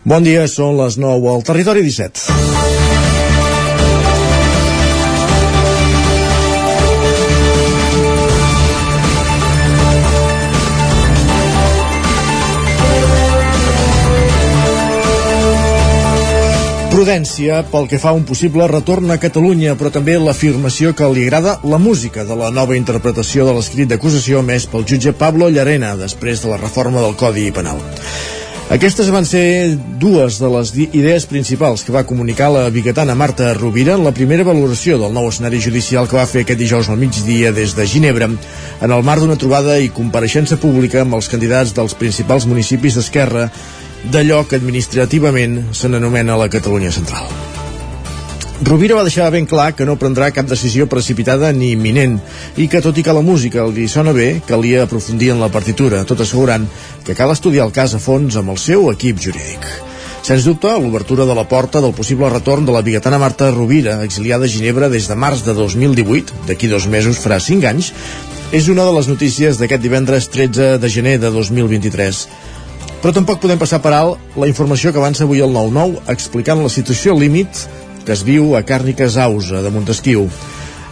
Bon dia, són les 9 al Territori 17. Prudència pel que fa a un possible retorn a Catalunya, però també l'afirmació que li agrada la música de la nova interpretació de l'escrit d'acusació més pel jutge Pablo Llarena després de la reforma del Codi Penal. Aquestes van ser dues de les idees principals que va comunicar la biguetana Marta Rovira en la primera valoració del nou escenari judicial que va fer aquest dijous al migdia des de Ginebra en el marc d'una trobada i compareixença pública amb els candidats dels principals municipis d'Esquerra d'allò que administrativament se n'anomena la Catalunya Central. Rovira va deixar ben clar que no prendrà cap decisió precipitada ni imminent i que tot i que la música li sona bé, calia aprofundir en la partitura, tot assegurant que cal estudiar el cas a fons amb el seu equip jurídic. Sens dubte, l'obertura de la porta del possible retorn de la biguetana Marta Rovira, exiliada a Ginebra des de març de 2018, d'aquí dos mesos farà cinc anys, és una de les notícies d'aquest divendres 13 de gener de 2023. Però tampoc podem passar per alt la informació que avança avui el 9-9 explicant la situació límit que es viu a Càrniques Ausa, de Montesquieu.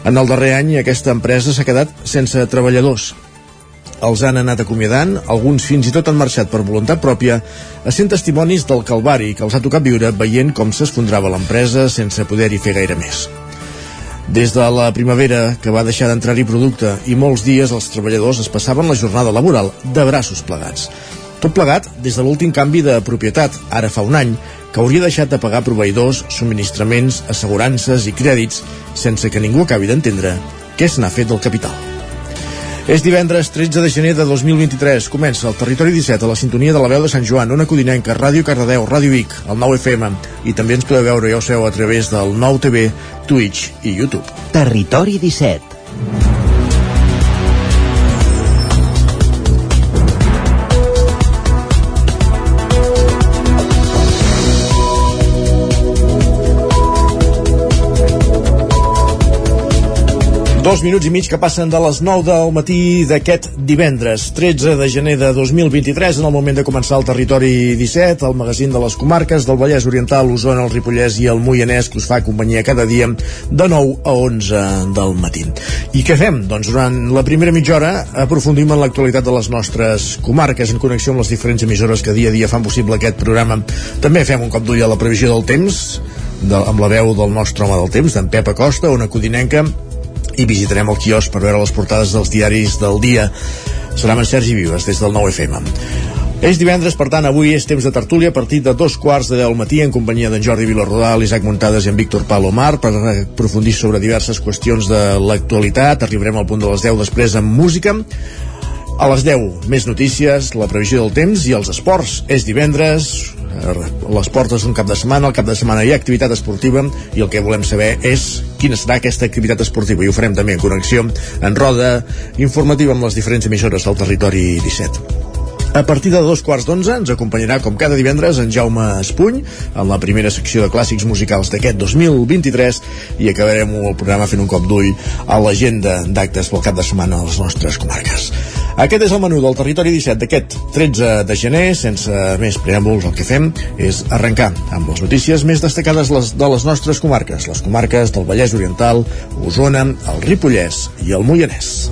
En el darrer any aquesta empresa s'ha quedat sense treballadors. Els han anat acomiadant, alguns fins i tot han marxat per voluntat pròpia, sent testimonis del calvari que els ha tocat viure veient com s'esfondrava l'empresa sense poder-hi fer gaire més. Des de la primavera, que va deixar d'entrar-hi producte, i molts dies els treballadors es passaven la jornada laboral de braços plegats. Tot plegat des de l'últim canvi de propietat, ara fa un any, que hauria deixat de pagar proveïdors, subministraments, assegurances i crèdits sense que ningú acabi d'entendre què se n'ha fet del capital. És divendres 13 de gener de 2023. Comença el Territori 17 a la sintonia de la veu de Sant Joan, una codinenca, Ràdio Cardedeu, Ràdio Vic, el 9 FM i també ens podeu veure, ja ho seu, a través del 9 TV, Twitch i YouTube. Territori 17 Dos minuts i mig que passen de les 9 del matí d'aquest divendres, 13 de gener de 2023, en el moment de començar el Territori 17, el magazín de les comarques del Vallès Oriental, l'Osona, el Ripollès i el Moianès, que us fa companyia cada dia de 9 a 11 del matí. I què fem? Doncs durant la primera mitja hora aprofundim en l'actualitat de les nostres comarques en connexió amb les diferents emissores que dia a dia fan possible aquest programa. També fem un cop d'ull a la previsió del temps, de, amb la veu del nostre home del temps, d'en Pep Acosta, una codinenca i visitarem el quiosc per veure les portades dels diaris del dia. Serà amb en Sergi Vives, des del 9FM. És divendres, per tant, avui és temps de tertúlia a partir de dos quarts de deu al matí en companyia d'en Jordi Vilarrodà, l'Isaac Muntades i en Víctor Palomar per aprofundir sobre diverses qüestions de l'actualitat. Arribarem al punt de les 10 després amb música. A les 10, més notícies, la previsió del temps i els esports. És divendres, les portes d'un cap de setmana, al cap de setmana hi ha activitat esportiva i el que volem saber és quina serà aquesta activitat esportiva i ho farem també en connexió en roda informativa amb les diferents emissores del territori 17. A partir de dos quarts d'onze ens acompanyarà, com cada divendres, en Jaume Espuny en la primera secció de clàssics musicals d'aquest 2023 i acabarem el programa fent un cop d'ull a l'agenda d'actes pel cap de setmana a les nostres comarques. Aquest és el menú del Territori 17 d'aquest 13 de gener. Sense més preàmbuls, el que fem és arrencar amb les notícies més destacades les, de les nostres comarques, les comarques del Vallès Oriental, Osona, el Ripollès i el Moianès.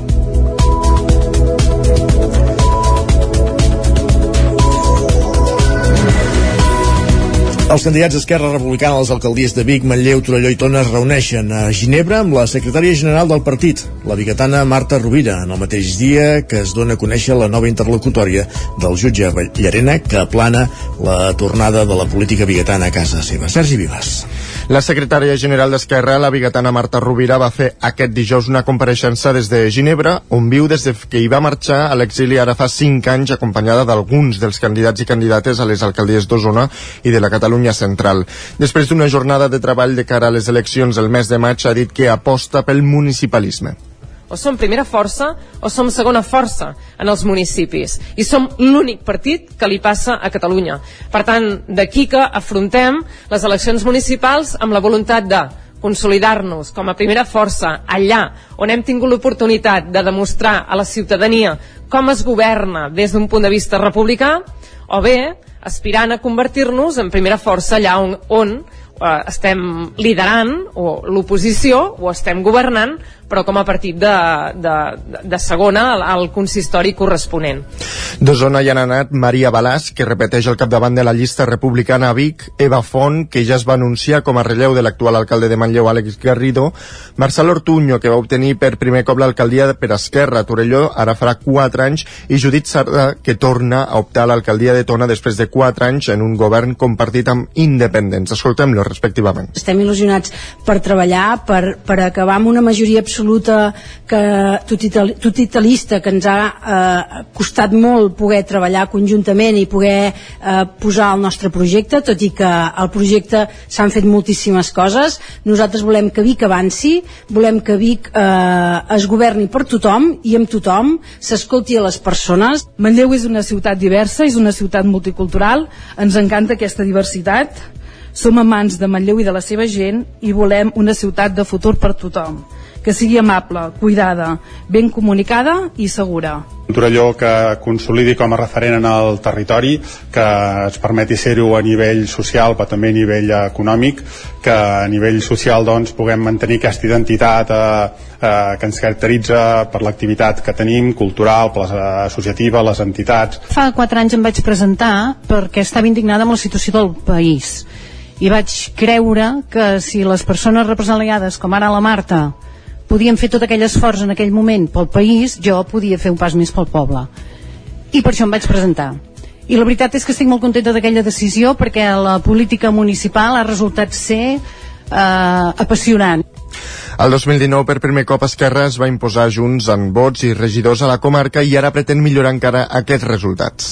Els candidats d'Esquerra Republicana a les alcaldies de Vic, Manlleu, Torelló i Tona es reuneixen a Ginebra amb la secretària general del partit, la biguetana Marta Rovira, en el mateix dia que es dona a conèixer la nova interlocutòria del jutge Llarena que aplana la tornada de la política biguetana a casa seva. Sergi Vives. La secretària general d'Esquerra, la biguetana Marta Rovira, va fer aquest dijous una compareixença des de Ginebra, on viu des de que hi va marxar a l'exili ara fa cinc anys acompanyada d'alguns dels candidats i candidates a les alcaldies d'Osona i de la Catalunya Central. Després d'una jornada de treball de cara a les eleccions el mes de maig, ha dit que aposta pel municipalisme o som primera força o som segona força en els municipis i som l'únic partit que li passa a Catalunya. Per tant, d'aquí que afrontem les eleccions municipals amb la voluntat de consolidar-nos com a primera força allà on hem tingut l'oportunitat de demostrar a la ciutadania com es governa des d'un punt de vista republicà o bé aspirant a convertir-nos en primera força allà on, on eh, estem liderant o l'oposició o estem governant però com a partit de, de, de segona al, al consistori corresponent. D'Osona hi han anat Maria Balàs, que repeteix el capdavant de la llista republicana a Vic, Eva Font, que ja es va anunciar com a relleu de l'actual alcalde de Manlleu, Àlex Garrido, Marcel Ortuño, que va obtenir per primer cop l'alcaldia per Esquerra, a Torelló, ara farà 4 anys, i Judit Sardà, que torna a optar a l'alcaldia de Tona després de 4 anys en un govern compartit amb independents. Escoltem-lo respectivament. Estem il·lusionats per treballar, per, per acabar amb una majoria absoluta que, totalista que ens ha eh, costat molt poder treballar conjuntament i poder eh, posar el nostre projecte, tot i que el projecte s'han fet moltíssimes coses. Nosaltres volem que Vic avanci, volem que Vic eh, es governi per tothom i amb tothom, s'escolti a les persones. Manlleu és una ciutat diversa, és una ciutat multicultural, ens encanta aquesta diversitat, som amants de Manlleu i de la seva gent i volem una ciutat de futur per tothom que sigui amable, cuidada, ben comunicada i segura. Un Torelló que consolidi com a referent en el territori, que ens permeti ser-ho a nivell social però també a nivell econòmic, que a nivell social doncs, puguem mantenir aquesta identitat eh, eh, que ens caracteritza per l'activitat que tenim, cultural, per les, associativa, les entitats. Fa quatre anys em vaig presentar perquè estava indignada amb la situació del país i vaig creure que si les persones represaliades com ara la Marta podien fer tot aquell esforç en aquell moment pel país, jo podia fer un pas més pel poble. I per això em vaig presentar. I la veritat és que estic molt contenta d'aquella decisió perquè la política municipal ha resultat ser eh, apassionant. El 2019, per primer cop, Esquerra es va imposar junts en vots i regidors a la comarca i ara pretén millorar encara aquests resultats.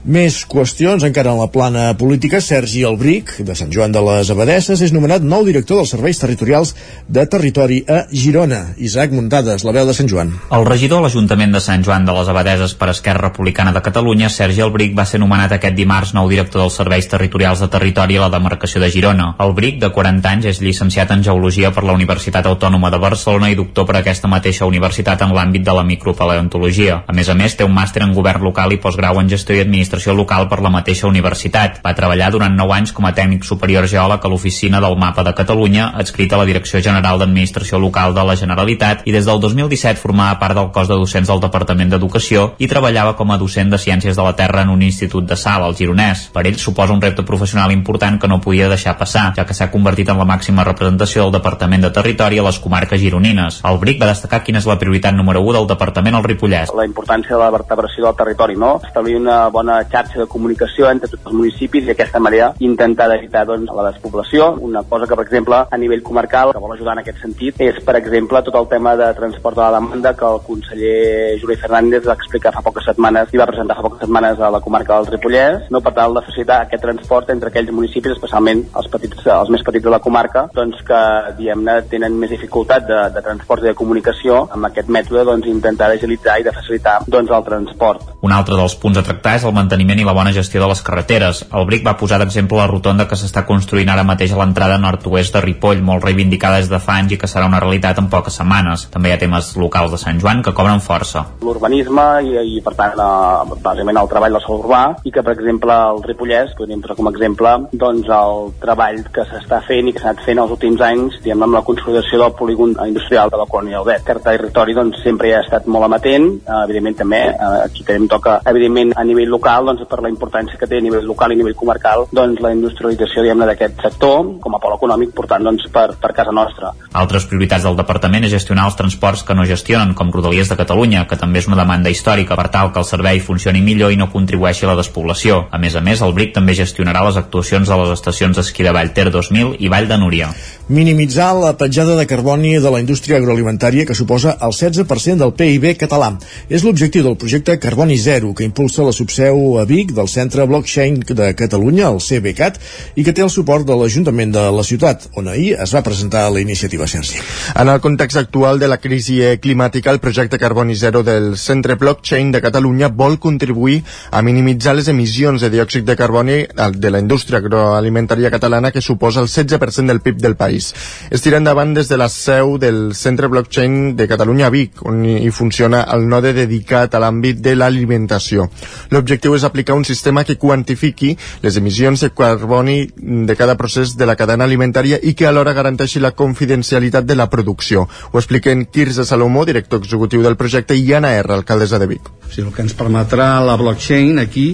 Més qüestions encara en la plana política. Sergi Albric, de Sant Joan de les Abadesses, és nomenat nou director dels serveis territorials de territori a Girona. Isaac Muntades, la veu de Sant Joan. El regidor a l'Ajuntament de Sant Joan de les Abadeses per Esquerra Republicana de Catalunya, Sergi Albric, va ser nomenat aquest dimarts nou director dels serveis territorials de territori a la demarcació de Girona. Albric, de 40 anys, és llicenciat en Geologia per la Universitat Autònoma de Barcelona i doctor per aquesta mateixa universitat en l'àmbit de la micropaleontologia. A més a més, té un màster en govern local i postgrau en gestió i administració local per la mateixa universitat. Va treballar durant 9 anys com a tècnic superior geòleg a l'Oficina del Mapa de Catalunya, adscrita a la Direcció General d'Administració Local de la Generalitat i des del 2017 formava part del cos de docents del Departament d'Educació i treballava com a docent de Ciències de la Terra en un institut de sal, al Gironès. Per ell suposa un repte professional important que no podia deixar passar, ja que s'ha convertit en la màxima representació del Departament de Territori a les comarques gironines. El BRIC va destacar quina és la prioritat número 1 del Departament al Ripollès. La importància de la vertebració del territori, no? Establir una bona xarxa de comunicació entre tots els municipis i d'aquesta manera intentar evitar doncs, la despoblació. Una cosa que, per exemple, a nivell comarcal, que vol ajudar en aquest sentit, és, per exemple, tot el tema de transport de la demanda que el conseller Juli Fernández va explicar fa poques setmanes i va presentar fa poques setmanes a la comarca del Ripollès, no? per tal de facilitar aquest transport entre aquells municipis, especialment els, petits, els més petits de la comarca, doncs que, diguem-ne, tenen més dificultat de, de transport i de comunicació. Amb aquest mètode, doncs, intentar agilitzar i de facilitar doncs, el transport. Un altre dels punts a tractar és el manteniment i la bona gestió de les carreteres. El BRIC va posar d'exemple la rotonda que s'està construint ara mateix a l'entrada nord-oest de Ripoll, molt reivindicada des de fa anys i que serà una realitat en poques setmanes. També hi ha temes locals de Sant Joan que cobren força. L'urbanisme i, i, per tant, eh, bàsicament el treball del sol urbà i que, per exemple, el Ripollès, podríem posar com a exemple, doncs el treball que s'està fent i que s'ha anat fent els últims anys, diguem amb la consolidació del polígon industrial de la Colònia Albert. Aquest territori, doncs, sempre ha estat molt amatent, eh, evidentment també, eh, aquí també em toca, evidentment, a nivell local, doncs, per la importància que té a nivell local i a nivell comarcal doncs, la industrialització d'aquest sector com a pol econòmic portant doncs, per, per casa nostra. Altres prioritats del departament és gestionar els transports que no gestionen, com Rodalies de Catalunya, que també és una demanda històrica per tal que el servei funcioni millor i no contribueixi a la despoblació. A més a més, el BRIC també gestionarà les actuacions de les estacions d'esquí de Vallter 2000 i Vall de Núria. Minimitzar la petjada de carboni de la indústria agroalimentària que suposa el 16% del PIB català. És l'objectiu del projecte Carboni Zero, que impulsa la subseu a Vic del Centre Blockchain de Catalunya, el CBCAT, i que té el suport de l'Ajuntament de la ciutat, on ahir es va presentar la iniciativa Sergi. En el context actual de la crisi climàtica, el projecte Carboni Zero del Centre Blockchain de Catalunya vol contribuir a minimitzar les emissions de diòxid de carboni de la indústria agroalimentària catalana que suposa el 16% del PIB del país. Es tira endavant des de la seu del Centre Blockchain de Catalunya a Vic, on hi funciona el node dedicat a l'àmbit de l'alimentació. L'objectiu és aplicar un sistema que quantifiqui les emissions de carboni de cada procés de la cadena alimentària i que alhora garanteixi la confidencialitat de la producció. Ho expliquen Quirze Salomó, director executiu del projecte, i Anna R, alcaldessa de Vic. Sigui, el que ens permetrà la blockchain aquí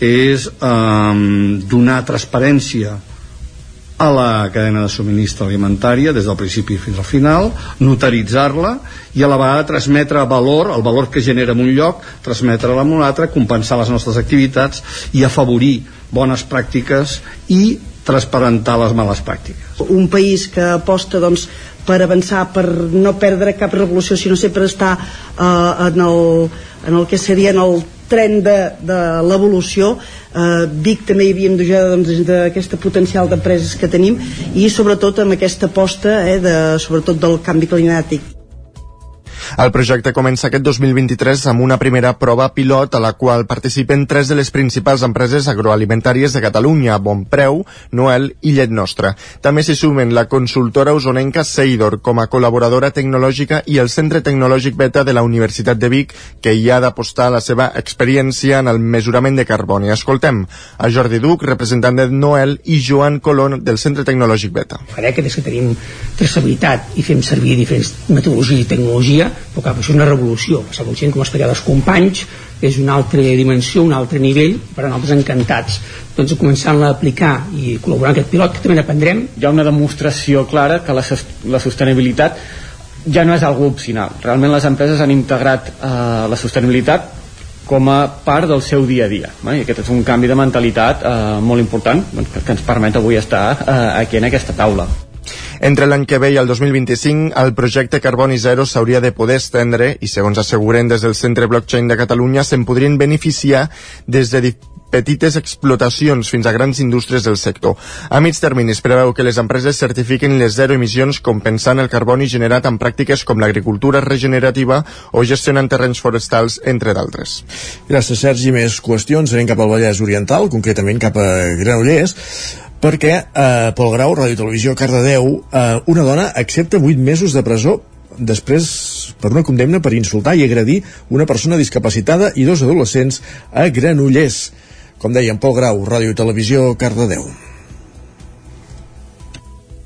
és eh, donar transparència a la cadena de subministre alimentària des del principi fins al final, notaritzar-la i a la vegada transmetre valor, el valor que genera en un lloc, transmetre-la en un altre, compensar les nostres activitats i afavorir bones pràctiques i transparentar les males pràctiques. Un país que aposta doncs, per avançar, per no perdre cap revolució, sinó sempre estar eh, en, el, en el que seria en el tren de, de l'evolució. Eh, Vic també hi havíem de doncs, d'aquesta potencial d'empreses que tenim i sobretot amb aquesta aposta eh, de, sobretot del canvi climàtic el projecte comença aquest 2023 amb una primera prova pilot a la qual participen tres de les principals empreses agroalimentàries de Catalunya, Bonpreu, Noel i Llet Nostra. També s'hi sumen la consultora usonenca Seidor com a col·laboradora tecnològica i el Centre Tecnològic Beta de la Universitat de Vic, que hi ha d'apostar la seva experiència en el mesurament de carboni. Escoltem a Jordi Duc, representant de Noel, i Joan Colón del Centre Tecnològic Beta. Fa dècades que tenim traçabilitat i fem servir diferents metodologia i tecnologia però clar, això és una revolució. Passar conscient com explicar els companys és una altra dimensió, un altre nivell per a nosaltres encantats. Doncs començant-la a aplicar i col·laborar en aquest pilot que també n'aprendrem hi ha una demostració clara que la, la sostenibilitat ja no és algo opcional. Realment les empreses han integrat eh, la sostenibilitat com a part del seu dia a dia i aquest és un canvi de mentalitat eh, molt important doncs, que, que ens permet avui estar eh, aquí en aquesta taula entre l'any que ve i el 2025, el projecte Carboni Zero s'hauria de poder estendre i, segons asseguren des del Centre Blockchain de Catalunya, se'n podrien beneficiar des de petites explotacions fins a grans indústries del sector. A mig termini es preveu que les empreses certifiquin les zero emissions compensant el carboni generat en pràctiques com l'agricultura regenerativa o gestionant terrenys forestals, entre d'altres. Gràcies, Sergi. Més qüestions. Anem cap al Vallès Oriental, concretament cap a Granollers perquè eh, Pol Grau, Ràdio Televisió, Cardedeu, eh, una dona accepta 8 mesos de presó després per una condemna per insultar i agredir una persona discapacitada i dos adolescents a Granollers. Com deien, Pol Grau, Ràdio Televisió, Cardedeu.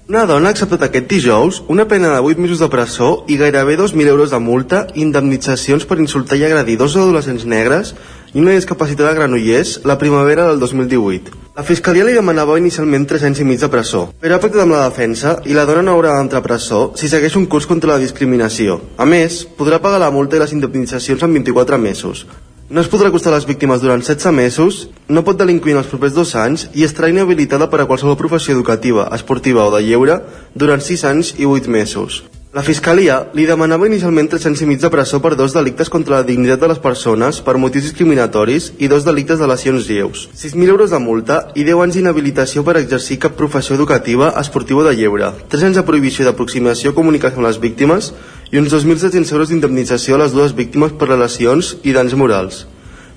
Una dona ha acceptat aquest dijous una pena de 8 mesos de presó i gairebé 2.000 euros de multa i indemnitzacions per insultar i agredir dos adolescents negres i una discapacitada a Granollers la primavera del 2018. La Fiscalia li demanava inicialment 3 anys i mig de presó, però ha pactat amb la defensa i la dona no haurà d'entrar a presó si segueix un curs contra la discriminació. A més, podrà pagar la multa i les indemnitzacions en 24 mesos. No es podrà acostar a les víctimes durant 16 mesos, no pot delinquir en els propers dos anys i estarà inhabilitada per a qualsevol professió educativa, esportiva o de lleure durant 6 anys i 8 mesos. La Fiscalia li demanava inicialment 3 anys i mig de presó per dos delictes contra la dignitat de les persones per motius discriminatoris i dos delictes de lesions lleus, 6.000 euros de multa i 10 anys d'inhabilitació per exercir cap professió educativa, esportiva o de lleure, 3 anys de prohibició d'aproximació o comunicació amb les víctimes i uns 2.700 euros d'indemnització a les dues víctimes per relacions i danys morals.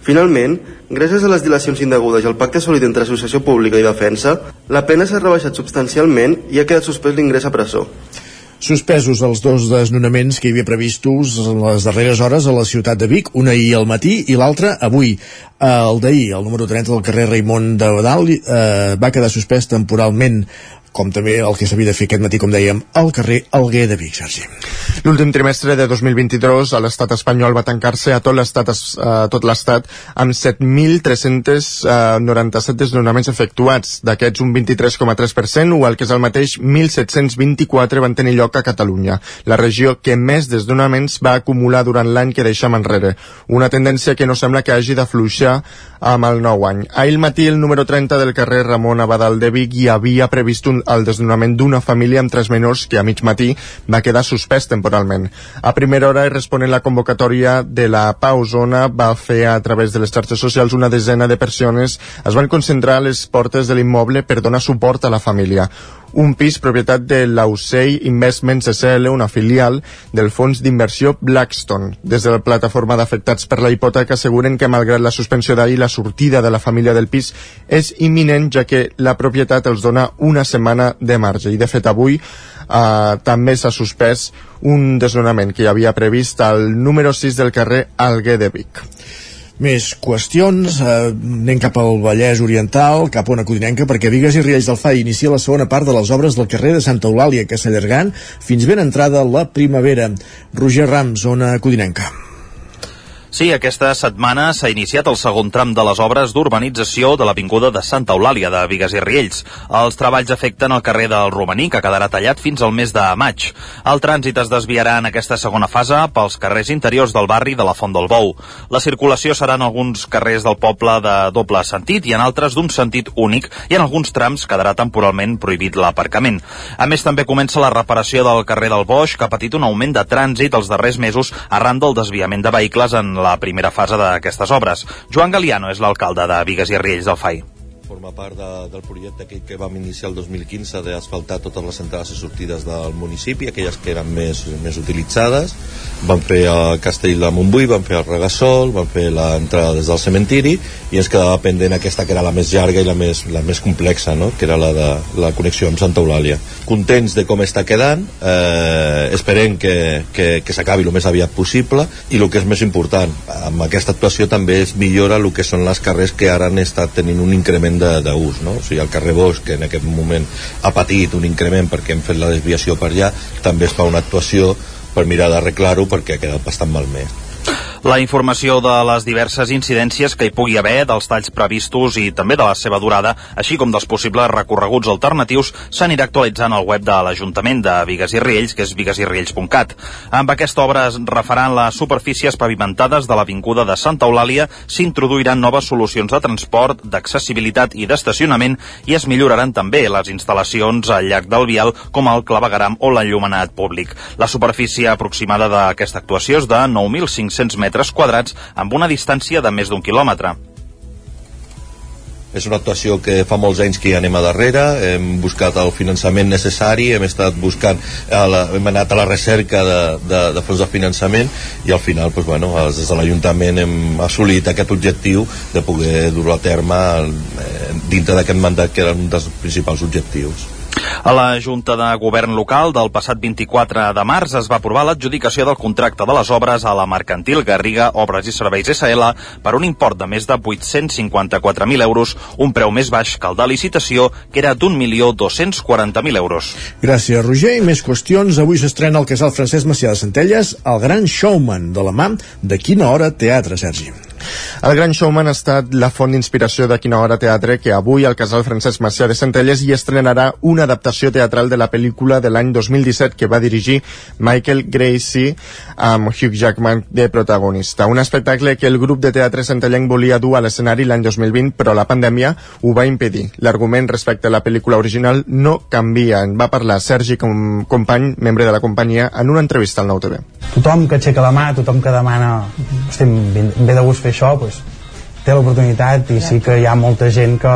Finalment, gràcies a les dilacions indegudes i al pacte sòlid entre associació pública i defensa, la pena s'ha rebaixat substancialment i ha quedat suspès l'ingrés a presó. Suspesos els dos desnonaments que hi havia previstos en les darreres hores a la ciutat de Vic, un ahir al matí i l'altre avui. El d'ahir, el número 30 del carrer Raimon de Badal, eh, va quedar suspès temporalment com també el que s'havia de fer aquest matí, com dèiem, al carrer Alguer de Vic, Sergi. L'últim trimestre de 2022 a l'estat espanyol va tancar-se a tot l'estat a tot l'estat amb 7.397 desnonaments efectuats. D'aquests, un 23,3% o el que és el mateix, 1.724 van tenir lloc a Catalunya, la regió que més desnonaments va acumular durant l'any que deixem enrere. Una tendència que no sembla que hagi d'afluixar amb el nou any. Ahir matí, el número 30 del carrer Ramon Abadal de Vic hi havia previst un el desnonament d'una família amb tres menors que a mig matí va quedar suspès temporalment. A primera hora, i responent la convocatòria de la Pau Zona, va fer a través de les xarxes socials una desena de persones es van concentrar a les portes de l'immoble per donar suport a la família. Un pis propietat de l'Ausei Investments SL, una filial del fons d'inversió Blackstone. Des de la plataforma d'afectats per la hipoteca asseguren que malgrat la suspensió d'ahir, la sortida de la família del pis és imminent, ja que la propietat els dona una setmana de marge. I de fet avui eh, també s'ha suspès un desnonament que hi havia previst al número 6 del carrer Alguer de Vic. Més qüestions, eh, anem cap al Vallès Oriental, cap a una codinenca, perquè Vigues i Riells del FAI inicia la segona part de les obres del carrer de Santa Eulàlia, que s'allargant fins ben entrada la primavera. Roger Rams, zona codinenca. Sí, aquesta setmana s'ha iniciat el segon tram de les obres d'urbanització de l'Avinguda de Santa Eulàlia de Vigues i Riells. Els treballs afecten el carrer del Romaní, que quedarà tallat fins al mes de maig. El trànsit es desviarà en aquesta segona fase pels carrers interiors del barri de la Font del Bou. La circulació serà en alguns carrers del poble de doble sentit i en altres d'un sentit únic i en alguns trams quedarà temporalment prohibit l'aparcament. A més, també comença la reparació del carrer del Boix, que ha patit un augment de trànsit els darrers mesos arran del desviament de vehicles en la primera fase d'aquestes obres. Joan Galiano és l'alcalde de Vigues i Riells del FAI forma part de, del projecte que, que vam iniciar el 2015 d'asfaltar totes les entrades i sortides del municipi, aquelles que eren més, més utilitzades. Vam fer el Castell de Montbui, vam fer el Regasol, vam fer l'entrada des del cementiri i ens quedava pendent aquesta que era la més llarga i la més, la més complexa, no? que era la de la connexió amb Santa Eulàlia. Contents de com està quedant, eh, esperem que, que, que s'acabi el més aviat possible i el que és més important, amb aquesta actuació també es millora el que són les carrers que ara han estat tenint un increment d'ús, no? O sigui, el carrer Bosch, que en aquest moment ha patit un increment perquè hem fet la desviació per allà, també es fa una actuació per mirar d'arreglar-ho perquè ha quedat bastant malmès la informació de les diverses incidències que hi pugui haver, dels talls previstos i també de la seva durada, així com dels possibles recorreguts alternatius, s'anirà actualitzant al web de l'Ajuntament de Vigues i Riells, que és viguesiriells.cat. Amb aquesta obra es refaran les superfícies pavimentades de l'Avinguda de Santa Eulàlia, s'introduiran noves solucions de transport, d'accessibilitat i d'estacionament i es milloraran també les instal·lacions al llarg del vial com el clavegaram o l'enllumenat públic. La superfície aproximada d'aquesta actuació és de 9.500 metres metres quadrats amb una distància de més d'un quilòmetre. És una actuació que fa molts anys que hi anem a darrere, hem buscat el finançament necessari, hem estat buscant, la, hem anat a la recerca de, de, de fons de finançament i al final, doncs, bueno, des de l'Ajuntament hem assolit aquest objectiu de poder dur-ho a terme eh, dintre d'aquest mandat que era un dels principals objectius. A la Junta de Govern Local del passat 24 de març es va aprovar l'adjudicació del contracte de les obres a la mercantil Garriga Obres i Serveis SL per un import de més de 854.000 euros, un preu més baix que el de licitació, que era d'un milió 240.000 euros. Gràcies, Roger. I més qüestions. Avui s'estrena el casal Francesc Macià de Centelles, el gran showman de la mà de Quina Hora Teatre, Sergi. El Gran Showman ha estat la font d'inspiració de Quina Hora Teatre que avui al Casal Francesc Macià de Centelles hi estrenarà una adaptació teatral de la pel·lícula de l'any 2017 que va dirigir Michael Gracie amb Hugh Jackman de protagonista. Un espectacle que el grup de teatre centellenc volia dur a l'escenari l'any 2020 però la pandèmia ho va impedir. L'argument respecte a la pel·lícula original no canvia. En va parlar Sergi Com Company, membre de la companyia, en una entrevista al Nou TV. Tothom que aixeca la mà, tothom que demana estem ben, ben de gust fer això pues, té l'oportunitat i sí que hi ha molta gent que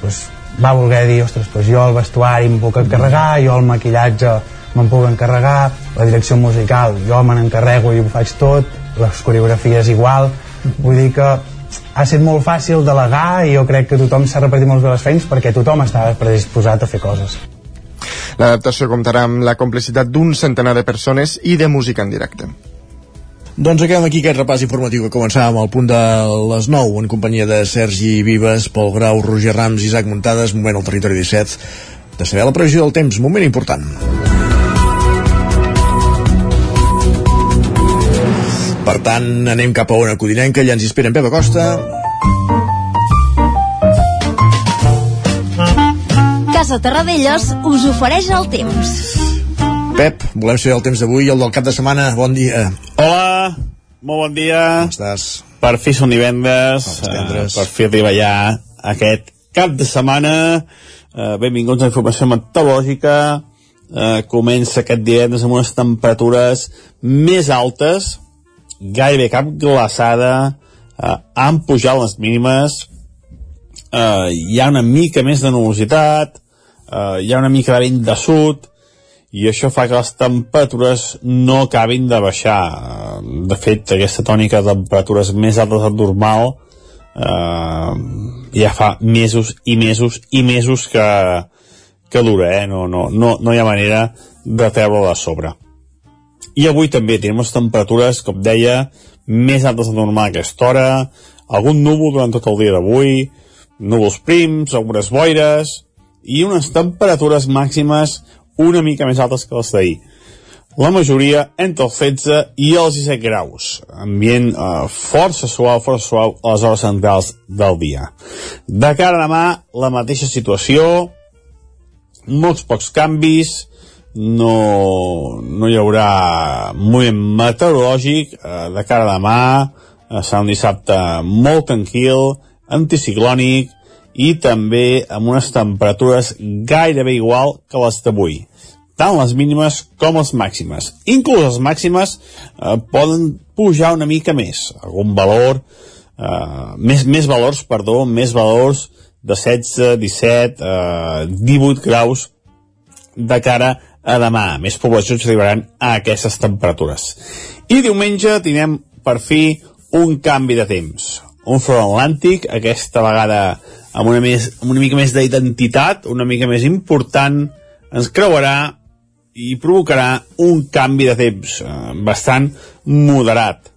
pues, va voler dir ostres, pues jo el vestuari em puc encarregar jo el maquillatge me'n puc encarregar la direcció musical jo me n'encarrego i ho faig tot les coreografies igual vull dir que ha estat molt fàcil delegar i jo crec que tothom s'ha repartit molt bé les feines perquè tothom està predisposat a fer coses L'adaptació comptarà amb la complicitat d'un centenar de persones i de música en directe. Doncs acabem aquí aquest repàs informatiu que començàvem al punt de les 9 en companyia de Sergi Vives, Pol Grau, Roger Rams, Isaac Muntades, moment al territori 17 de saber la previsió del temps, moment important. Per tant, anem cap a una codinenca, ja ens hi esperen Pep Acosta. Casa Terradellos us ofereix el temps. Pep, volem saber el temps d'avui, el del cap de setmana. Bon dia. Hola, molt bon dia. Com estàs? Per fi són divendres, uh, per fi arriba ja aquest cap de setmana. Uh, benvinguts a informació meteorològica. Uh, comença aquest divendres amb unes temperatures més altes, gairebé cap glaçada, uh, han pujat les mínimes, uh, hi ha una mica més de nubositat, eh, hi ha una mica de vent de sud, i això fa que les temperatures no acabin de baixar. De fet, aquesta tònica de temperatures més altes del normal eh, ja fa mesos i mesos i mesos que, que dura, eh? no, no, no, no hi ha manera de treure-la de sobre. I avui també tenim les temperatures, com deia, més altes del normal a aquesta hora, algun núvol durant tot el dia d'avui, núvols prims, algunes boires i unes temperatures màximes una mica més altes que les d'ahir. La majoria entre els 16 i els 17 graus. Ambient eh, força suau, força suau a les hores centrals del dia. De cara a demà, la mateixa situació, molts pocs canvis, no, no hi haurà moviment meteorològic eh, de cara a demà, eh, serà un dissabte molt tranquil, anticiclònic i també amb unes temperatures gairebé igual que les d'avui tant les mínimes com les màximes. Inclús les màximes eh, poden pujar una mica més, algun valor, eh, més, més valors, perdó, més valors de 16, 17, eh, 18 graus de cara a demà. Més poblacions arribaran a aquestes temperatures. I diumenge tindrem per fi un canvi de temps. Un front atlàntic, aquesta vegada amb una, més, amb una mica més d'identitat, una mica més important, ens creuarà i provocarà un canvi de temps eh, bastant moderat.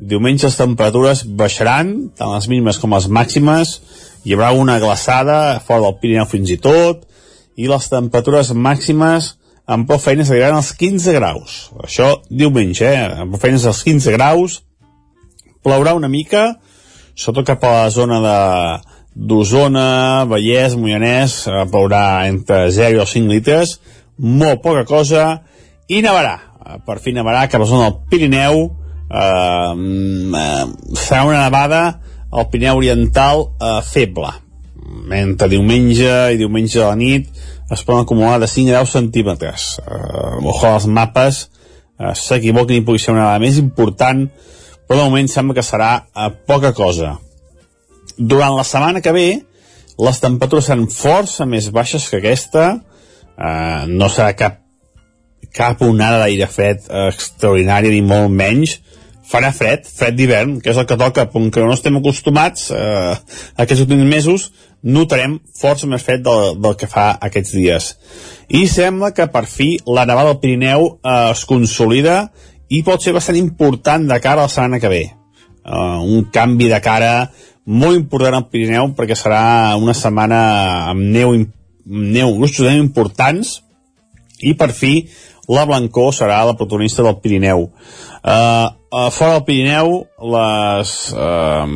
Diumenge les temperatures baixaran, tant les mínimes com les màximes, hi haurà una glaçada fora del Pirineu fins i tot, i les temperatures màximes amb prou feines arribaran als 15 graus. Això diumenge, eh? amb prou feines als 15 graus, plourà una mica, sobretot cap a la zona de d'Osona, Vallès, Moianès, eh, plourà entre 0 i 5 litres, molt poca cosa, i nevarà. Eh, per fi nevarà cap a la zona del Pirineu, eh, eh, serà una nevada al Pirineu Oriental eh, feble. Mentre diumenge i diumenge de la nit es poden acumular de 5 a 10 centímetres. Eh, ojo als mapes, eh, s'equivoquen i pugui ser una nevada més important, però de moment sembla que serà eh, poca cosa. Durant la setmana que ve, les temperatures seran força més baixes que aquesta, Uh, no serà cap cap onada d'aire fred uh, extraordinària ni molt menys. Farà fred, fred d'hivern que és el que toca, com que no estem acostumats uh, aquests últims mesos notarem força més fred del, del que fa aquests dies. I sembla que per fi la nevada del Pirineu uh, es consolida i pot ser bastant important de cara a la setmana que ve. Uh, un canvi de cara molt important al Pirineu perquè serà una setmana amb neu important neu gruixos de neu importants i per fi la Blancó serà la protagonista del Pirineu. Uh, uh, fora del Pirineu les, uh,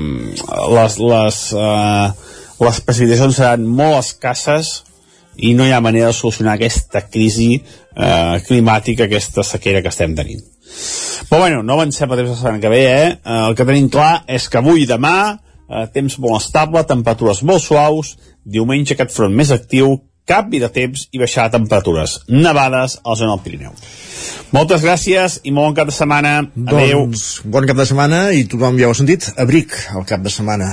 les, les, uh, les precipitacions seran molt escasses i no hi ha manera de solucionar aquesta crisi uh, climàtica, aquesta sequera que estem tenint. Però bueno, no avancem a temps de setmana que ve, eh? El que tenim clar és que avui i demà uh, temps molt estable, temperatures molt suaus, diumenge aquest front més actiu, canvi de temps i baixar temperatures. Nevades a la zona del Pirineu. Moltes gràcies i molt bon cap de setmana. Adéu. Doncs, bon cap de setmana i tothom ja ho ha sentit, abric el cap de setmana,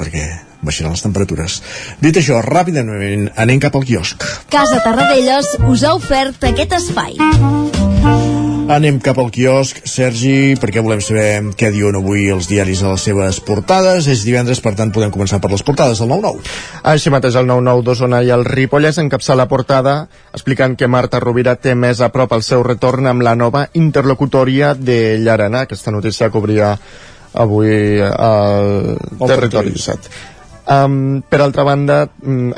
perquè baixaran les temperatures. Dit això, ràpidament anem cap al quiosc. Casa Tarradellas us ha ofert aquest espai. Anem cap al quiosc, Sergi, perquè volem saber què diuen avui els diaris a les seves portades. És divendres, per tant, podem començar per les portades del 9-9. Així mateix, el 9-9 d'Osona i el Ripollès encapçala la portada explicant que Marta Rovira té més a prop el seu retorn amb la nova interlocutòria de Llarena. Aquesta notícia cobria avui al territori 17. Um, per altra banda,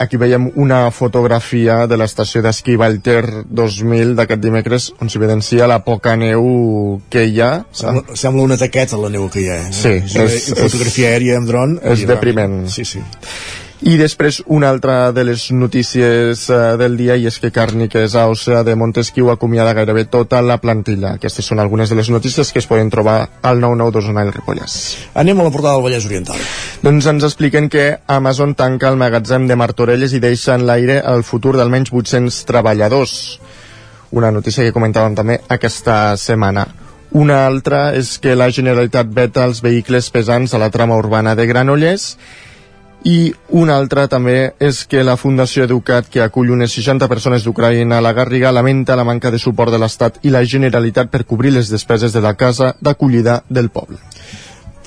aquí veiem una fotografia de l'estació d'esquí Valter 2000 d'aquest dimecres on s'evidencia la poca neu que hi ha. Sembla, sembla una taqueta la neu que hi ha. Eh? Sí. És, és, fotografia aèria amb dron. És depriment. Sí, sí. I després una altra de les notícies uh, del dia i és que Càrniques Ausa de Montesquieu acomiada gairebé tota la plantilla. Aquestes són algunes de les notícies que es poden trobar al 99 d'Osona i el Ripollès. Anem a la portada del Vallès Oriental. Doncs ens expliquen que Amazon tanca el magatzem de Martorelles i deixa en l'aire el futur d'almenys 800 treballadors. Una notícia que comentàvem també aquesta setmana. Una altra és que la Generalitat veta els vehicles pesants a la trama urbana de Granollers i una altra també és que la Fundació Educat, que acull unes 60 persones d'Ucraïna a la Garriga, lamenta la manca de suport de l'Estat i la Generalitat per cobrir les despeses de la casa d'acollida del poble.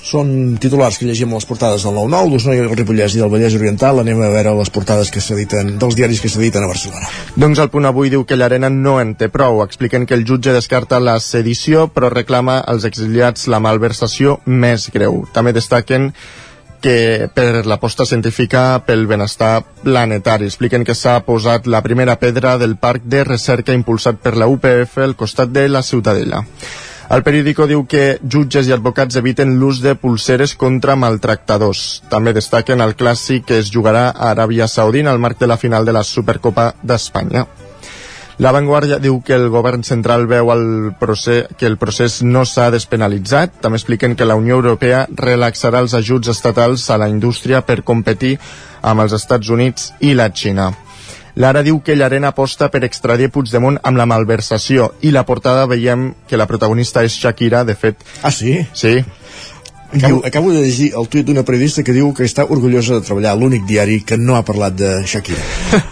Són titulars que llegim a les portades del 9-9, d'Osona i el Ripollès i del Vallès Oriental. Anem a veure les portades que s'editen dels diaris que s'editen a Barcelona. Doncs el punt avui diu que l'Arena no en té prou. Expliquen que el jutge descarta la sedició, però reclama als exiliats la malversació més greu. També destaquen que per l'aposta científica pel benestar planetari. Expliquen que s'ha posat la primera pedra del parc de recerca impulsat per la UPF al costat de la Ciutadella. El periòdico diu que jutges i advocats eviten l'ús de pulseres contra maltractadors. També destaquen el clàssic que es jugarà a Aràbia Saudina al marc de la final de la Supercopa d'Espanya. La Vanguardia diu que el govern central veu el procés, que el procés no s'ha despenalitzat. També expliquen que la Unió Europea relaxarà els ajuts estatals a la indústria per competir amb els Estats Units i la Xina. L'Ara diu que Llarena aposta per extradir Puigdemont amb la malversació i la portada veiem que la protagonista és Shakira, de fet... Ah, sí? Sí. Acabo, acabo de llegir el tuit d'una periodista que diu que està orgullosa de treballar a l'únic diari que no ha parlat de Shakira.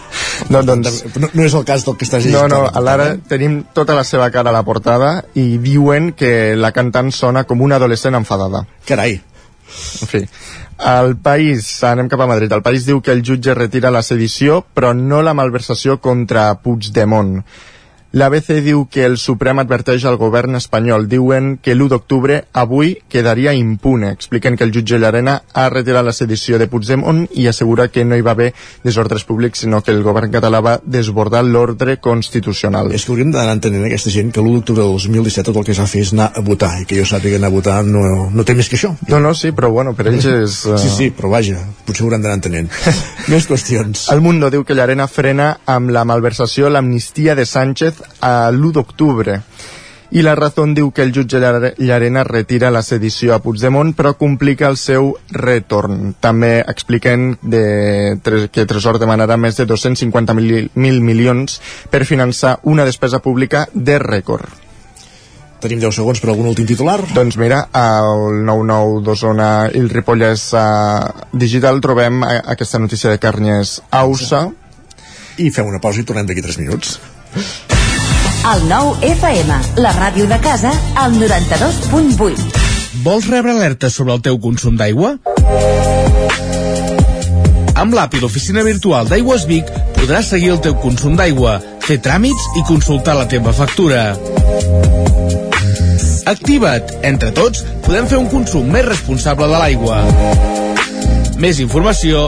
no, doncs... no, no és el cas del que estàs llegint. No, no, a l'ara tenim tota la seva cara a la portada i diuen que la cantant sona com una adolescent enfadada. Carai. En fi, el País, anem cap a Madrid, el País diu que el jutge retira la sedició, però no la malversació contra Puigdemont. L'ABC diu que el Suprem adverteix al govern espanyol. Diuen que l'1 d'octubre avui quedaria impune. Expliquen que el jutge Llarena ha retirat la sedició de Puigdemont i assegura que no hi va haver desordres públics, sinó que el govern català va desbordar l'ordre constitucional. És que hauríem d'anar entenent aquesta gent que l'1 d'octubre del 2017 tot el que s'ha fet és anar a votar i que jo sàpiga anar a votar no, no té més que això. No, no, sí, però bueno, per ells és... Uh... Sí, sí, però vaja, potser hauran d'anar entenent. més qüestions. El Mundo diu que Llarena frena amb la malversació l'amnistia de Sánchez a l'1 d'octubre i la Razón diu que el jutge Llarena retira la sedició a Puigdemont però complica el seu retorn. També expliquen de, que Tresor demanarà més de 250.000 milions per finançar una despesa pública de rècord. Tenim 10 segons per algun últim titular. Doncs mira, al 9-9 d'Osona i el Ripollès uh, Digital trobem uh, aquesta notícia de Carnyes Ausa. I fem una pausa i tornem d'aquí 3 minuts. El nou FM, la ràdio de casa, al 92.8. Vols rebre alertes sobre el teu consum d'aigua? Amb l'app i l'oficina virtual d'Aigües Vic podràs seguir el teu consum d'aigua, fer tràmits i consultar la teva factura. Activa't! Entre tots podem fer un consum més responsable de l'aigua. Més informació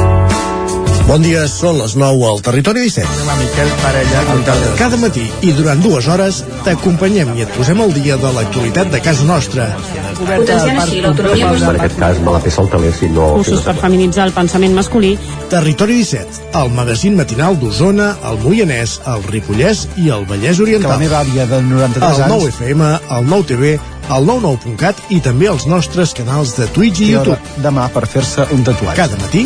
Bon dia, són les 9 al Territori 17. Miquel Parella, Cada matí i durant dues hores t'acompanyem i et posem al dia de l'actualitat de casa nostra. Potenciant així l'autonomia En aquest cas me la peça el teler si no... Cursos per feminitzar el pensament masculí. Territori 17, el magazín matinal d'Osona, el Moianès, el Ripollès i el Vallès Oriental. Que la meva àvia de 93 el anys... 9 FM, el 9 TV, el 99.cat i també els nostres canals de Twitch i YouTube. Demà per fer-se un tatuatge. Cada matí,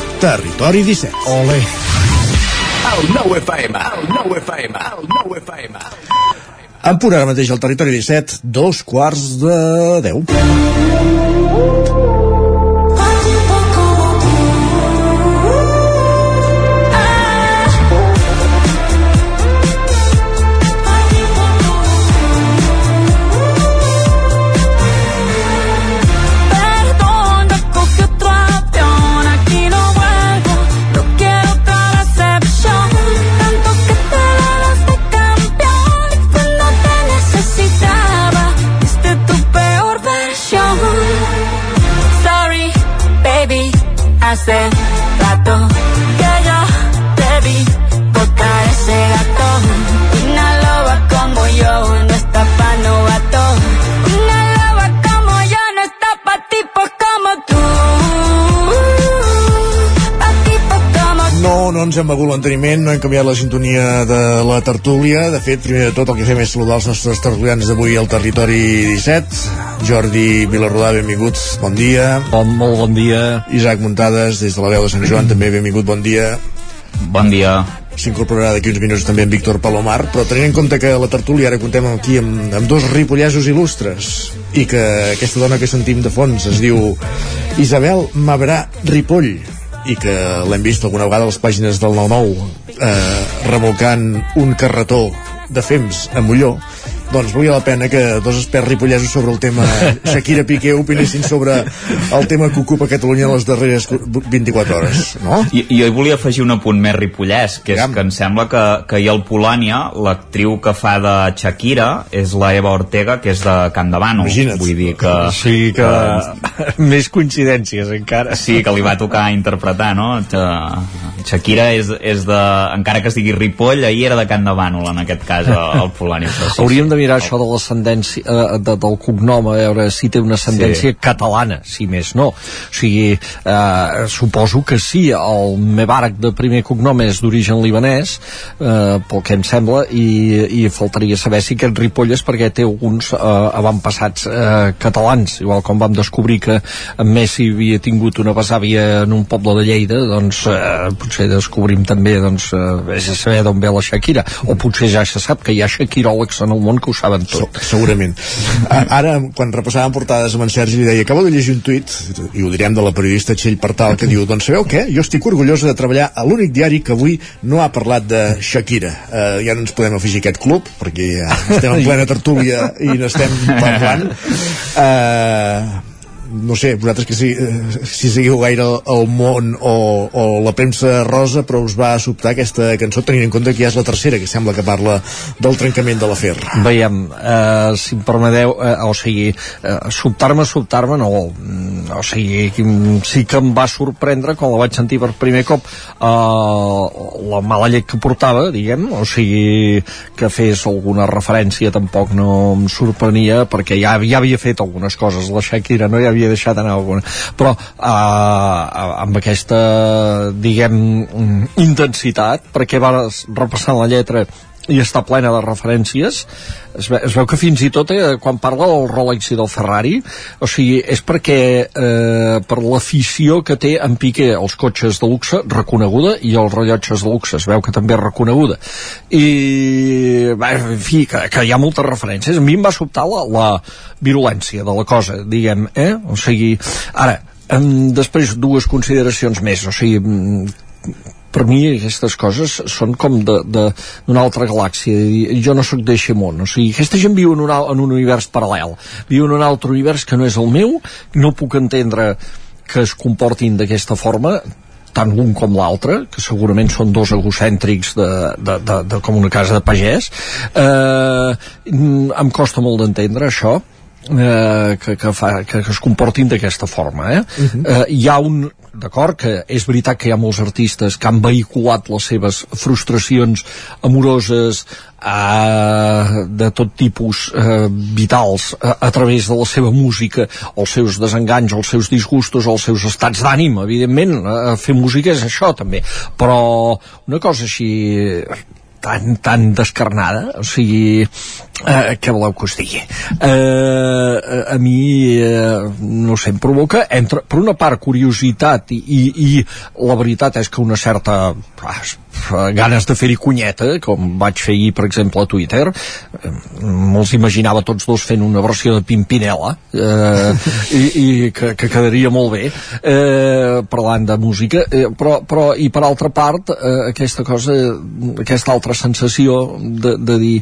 Territori 17. Ole. El 9 FM, el 9 FM, el 9 FM. En punt ara mateix al Territori 17, dos quarts de 10. Ens hem begut l'enteniment, no hem canviat la sintonia de la tertúlia. De fet, primer de tot el que fem és saludar els nostres tertulians d'avui al Territori 17. Jordi Vilarrodà, benvinguts, bon dia. Bon, molt bon dia. Isaac Muntades, des de la veu de Sant Joan, també benvingut, bon dia. Bon dia. S'incorporarà d'aquí uns minuts també en Víctor Palomar, però tenint en compte que la tertúlia ara contem aquí amb, amb dos ripollesos il·lustres i que aquesta dona que sentim de fons es diu Isabel Mabrà Ripoll i que l'hem vist alguna vegada a les pàgines del 9-9 eh, remolcant un carretó de fems a Molló doncs valia la pena que dos experts ripollesos sobre el tema Shakira Piqué opinessin sobre el tema que ocupa Catalunya en les darreres 24 hores, no? I, jo hi volia afegir un apunt més ripollès, que és que em sembla que, que hi ha el Polònia, l'actriu que fa de Shakira és la Eva Ortega, que és de Can Davano. Imagina't. Vull dir que... O sigui que... Més coincidències, encara. Sí, que li va tocar interpretar, no? Que Shakira és, és de... Encara que sigui Ripoll, ahir era de Can Davano, en aquest cas, el Polònia. Sí, Hauríem de mirar això de l'ascendència eh, de, del cognom, a veure si té una ascendència Sí. catalana, si més no. O sigui, eh, suposo que sí, el Mebarak de primer cognom és d'origen libanès, eh, pel que em sembla, i, i faltaria saber si aquest Ripoll és perquè té alguns eh, avantpassats eh, catalans, igual com vam descobrir que en Messi havia tingut una besàvia en un poble de Lleida, doncs eh, potser descobrim també doncs, eh, a saber d'on ve la Shakira, o potser ja se sap que hi ha shakiròlegs en el món que ho saben tot. segurament. A- Ara, quan repassàvem portades amb en Sergi, li deia, acabo de llegir un tuit, i ho direm de la periodista Txell Partal, que diu, doncs sabeu què? Jo estic orgullosa de treballar a l'únic diari que avui no ha parlat de Shakira. Uh, ja no ens podem afegir aquest club, perquè ja estem en plena tertúlia i n'estem parlant. Uh, no sé, vosaltres que si, eh, si seguiu gaire el, món o, o la premsa rosa, però us va sobtar aquesta cançó tenint en compte que ja és la tercera que sembla que parla del trencament de l'afer. Veiem, eh, si em permeteu, eh, o sigui, eh, sobtar-me, sobtar-me, no, mm, o sigui, sí que em va sorprendre quan la vaig sentir per primer cop eh, la mala llet que portava, diguem, o sigui, que fes alguna referència tampoc no em sorprenia, perquè ja, ja havia fet algunes coses, la Shakira no ja havia deixat anar alguna, però eh, amb aquesta, diguem, intensitat, perquè va repassant la lletra i està plena de referències. Es, ve, es veu que fins i tot eh, quan parla del Rolex i del Ferrari o sigui, és perquè eh, per l'afició que té en Piqué els cotxes de luxe reconeguda i els rellotges de luxe es veu que també és reconeguda. I bé, en fi, que, que hi ha moltes referències. A mi em va sobtar la, la virulència de la cosa, diguem, eh? o sigui, ara em, després dues consideracions més. O sigui, mm, per mi aquestes coses són com d'una altra galàxia jo no sóc d'eixe món o sigui, aquesta gent viu en un, en un univers paral·lel viu en un altre univers que no és el meu no puc entendre que es comportin d'aquesta forma tant l'un com l'altre, que segurament són dos egocèntrics de, de, de, de, com una casa de pagès, eh, mm, em costa molt d'entendre això, eh, que, que, fa, que, que es comportin d'aquesta forma. Eh? Uh -huh. eh, hi ha un d'acord que és veritat que hi ha molts artistes que han vehiculat les seves frustracions amoroses eh, de tot tipus eh, vitals a, a través de la seva música els seus desenganys, els seus disgustos els seus estats d'ànim, evidentment eh, fer música és això també. Però una cosa així tan, tan descarnada, o sigui, eh, què voleu que us digui? Eh, a mi, eh, no sé, em provoca, entre, per una part, curiositat i, i, i la veritat és que una certa ah, ganes de fer-hi cunyeta, com vaig fer ahir, per exemple, a Twitter. Eh, Me'ls imaginava tots dos fent una versió de Pimpinela, eh, i, i que, que quedaria molt bé, eh, parlant de música, eh, però, però, i per altra part, eh, aquesta cosa, aquesta altra sensació de, de dir,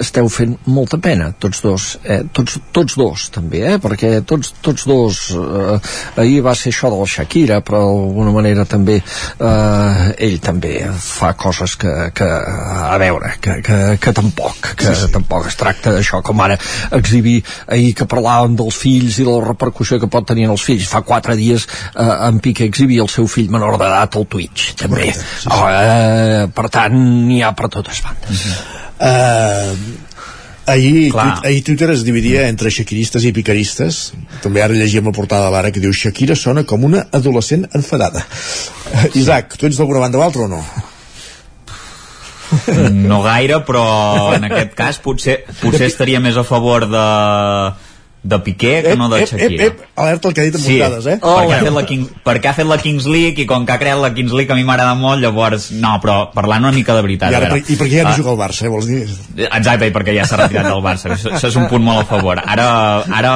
esteu fent molta pena, tots dos, eh, tots, tots dos, també, eh, perquè tots, tots dos, eh, ahir va ser això de la Shakira, però d'alguna manera també eh, ell també fa coses que, que a veure, que, que, que tampoc que sí, sí. tampoc es tracta d'això com ara exhibir ahir que parlàvem dels fills i de la repercussió que pot tenir en els fills fa quatre dies eh, en Piqué exhibia el seu fill menor d'edat al Twitch també, sí, sí. Oh, eh, per tant n'hi ha per totes bandes uh, Ahir, tuit, ahir Twitter es dividia entre shakiristes i picaristes. També ara llegíem la portada de l'ara que diu Shakira sona com una adolescent enfadada. Uh, Isaac, tu ets d'alguna banda o altra o no? No gaire, però en aquest cas potser, potser estaria més a favor de de Piqué que no de Shakira. Ep, ep, alerta el que ha dit en Sí, muntades, eh? perquè, ha fet la King, perquè ha fet la Kings League i com que ha creat la Kings League a mi m'agrada molt, llavors, no, però parlant una mica de veritat. I, ara, a veure, I perquè ja no ah, juga al Barça, eh, vols dir? Exacte, i perquè ja s'ha retirat del Barça. Això, això és un punt molt a favor. Ara, ara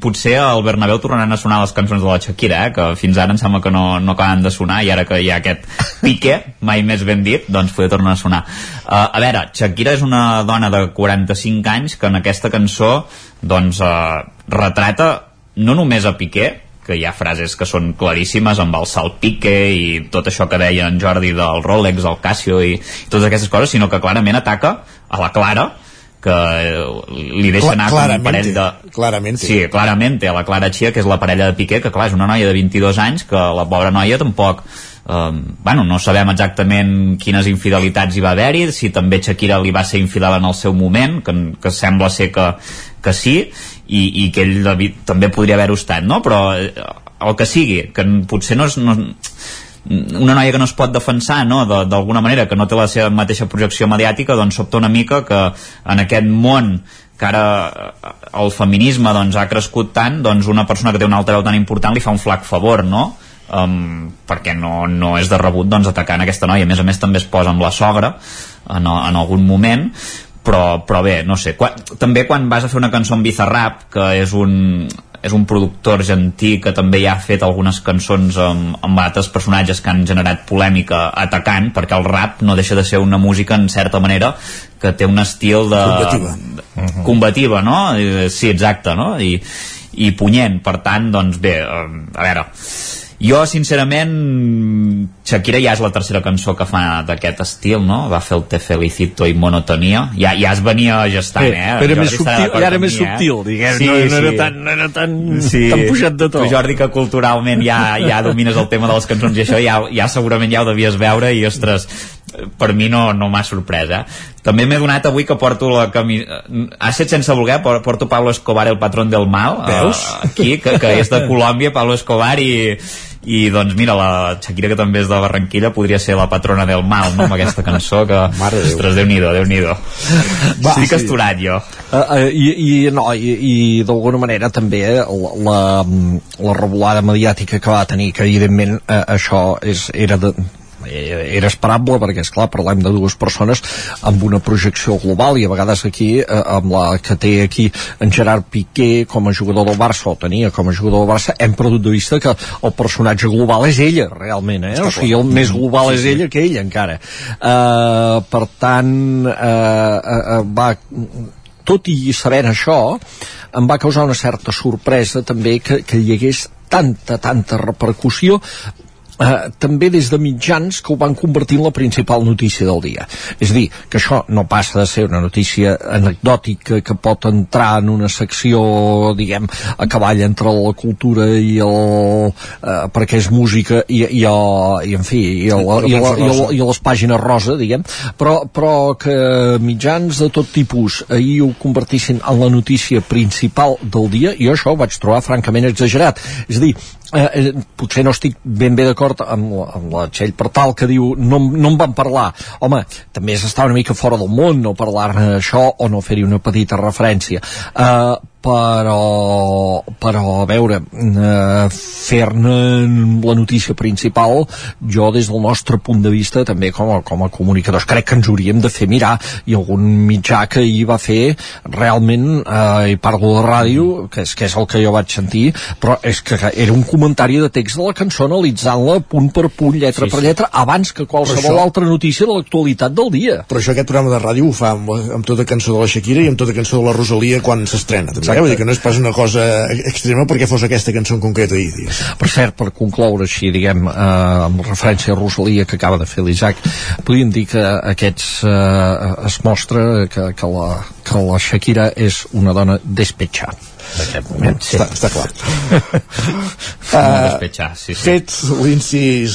potser al Bernabéu tornaran a sonar les cançons de la Shakira, eh, que fins ara em sembla que no, no acaben de sonar, i ara que hi ha aquest pique, mai més ben dit, doncs poder tornar a sonar. Uh, a veure, Shakira és una dona de 45 anys que en aquesta cançó doncs eh, retrata no només a Piqué, que hi ha frases que són claríssimes amb el salt pique i tot això que deia en Jordi del Rolex, el Casio i, i totes aquestes coses, sinó que clarament ataca a la Clara que li deixa anar com un parell de... Clarament. Sí, clarament, a la Clara Chia, que és la parella de Piqué, que clar, és una noia de 22 anys, que la pobra noia tampoc... Um, bueno, no sabem exactament quines infidelitats hi va haver-hi, si també Shakira li va ser infidel en el seu moment, que, que sembla ser que, que sí, i, i que ell David, també podria haver-ho estat, no? Però eh, el que sigui, que potser no és... No, una noia que no es pot defensar no? d'alguna manera, que no té la seva mateixa projecció mediàtica, doncs sobta una mica que en aquest món que ara eh, el feminisme doncs, ha crescut tant, doncs una persona que té un altaveu tan important li fa un flac favor, no? Um, perquè no, no és de rebut doncs, atacar en aquesta noia. A més a més també es posa amb la sogra en, en algun moment, però, però bé, no sé quan, també quan vas a fer una cançó amb Bizarrap que és un, és un productor argentí que també ja ha fet algunes cançons amb, amb altres personatges que han generat polèmica atacant, perquè el rap no deixa de ser una música en certa manera que té un estil de... Combativa. Uh-huh. Combativa, no? I, sí, exacte, no? I, i punyent, per tant, doncs bé, a veure jo, sincerament, Shakira ja és la tercera cançó que fa d'aquest estil, no? Va fer el Te Felicito i Monotonia. Ja, ja es venia gestant, eh? Però més subtil, ja era més subtil, eh? diguem, sí, no, no, sí. era tan, no era tan, sí. tan pujat de tot. Tu, Jordi, que culturalment ja, ja domines el tema de les cançons i això ja, ja segurament ja ho devies veure i, ostres, per mi no, no m'ha sorprès, eh? També m'he donat avui que porto la camisa... Ha set sense voler, porto Pablo Escobar, el patrón del mal, Veus? Uh, aquí, que, que és de Colòmbia, Pablo Escobar, i, i doncs mira, la Shakira que també és de Barranquilla podria ser la patrona del mal no? amb aquesta cançó que, Mare ostres, Déu-n'hi-do, déu nhi déu Va, sí estorat jo Uh, uh, i, i, no, i, i d'alguna manera també eh, la, la, la revolada mediàtica que va tenir que evidentment uh, això és, era de, eh, era esperable perquè és clar parlem de dues persones amb una projecció global i a vegades aquí eh, amb la que té aquí en Gerard Piqué com a jugador del Barça o tenia com a jugador del Barça hem perdut de vista que el personatge global és ella realment, eh? o sigui el més global és ella que ell encara. Eh, per tant eh, eh, va tot i sabent això em va causar una certa sorpresa també que, que hi hagués tanta, tanta repercussió eh, també des de mitjans que ho van convertir en la principal notícia del dia. És a dir, que això no passa de ser una notícia anecdòtica que pot entrar en una secció, diguem, a cavall entre la cultura i el... Eh, perquè és música i, i, el, i en fi, i, el, i, el, i, el, i les pàgines rosa, diguem, però, però que mitjans de tot tipus ahir ho convertissin en la notícia principal del dia, i jo això ho vaig trobar francament exagerat. És a dir, eh, eh, potser no estic ben bé d'acord amb, amb la Txell Partal que diu no, no en van parlar home, també és estar una mica fora del món no parlar-ne d'això o no fer-hi una petita referència. Eh, però però a veure eh, fer-ne la notícia principal jo des del nostre punt de vista també com a, com a comunicadors crec que ens hauríem de fer mirar i algun mitjà que hi va fer realment eh, i parlo de ràdio que és, que és el que jo vaig sentir però és que era un comentari de text de la cançó analitzant-la punt per punt, lletra Sí, per sí. lletra abans que qualsevol això- altra notícia de l'actualitat del dia Però això aquest programa de ràdio ho fa amb, amb tota cançó de la Shakira i amb tota cançó de la Rosalia quan s'estrena. també? Exacte. Vull dir que no és pas una cosa extrema perquè fos aquesta cançó en concret ahir. Digues. Per cert, per concloure així, diguem, eh, amb referència a Rosalia que acaba de fer l'Isaac, podríem dir que aquests eh, es mostra que, que, la, que la Shakira és una dona despetxada. sí. Està, està clar. Despetxar, sí, sí. Fet l'incís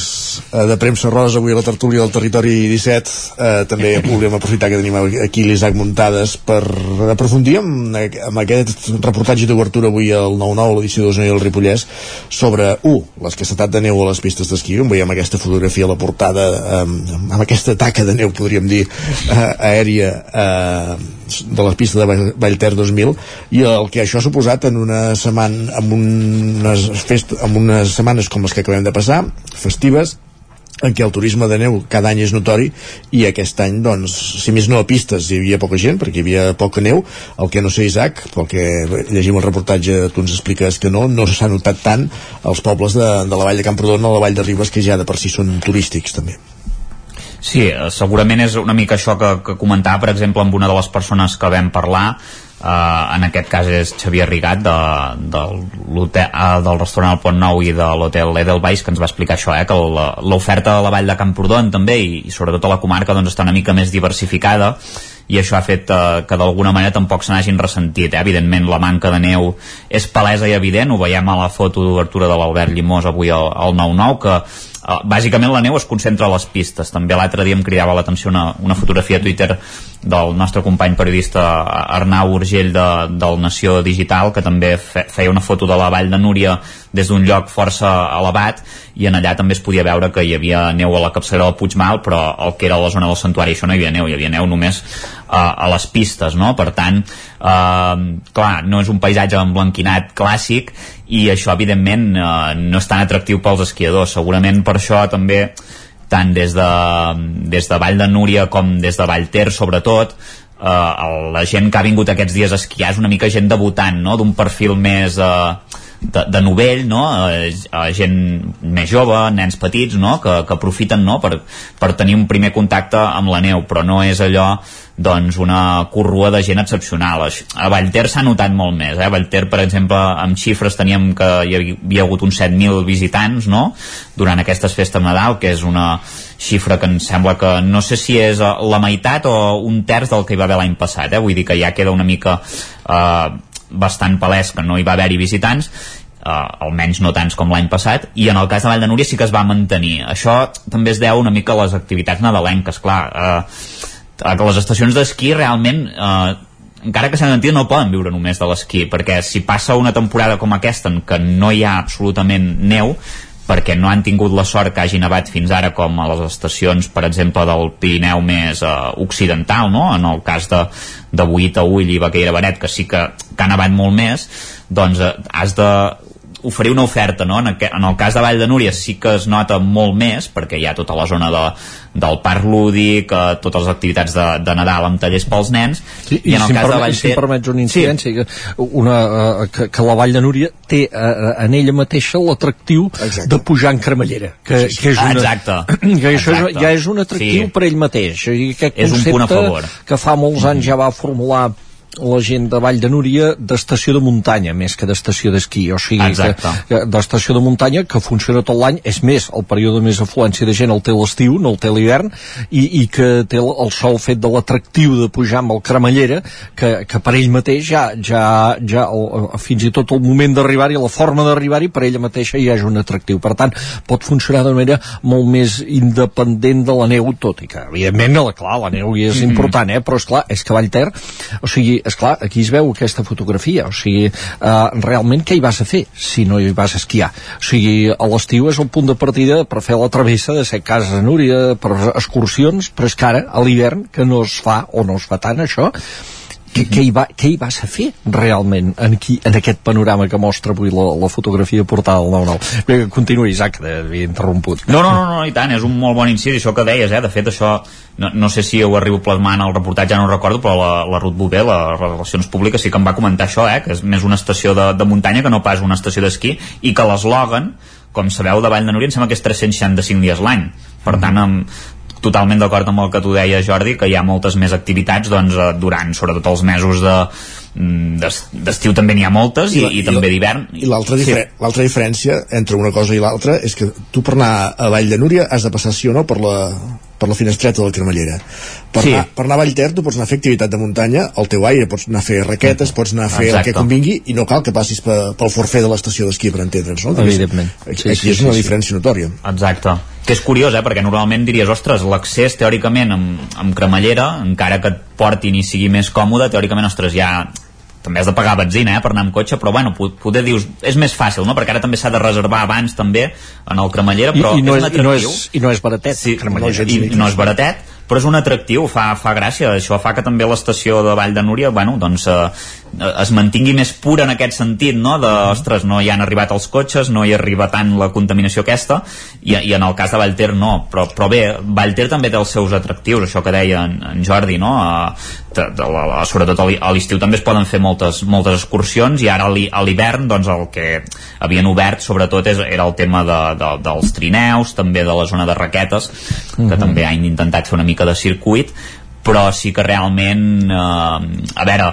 eh, de premsa rosa avui a la tertúlia del territori 17 eh, també volíem aprofitar que tenim aquí l'Isaac Muntades per aprofundir amb, amb aquest reportatge d'obertura avui al 9-9 l'edició d'Osona i el Ripollès sobre, u, l'escassetat de neu a les pistes d'esquí on veiem aquesta fotografia a la portada eh, amb aquesta taca de neu podríem dir eh, aèria eh, de les pistes de Vall- Vallter 2000 i el que això ha suposat en una setmana amb unes, fest, amb unes setmanes com les que acabem de passar festives en què el turisme de neu cada any és notori i aquest any, doncs, si més no a pistes hi havia poca gent, perquè hi havia poca neu. El que no sé, Isaac, pel que llegim el reportatge, tu ens expliques que no no s'ha notat tant als pobles de, de la vall de Camprodon o la vall de Ribes que ja de per si són turístics també Sí, eh, segurament és una mica això que, que comentava, per exemple, amb una de les persones que vam parlar, eh, en aquest cas és Xavier Rigat de, de eh, del restaurant El Pont Nou i de l'hotel Edelweiss que ens va explicar això, eh, que l'oferta de la vall de Camprodon també i, i sobretot a la comarca doncs, està una mica més diversificada i això ha fet eh, que d'alguna manera tampoc se n'hagin ressentit. Eh? Evidentment la manca de neu és palesa i evident, ho veiem a la foto d'obertura de l'Albert Llimós avui al 9-9, que eh, bàsicament la neu es concentra a les pistes. També l'altre dia em cridava l'atenció una, una fotografia a Twitter del nostre company periodista Arnau Urgell de, del Nació Digital, que també fe, feia una foto de la vall de Núria des d'un lloc força elevat i en allà també es podia veure que hi havia neu a la capçalera del Puigmal però el que era la zona del santuari això no hi havia neu, hi havia neu només uh, a les pistes, no? Per tant uh, clar, no és un paisatge emblanquinat clàssic i això evidentment uh, no és tan atractiu pels esquiadors, segurament per això també tant des de, des de Vall de Núria com des de Vallter sobretot eh, la gent que ha vingut aquests dies a esquiar és una mica gent debutant no? d'un perfil més eh, de, de novell, no? Eh, eh, gent més jove, nens petits no? que, que aprofiten no? per, per tenir un primer contacte amb la neu però no és allò doncs una corrua de gent excepcional a Vallter s'ha notat molt més eh? a Vallter per exemple amb xifres teníem que hi havia hagut uns 7.000 visitants no? durant aquestes festes Nadal que és una xifra que em sembla que no sé si és eh, la meitat o un terç del que hi va haver l'any passat eh? vull dir que ja queda una mica eh, bastant palès que no hi va haver-hi visitants uh, almenys no tants com l'any passat i en el cas de Vall de Núria sí que es va mantenir. Això també es deu una mica a les activitats nadalenques clar, uh, a les estacions d'esquí realment uh, encara que s'han sentit no poden viure només de l'esquí perquè si passa una temporada com aquesta en què no hi ha absolutament neu perquè no han tingut la sort que hagi nevat fins ara com a les estacions, per exemple, del Pirineu més eh, occidental, no? en el cas de, de Buit a Ull i Baqueira Benet, que sí que, que ha nevat molt més, doncs eh, has de oferir una oferta, no? En, en el cas de Vall de Núria sí que es nota molt més, perquè hi ha tota la zona de, del parc lúdic, eh, totes les activitats de, de Nadal amb tallers pels nens, Sí, i en el si, em cas de permet, Vall si em permets una incidència, sí. una, uh, que, que la Vall de Núria té uh, en ella mateixa l'atractiu de pujar en cremallera. Que, Sí, sí. que és una, Exacte. Que això Exacte. És, ja és un atractiu Sí. per ell mateix. I aquest És un punt a favor. que fa molts anys ja va formular la gent de Vall de Núria d'estació de muntanya més que d'estació d'esquí o sigui Exacte. que, que d'estació de muntanya que funciona tot l'any és més, el període més afluència de gent el té l'estiu, no el té l'hivern i, i que té el, sol fet de l'atractiu de pujar amb el cremallera que, que per ell mateix ja, ja, ja el, fins i tot el moment d'arribar-hi la forma d'arribar-hi per ella mateixa ja és un atractiu, per tant pot funcionar de manera molt més independent de la neu, tot i que evidentment clar, la neu hi és Mhm. important eh? però és clar, és que Vallter o sigui, és clar, aquí es veu aquesta fotografia o sigui, eh, realment què hi vas a fer si no hi vas a esquiar? O sigui, a l'estiu és el punt de partida per fer la travessa de set cases a Núria per excursions, però és que ara a l'hivern que no es fa o no es fa tant això què, què, hi va, què hi vas a fer realment en, aquí, en aquest panorama que mostra avui la, la fotografia portada al 9-9 Bé, continuï Isaac, havia interromput No, no, no, no, i tant, és un molt bon incís, això que deies, eh? de fet això, no, no sé si ho arribo plasmant al reportatge, ja no recordo, però la, la Ruth Bové, les Relacions Públiques, sí que em va comentar això, eh? que és més una estació de, de muntanya que no pas una estació d'esquí, i que l'eslògan, com sabeu, de Vall de Núria em sembla que és 365 dies l'any. Per tant, amb, totalment d'acord amb el que tu deies Jordi que hi ha moltes més activitats doncs, eh, durant sobretot els mesos de mm, d'es- d'estiu també n'hi ha moltes i, la- i, també d'hivern I l'altra difer l'altra diferència entre una cosa i l'altra és que tu per anar a Vall de Núria has de passar sí o no per la, per la finestreta de la Cremallera. Per, Sí. anar, per anar a Vallter tu pots anar a fer activitat de muntanya al teu aire, pots anar a fer raquetes, pots anar a fer Exacte. el que convingui i no cal que passis pe, pel forfet de l'estació d'esquí per entendre'ns, no? Evidentment. Aquí, Sí, aquí sí, és sí, una sí. diferència notòria. Exacte. Que és curiós, eh? Perquè normalment diries, ostres, l'accés teòricament amb, amb cremallera, encara que et portin i sigui més còmode, teòricament, ostres, ja també has de pagar benzina eh, per anar amb cotxe, però bueno, po- poder dius, és més fàcil, no? Perquè ara també s'ha de reservar abans també en el cremallera, I, però i, no és un és, i, no és, i no és baratet Sí, Cremallera. i, i no és baratet, però és un atractiu, fa, fa gràcia, això fa que també l'estació de Vall de Núria, bueno, doncs eh, es mantingui més pura en aquest sentit, no? De, ostres, no hi han arribat els cotxes, no hi arriba tant la contaminació aquesta, i, i en el cas de Vallter no, però, però bé, Vallter també té els seus atractius, això que deia en, en Jordi, no? Eh, de, de, la, la, sobretot a a l'estiu també es poden fer moltes, moltes excursions i ara a a l'hivern doncs el que havien obert sobretot és, era el tema de, de, dels trineus, també de la zona de raquetes que Mhm. també han intentat fer una mica de circuit però sí que realment eh, a veure,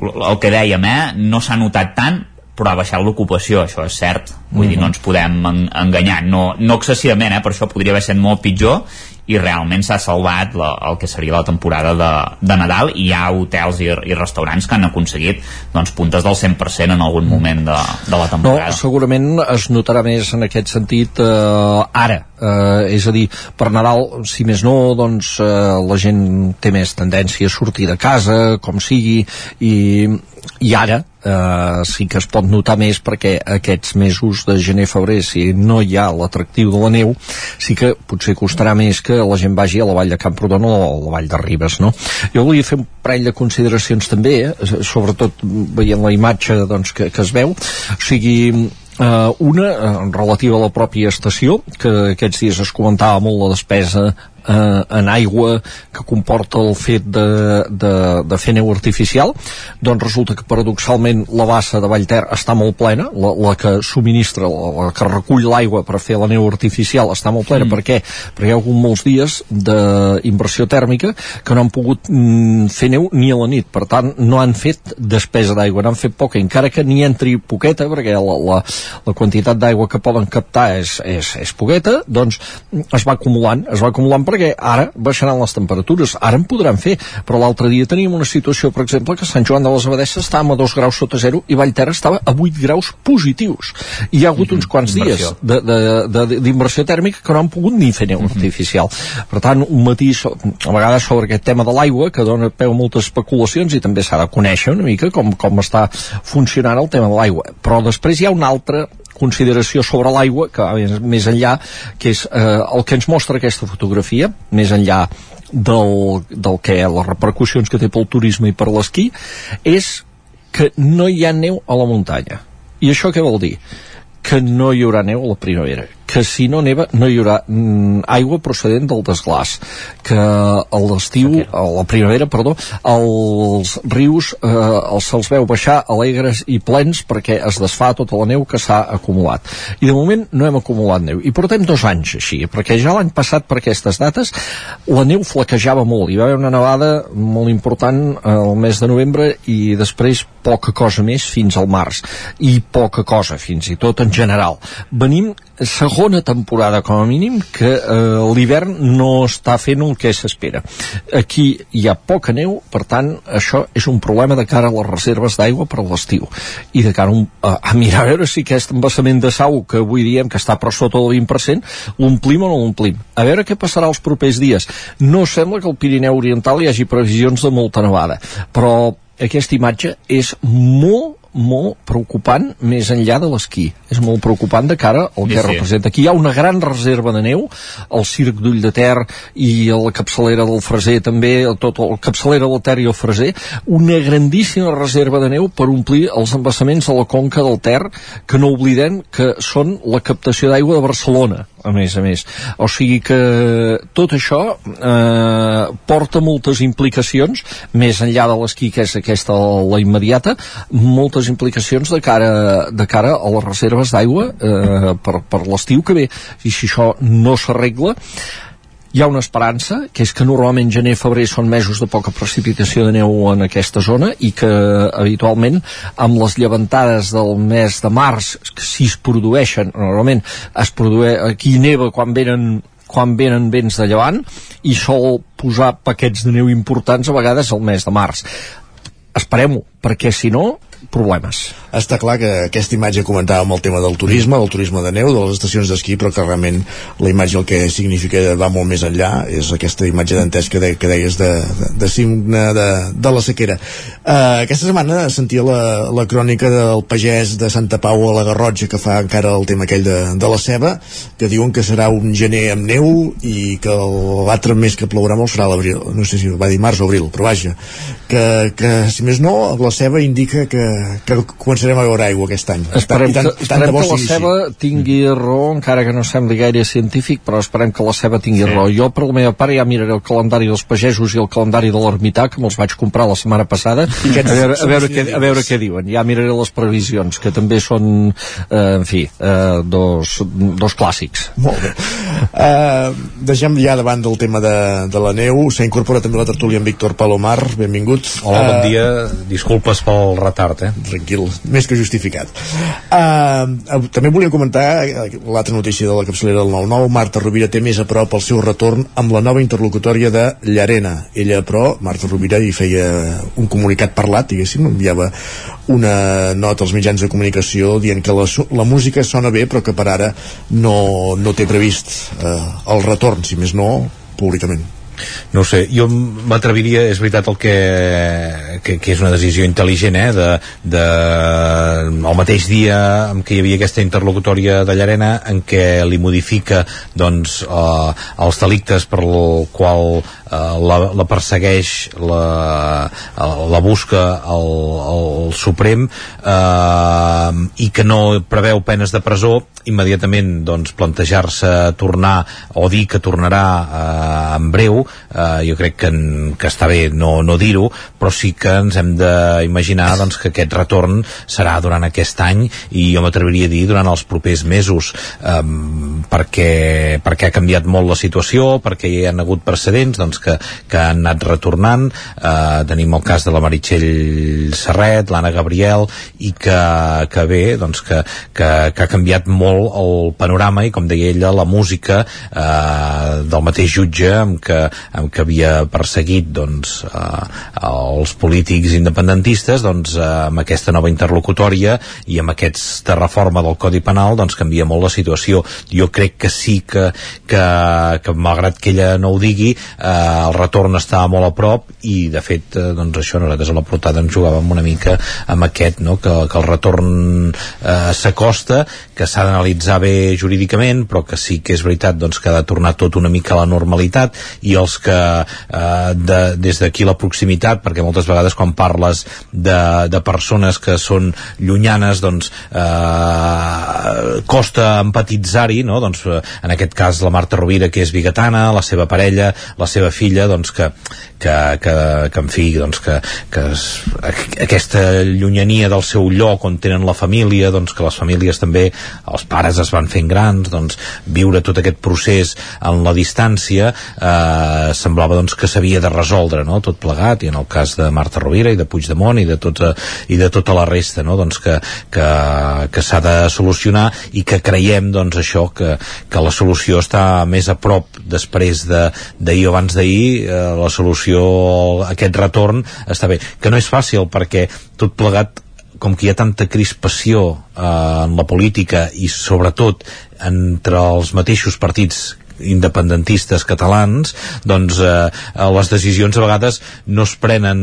el que dèiem eh, no s'ha notat tant però ha baixat l'ocupació, això és cert. Vull dir, no ens podem en enganyar. No, no excessivament, eh, per això podria haver estat molt pitjor i realment s'ha salvat la, el que seria la temporada de, de Nadal i hi ha hotels i, i restaurants que han aconseguit doncs, puntes del 100% en algun moment de, de la No, temporada. segurament es notarà més en aquest sentit eh, ara, eh, és a dir, per Nadal, si més no, doncs eh, la gent té més tendència a sortir de casa, com sigui, i, i ara eh, sí que es pot notar més perquè aquests mesos de gener-febrer, si no hi ha l'atractiu de la neu, sí que potser costarà més que la gent vagi a la vall de Camprodon o a la vall de Ribes, no? Jo volia fer un parell de consideracions també, eh, sobretot veient la imatge doncs, que, que es veu, o sigui, Uh, una uh, relativa a la pròpia estació que aquests dies es comentava molt la despesa uh, en aigua que comporta el fet de, de, de fer neu artificial doncs resulta que paradoxalment la bassa de Vallter està molt plena la, la que subministra, la, la que recull l'aigua per fer la neu artificial està molt plena, mm. per què? Perquè hi ha hagut molts dies d'inversió tèrmica que no han pogut mm, fer neu ni a la nit, per tant no han fet despesa d'aigua, n'han fet poca encara que n'hi entri poqueta, perquè la, la, la quantitat d'aigua que poden captar és, és, és poqueta, doncs es va acumulant, es va acumulant perquè ara baixaran les temperatures, ara en podran fer, però l'altre dia teníem una situació, per exemple, que Sant Joan de les Abadesses estàvem a 2 graus sota zero i Vallterra estava a 8 graus positius. Hi ha hagut uns quants dies d'inversió tèrmica que no han pogut ni fer neu artificial. Per tant, un matís, a vegades sobre aquest tema de l'aigua, que dona peu a moltes especulacions i també s'ha de conèixer una mica com, com està funcionant el tema de l'aigua. Però després hi ha una altra consideració sobre l'aigua que més enllà que és eh, el que ens mostra aquesta fotografia més enllà del, del que les repercussions que té pel turisme i per l'esquí és que no hi ha neu a la muntanya i això què vol dir? que no hi haurà neu a la primavera que si no neva no hi haurà mm, aigua procedent del desglàs que a l'estiu, a la primavera, perdó, els rius eh, els se'ls veu baixar alegres i plens perquè es desfà tota la neu que s'ha acumulat. I de moment no hem acumulat neu. I portem dos anys així, perquè ja l'any passat per aquestes dates la neu flaquejava molt. Hi va haver una nevada molt important eh, el mes de novembre i després poca cosa més fins al març i poca cosa fins i tot en general venim segona temporada com a mínim que eh, l'hivern no està fent el que s'espera. Aquí hi ha poca neu per tant això és un problema de cara a les reserves d'aigua per a l'estiu. I de cara a, un, a, a mirar a veure si aquest embassament de sau que avui diem que està per sota del 20% l'omplim o no l'omplim a veure què passarà els propers dies. No sembla que al Pirineu Oriental hi hagi previsions de molta nevada però aquesta imatge és molt molt preocupant més enllà de l'esquí. És molt preocupant de cara al que Sí, sí. representa. Aquí hi ha una gran reserva de neu al Circ d'Ull de Ter i a la capçalera del Freser també tot el capçalera del Ter i el Freser. Una grandíssima reserva de neu per omplir els embassaments de la conca del Ter que no oblidem que són la captació d'aigua de Barcelona a més a més. O sigui que tot això eh, porta moltes implicacions més enllà de l'esquí que és aquesta la immediata moltes implicacions de cara, de cara a les reserves d'aigua eh, per, per l'estiu que ve. I si això no s'arregla hi ha una esperança, que és que normalment gener i febrer són mesos de poca precipitació de neu en aquesta zona i que habitualment amb les llevantades del mes de març, que si es produeixen, normalment es produeix, aquí neva quan venen quan venen vents de llevant i sol posar paquets de neu importants a vegades al mes de març. Esperem-ho, perquè si no, problemes. Està clar que aquesta imatge comentàvem el tema del turisme, del turisme de neu, de les estacions d'esquí, però que realment la imatge el que significa va molt més enllà, és aquesta imatge que, de, que deies de, de, de signe de, de la sequera. Uh, aquesta setmana sentia la, la crònica del pagès de Santa Pau a la Garrotxa que fa encara el tema aquell de, de la ceba, que diuen que serà un gener amb neu i que l'altre mes que plourà molt serà l'abril, no sé si va dir març o abril, però vaja, que, que si més no, la ceba indica que, que començarem a veure aigua aquest any. Esperem, I tant, que, i tant de esperem que la ceba tingui raó, encara que no sembli gaire científic, però esperem que la ceba tingui Sí. raó. Jo, per la meva part, ja miraré el calendari dels pagesos i el calendari de l'ermità, que me'ls vaig comprar la setmana passada, a veure, a, veure què, a veure què diuen. Ja miraré les previsions, que també són, eh, en fi, eh, dos, dos clàssics. Molt bé. Uh, deixem ja davant del tema de, de la neu. S'ha incorporat també la tertúlia en Víctor Palomar. Benvingut. Hola, bon Eh, dia. Disculpes pel retard, eh? Tranquil, més que justificat. Uh, també volia comentar eh, l'altra notícia de la capçalera del 9-9. Marta Rovira té més a prop el seu retorn amb la nova interlocutòria de Llarena. Ella, però, Marta Rovira, hi feia un comunicat parlat, diguéssim, enviava una nota als mitjans de comunicació dient que la, la música sona bé però que per ara no, no té previst eh, el retorn, si més no, públicament. No sé, jo m'atreviria, és veritat el que, que, que és una decisió intel·ligent, eh, de, de, el mateix dia en què hi havia aquesta interlocutòria de Llarena en què li modifica doncs, eh, els delictes per el qual eh, la, la persegueix la, la busca el, el Suprem eh, i que no preveu penes de presó immediatament doncs, plantejar-se tornar o dir que tornarà eh, en breu eh, jo crec que, que està bé no, no dir-ho però sí que ens hem d'imaginar doncs, que aquest retorn serà durant aquest any i jo m'atreviria a dir durant els propers mesos. Eh, perquè, perquè ha canviat molt la situació perquè hi han hagut precedents doncs, que, que han anat retornant. Eh, tenim el cas de la Meritxell Serret, l'Anna Gabriel i que, que bé doncs, que, que, que ha canviat molt el panorama i com deia ella la música eh, del mateix jutge amb que, amb que havia perseguit doncs, eh, els polítics independentistes doncs, eh, amb aquesta nova interlocutòria i amb aquesta reforma del Codi Penal doncs canvia molt la situació jo crec que sí que, que, que malgrat que ella no ho digui eh, el retorn està molt a prop i de fet eh, doncs això nosaltres a la portada ens jugàvem una mica amb aquest no? que, que el retorn eh, s'acosta que s'ha d'analitzar bé jurídicament però que sí que és veritat doncs, que ha de tornar tot una mica a la normalitat i els que eh, de, des d'aquí la proximitat perquè moltes vegades quan parles de, de persones que són llunyanes doncs eh, costa empatitzar-hi no? doncs, eh, en aquest cas la Marta Rovira que és bigatana, la seva parella la seva filla doncs, que, que, que, que en fi doncs, que, que es, aquesta llunyania del seu lloc on tenen la família doncs, que les famílies també els pares es van fent grans doncs, viure tot aquest procés en la distància eh, semblava doncs, que s'havia de resoldre no? tot plegat i en el cas de Marta Rovira i de Puigdemont i de tota, i de tota la resta no? doncs que, que, que s'ha de solucionar i que creiem doncs, això que, que la solució està més a prop després d'ahir o abans d'ahir eh, la solució aquest retorn està bé, que no és fàcil perquè tot plegat com que hi ha tanta crispació eh, en la política i sobretot entre els mateixos partits independentistes catalans doncs eh, les decisions a vegades no es prenen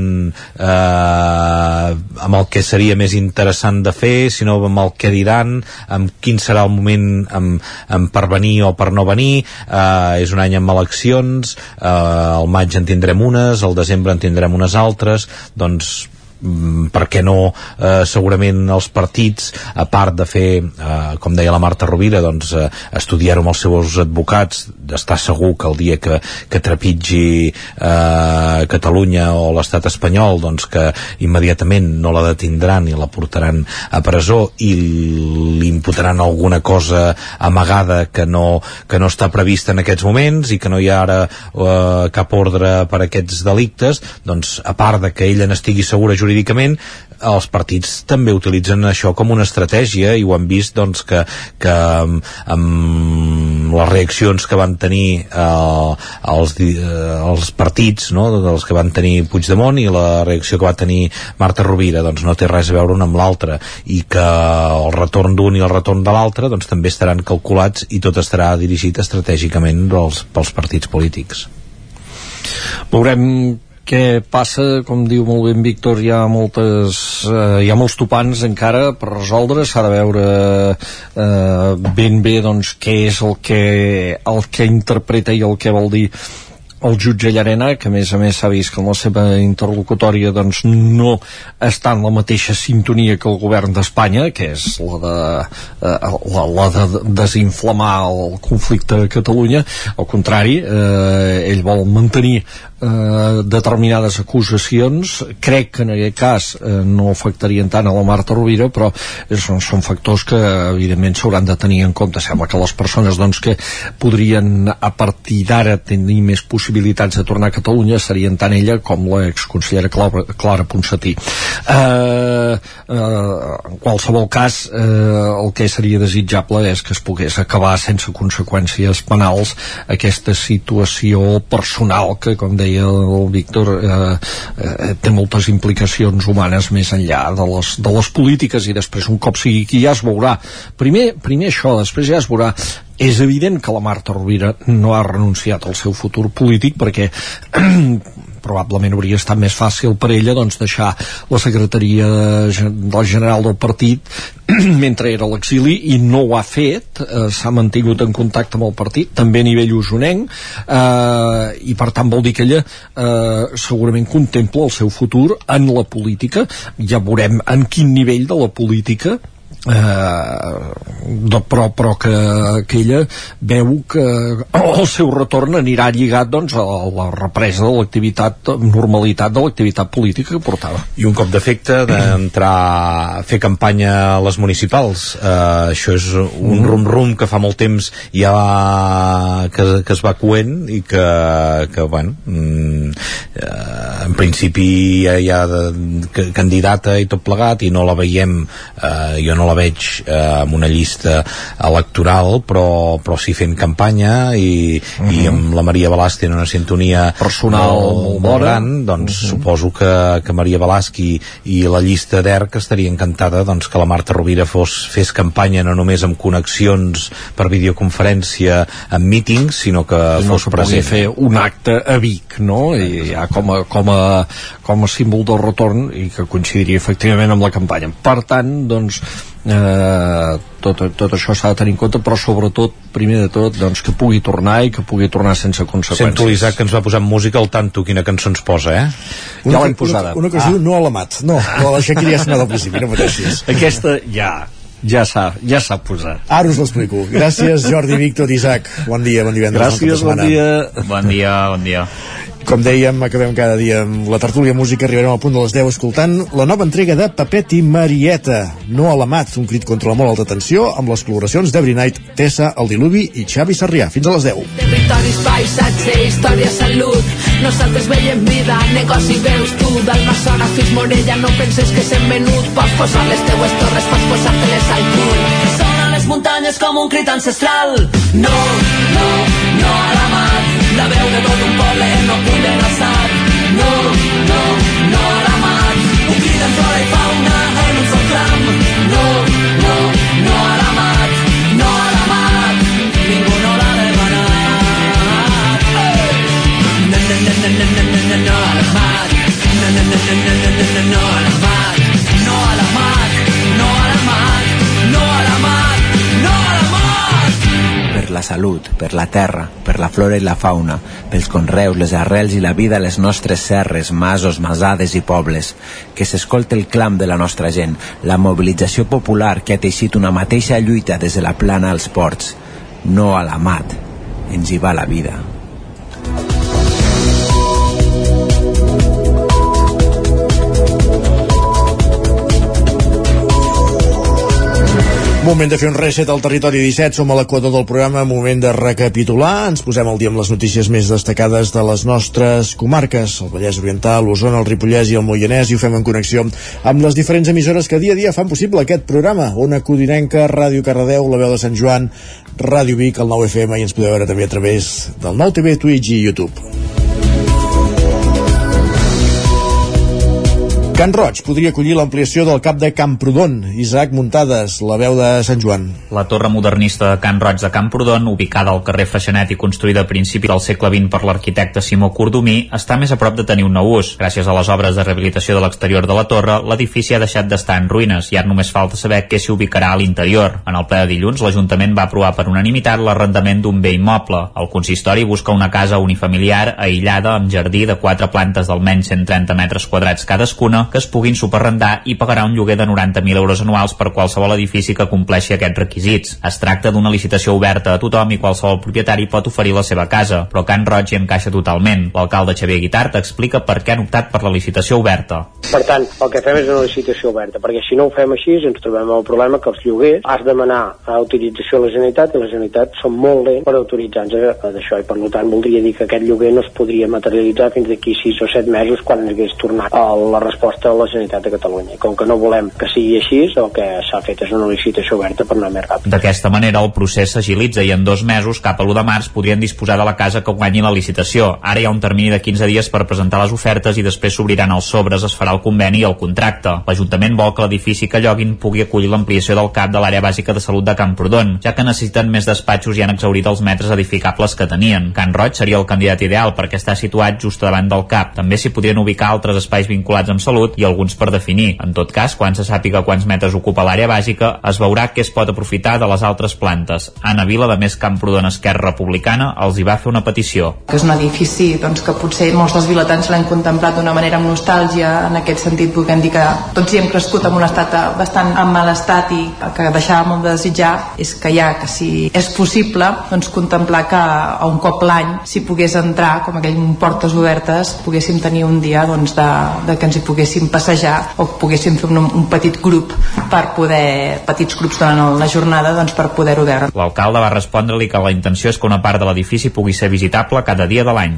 eh, amb el que seria més interessant de fer sinó amb el que diran amb quin serà el moment amb, amb per venir o per no venir. Eh, és un any amb eleccions eh, al maig en tindrem unes al desembre en tindrem unes altres. Doncs per què no? Eh, segurament els partits a part de fer eh, com deia la Marta Rovira doncs eh, estudiar-ho amb els seus advocats d'estar segur que el dia que, que trepitgi eh, Catalunya o l'estat espanyol doncs que immediatament no la detindran i la portaran a presó i li imputaran alguna cosa amagada que no, que no està prevista en aquests moments i que no hi ha ara eh, cap ordre per aquests delictes doncs a part de que ella n'estigui segura jurídicament els partits també utilitzen això com una estratègia i ho han vist doncs, que, que amb, amb les reaccions que van tenir eh, els, eh, els partits no? dels que van tenir Puigdemont i la reacció que va tenir Marta Rovira doncs no té res a veure un amb l'altre i que el retorn d'un i el retorn de l'altre doncs també estaran calculats i tot estarà dirigit estratègicament pels, pels partits polítics veurem què passa, com diu molt bé en Víctor, hi ha moltes eh, hi ha molts topants encara per resoldre, s'ha de veure eh, ben bé doncs què és el que, el que interpreta i el que vol dir el jutge Llarena, que a més a més s'ha vist que en la seva interlocutòria doncs, no està en la mateixa sintonia que el govern d'Espanya, que és la de, eh, la, la de desinflamar el conflicte a Catalunya. Al contrari, eh, ell vol mantenir eh, determinades acusacions crec que en aquest cas eh, no afectarien tant a la Marta Rovira però són, són factors que evidentment s'hauran de tenir en compte sembla que les persones doncs, que podrien a partir d'ara tenir més possibilitats de tornar a Catalunya serien tant ella com l'exconsellera Clara, Clara Ponsatí. Eh, eh, en qualsevol cas eh, el que seria desitjable és que es pogués acabar sense conseqüències penals aquesta situació personal que com deia el Víctor eh, eh, té moltes implicacions humanes més enllà de les, de les polítiques i després un cop sigui aquí ja es veurà. Primer, primer això, després ja es veurà és evident que la Marta Rovira no ha renunciat al seu futur polític perquè probablement hauria estat més fàcil per ella doncs, deixar la secretaria del general del partit mentre era a l'exili i no ho ha fet. Eh, s'ha mantingut en contacte amb el partit també a nivell usonenc eh, i per tant vol dir que ella eh, segurament contempla el seu futur en la política. Ja veurem en quin nivell de la política eh, de, però, però que, que ella veu que el seu retorn anirà lligat doncs, a la represa de l'activitat normalitat de l'activitat política que portava. I un cop d'efecte d'entrar a fer campanya a les municipals. Eh, això és un rum-rum que fa molt temps ja que, que es va coent i que, que bueno mm, eh, en principi ja hi ha de, que, candidata i tot plegat i no la veiem eh, jo no la veig eh, amb una llista electoral però, però sí fent campanya i, uh -huh. i amb la Maria Balàs tenen una sintonia personal molt, molt, molt gran doncs uh -huh. suposo que, que Maria Balàs i, i la llista d'ERC estaria encantada doncs, que la Marta Rovira fos, fes campanya no només amb connexions per videoconferència amb mítings sinó que I no fos present fer un acte a Vic no? i ja com a, com a, com a símbol del retorn i que coincidiria efectivament amb la campanya per tant doncs eh, tot, tot això s'ha de tenir en compte però sobretot, primer de tot doncs, que pugui tornar i que pugui tornar sense conseqüències Sento l'Isaac que ens va posar música al tanto quina cançó ens posa, eh? Ja l'hem posada. Una, una que es diu No a la mat. No, la Shakira ja sonava al principi, no pateixis. Aquesta ja, ja s'ha ja s'ha posat. Ara us l'explico. Gràcies, Jordi, Víctor, Isaac. Bon dia, bon divendres. Gràcies, bon dia. Bon dia, bon dia. Com dèiem, acabem cada dia amb la tertúlia música, arribarem al punt de les 10 escoltant la nova entrega de Papet i Marieta, No a la mat, un crit contra la molt alta tensió, amb les col·laboracions d'Every Night, Tessa, El Diluvi i Xavi Sarrià. Fins a les 10. Territoris, paisatge, història, salut. Nosaltres veiem vida, negoci, veus tu. D'Almassora fins Morella, no penses que s'hem venut. Pots posar les teues torres, pots posar-te-les al cul. Sona les muntanyes com un crit ancestral. No, no, no a la mar la veu de tot un poble no podent alçat. No, no, no, la salut, per la terra, per la flora i la fauna, pels conreus, les arrels i la vida a les nostres serres, masos, masades i pobles. Que s'escolte el clam de la nostra gent, la mobilització popular que ha teixit una mateixa lluita des de la plana als ports. No a la mat. Ens hi va la vida. Moment de fer un reset al territori 17, som a l'equador del programa, moment de recapitular, ens posem al dia amb les notícies més destacades de les nostres comarques, el Vallès Oriental, l'Osona, el Ripollès i el Moianès, i ho fem en connexió amb les diferents emissores que dia a dia fan possible aquest programa, Ona Codinenca, Ràdio Cardedeu, La Veu de Sant Joan, Ràdio Vic, el 9FM, i ens podeu veure també a través del 9TV, Twitch i YouTube. Can Roig podria acollir l'ampliació del cap de Camprodon. Isaac Muntades, la veu de Sant Joan. La torre modernista de Can Roig de Camprodon, ubicada al carrer Freixenet i construïda a principi del segle XX per l'arquitecte Simó Cordomí, està més a prop de tenir un nou ús. Gràcies a les obres de rehabilitació de l'exterior de la torre, l'edifici ha deixat d'estar en ruïnes i ara només falta saber què s'hi ubicarà a l'interior. En el ple de dilluns, l'Ajuntament va aprovar per unanimitat l'arrendament d'un bé immoble. El consistori busca una casa unifamiliar aïllada amb jardí de quatre plantes d'almenys 130 metres quadrats cadascuna que es puguin superrendar i pagarà un lloguer de 90.000 euros anuals per qualsevol edifici que compleixi aquests requisits. Es tracta d'una licitació oberta a tothom i qualsevol propietari pot oferir la seva casa, però Can Roig hi encaixa totalment. L'alcalde Xavier Guitart explica per què han optat per la licitació oberta. Per tant, el que fem és una licitació oberta, perquè si no ho fem així ens trobem el problema que els lloguers has de demanar a utilització a la Generalitat i la Generalitat són molt lents per autoritzar-nos d'això i per tant voldria dir que aquest lloguer no es podria materialitzar fins d'aquí 6 o 7 mesos quan hagués tornat a la resposta a la Generalitat de Catalunya. Com que no volem que sigui així, el que s'ha fet és una licitació oberta per anar més ràpid. D'aquesta manera, el procés s'agilitza i en dos mesos, cap a l'1 de març, podrien disposar de la casa que guanyi la licitació. Ara hi ha un termini de 15 dies per presentar les ofertes i després s'obriran els sobres, es farà el conveni i el contracte. L'Ajuntament vol que l'edifici que lloguin pugui acollir l'ampliació del CAP de l'àrea bàsica de salut de Camprodon, ja que necessiten més despatxos i han exhaurit els metres edificables que tenien. Can Roig seria el candidat ideal perquè està situat just davant del CAP. També s'hi podrien ubicar altres espais vinculats amb salut i alguns per definir. En tot cas, quan se sàpiga quants metres ocupa l'àrea bàsica, es veurà què es pot aprofitar de les altres plantes. Anna Vila, de Més Camprodon Esquerra Republicana, els hi va fer una petició. que és un edifici doncs, que potser molts dels vilatans l'han contemplat d'una manera amb nostàlgia en aquest sentit podem dir que tots hi hem crescut en un estat bastant en mal estat i que deixava molt de desitjar és que ja que si és possible doncs contemplar que a un cop l'any si pogués entrar com aquell portes obertes poguéssim tenir un dia doncs, de, de que ens hi poguéssim poguéssim passejar o poguéssim fer un, un petit grup per poder, petits grups durant la jornada doncs, per poder-ho veure. L'alcalde va respondre-li que la intenció és que una part de l'edifici pugui ser visitable cada dia de l'any.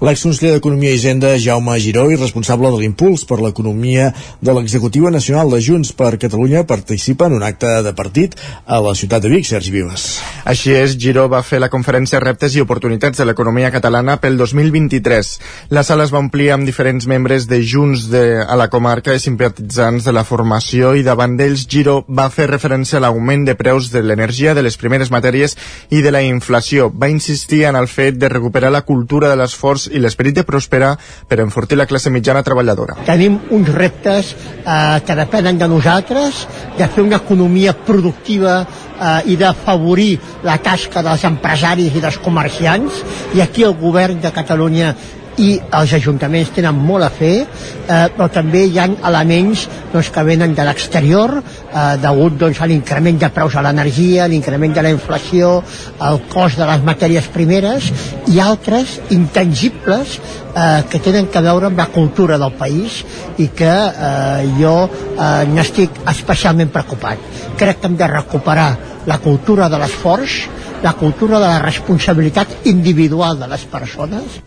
L'exconseller d'Economia i Hisenda, Jaume Giró, i responsable de l'impuls per l'economia de l'Executiva Nacional de Junts per Catalunya, participa en un acte de partit a la ciutat de Vic, Sergi Vives. Així és, Giró va fer la conferència Reptes i oportunitats de l'economia catalana pel 2023. La sala es va omplir amb diferents membres de Junts de, a la comarca i simpatitzants de la formació i davant d'ells Giró va fer referència a l'augment de preus de l'energia, de les primeres matèries i de la inflació. Va insistir en el fet de recuperar la cultura de l'esforç i l'esperit de prosperar per enfortir la classe mitjana treballadora. Tenim uns reptes eh, que depenen de nosaltres, de fer una economia productiva eh, i d'afavorir la tasca dels empresaris i dels comerciants i aquí el govern de Catalunya i els ajuntaments tenen molt a fer, eh, però també hi ha elements doncs, que venen de l'exterior, eh, degut doncs, a l'increment de preus a l'energia, l'increment de la inflació, el cost de les matèries primeres, i altres intangibles eh, que tenen que veure amb la cultura del país i que eh, jo eh, n'estic especialment preocupat. Crec que hem de recuperar la cultura de l'esforç, la cultura de la responsabilitat individual de les persones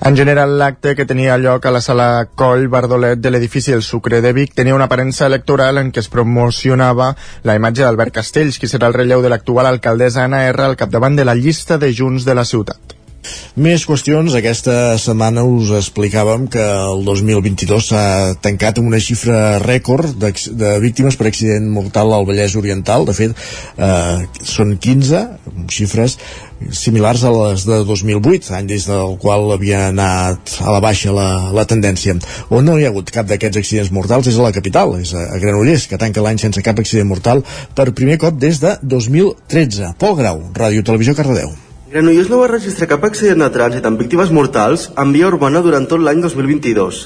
En general, l'acte que tenia lloc a la sala Coll Bardolet de l'edifici El Sucre de Vic tenia una aparença electoral en què es promocionava la imatge d'Albert Castells, qui serà el relleu de l'actual alcaldessa Anna R al capdavant de la llista de Junts de la ciutat. Més qüestions. Aquesta setmana us explicàvem que el 2022 s'ha tancat amb una xifra rècord de, de víctimes per accident mortal al Vallès Oriental. De fet, eh, són 15 xifres similars a les de 2008, any des del qual havia anat a la baixa la, la tendència. On no hi ha hagut cap d'aquests accidents mortals és a la capital, és a, Granollers, que tanca l'any sense cap accident mortal per primer cop des de 2013. Pol Grau, Ràdio Televisió Cardedeu. Granollers no va registrar cap accident de trànsit amb víctimes mortals en via urbana durant tot l'any 2022.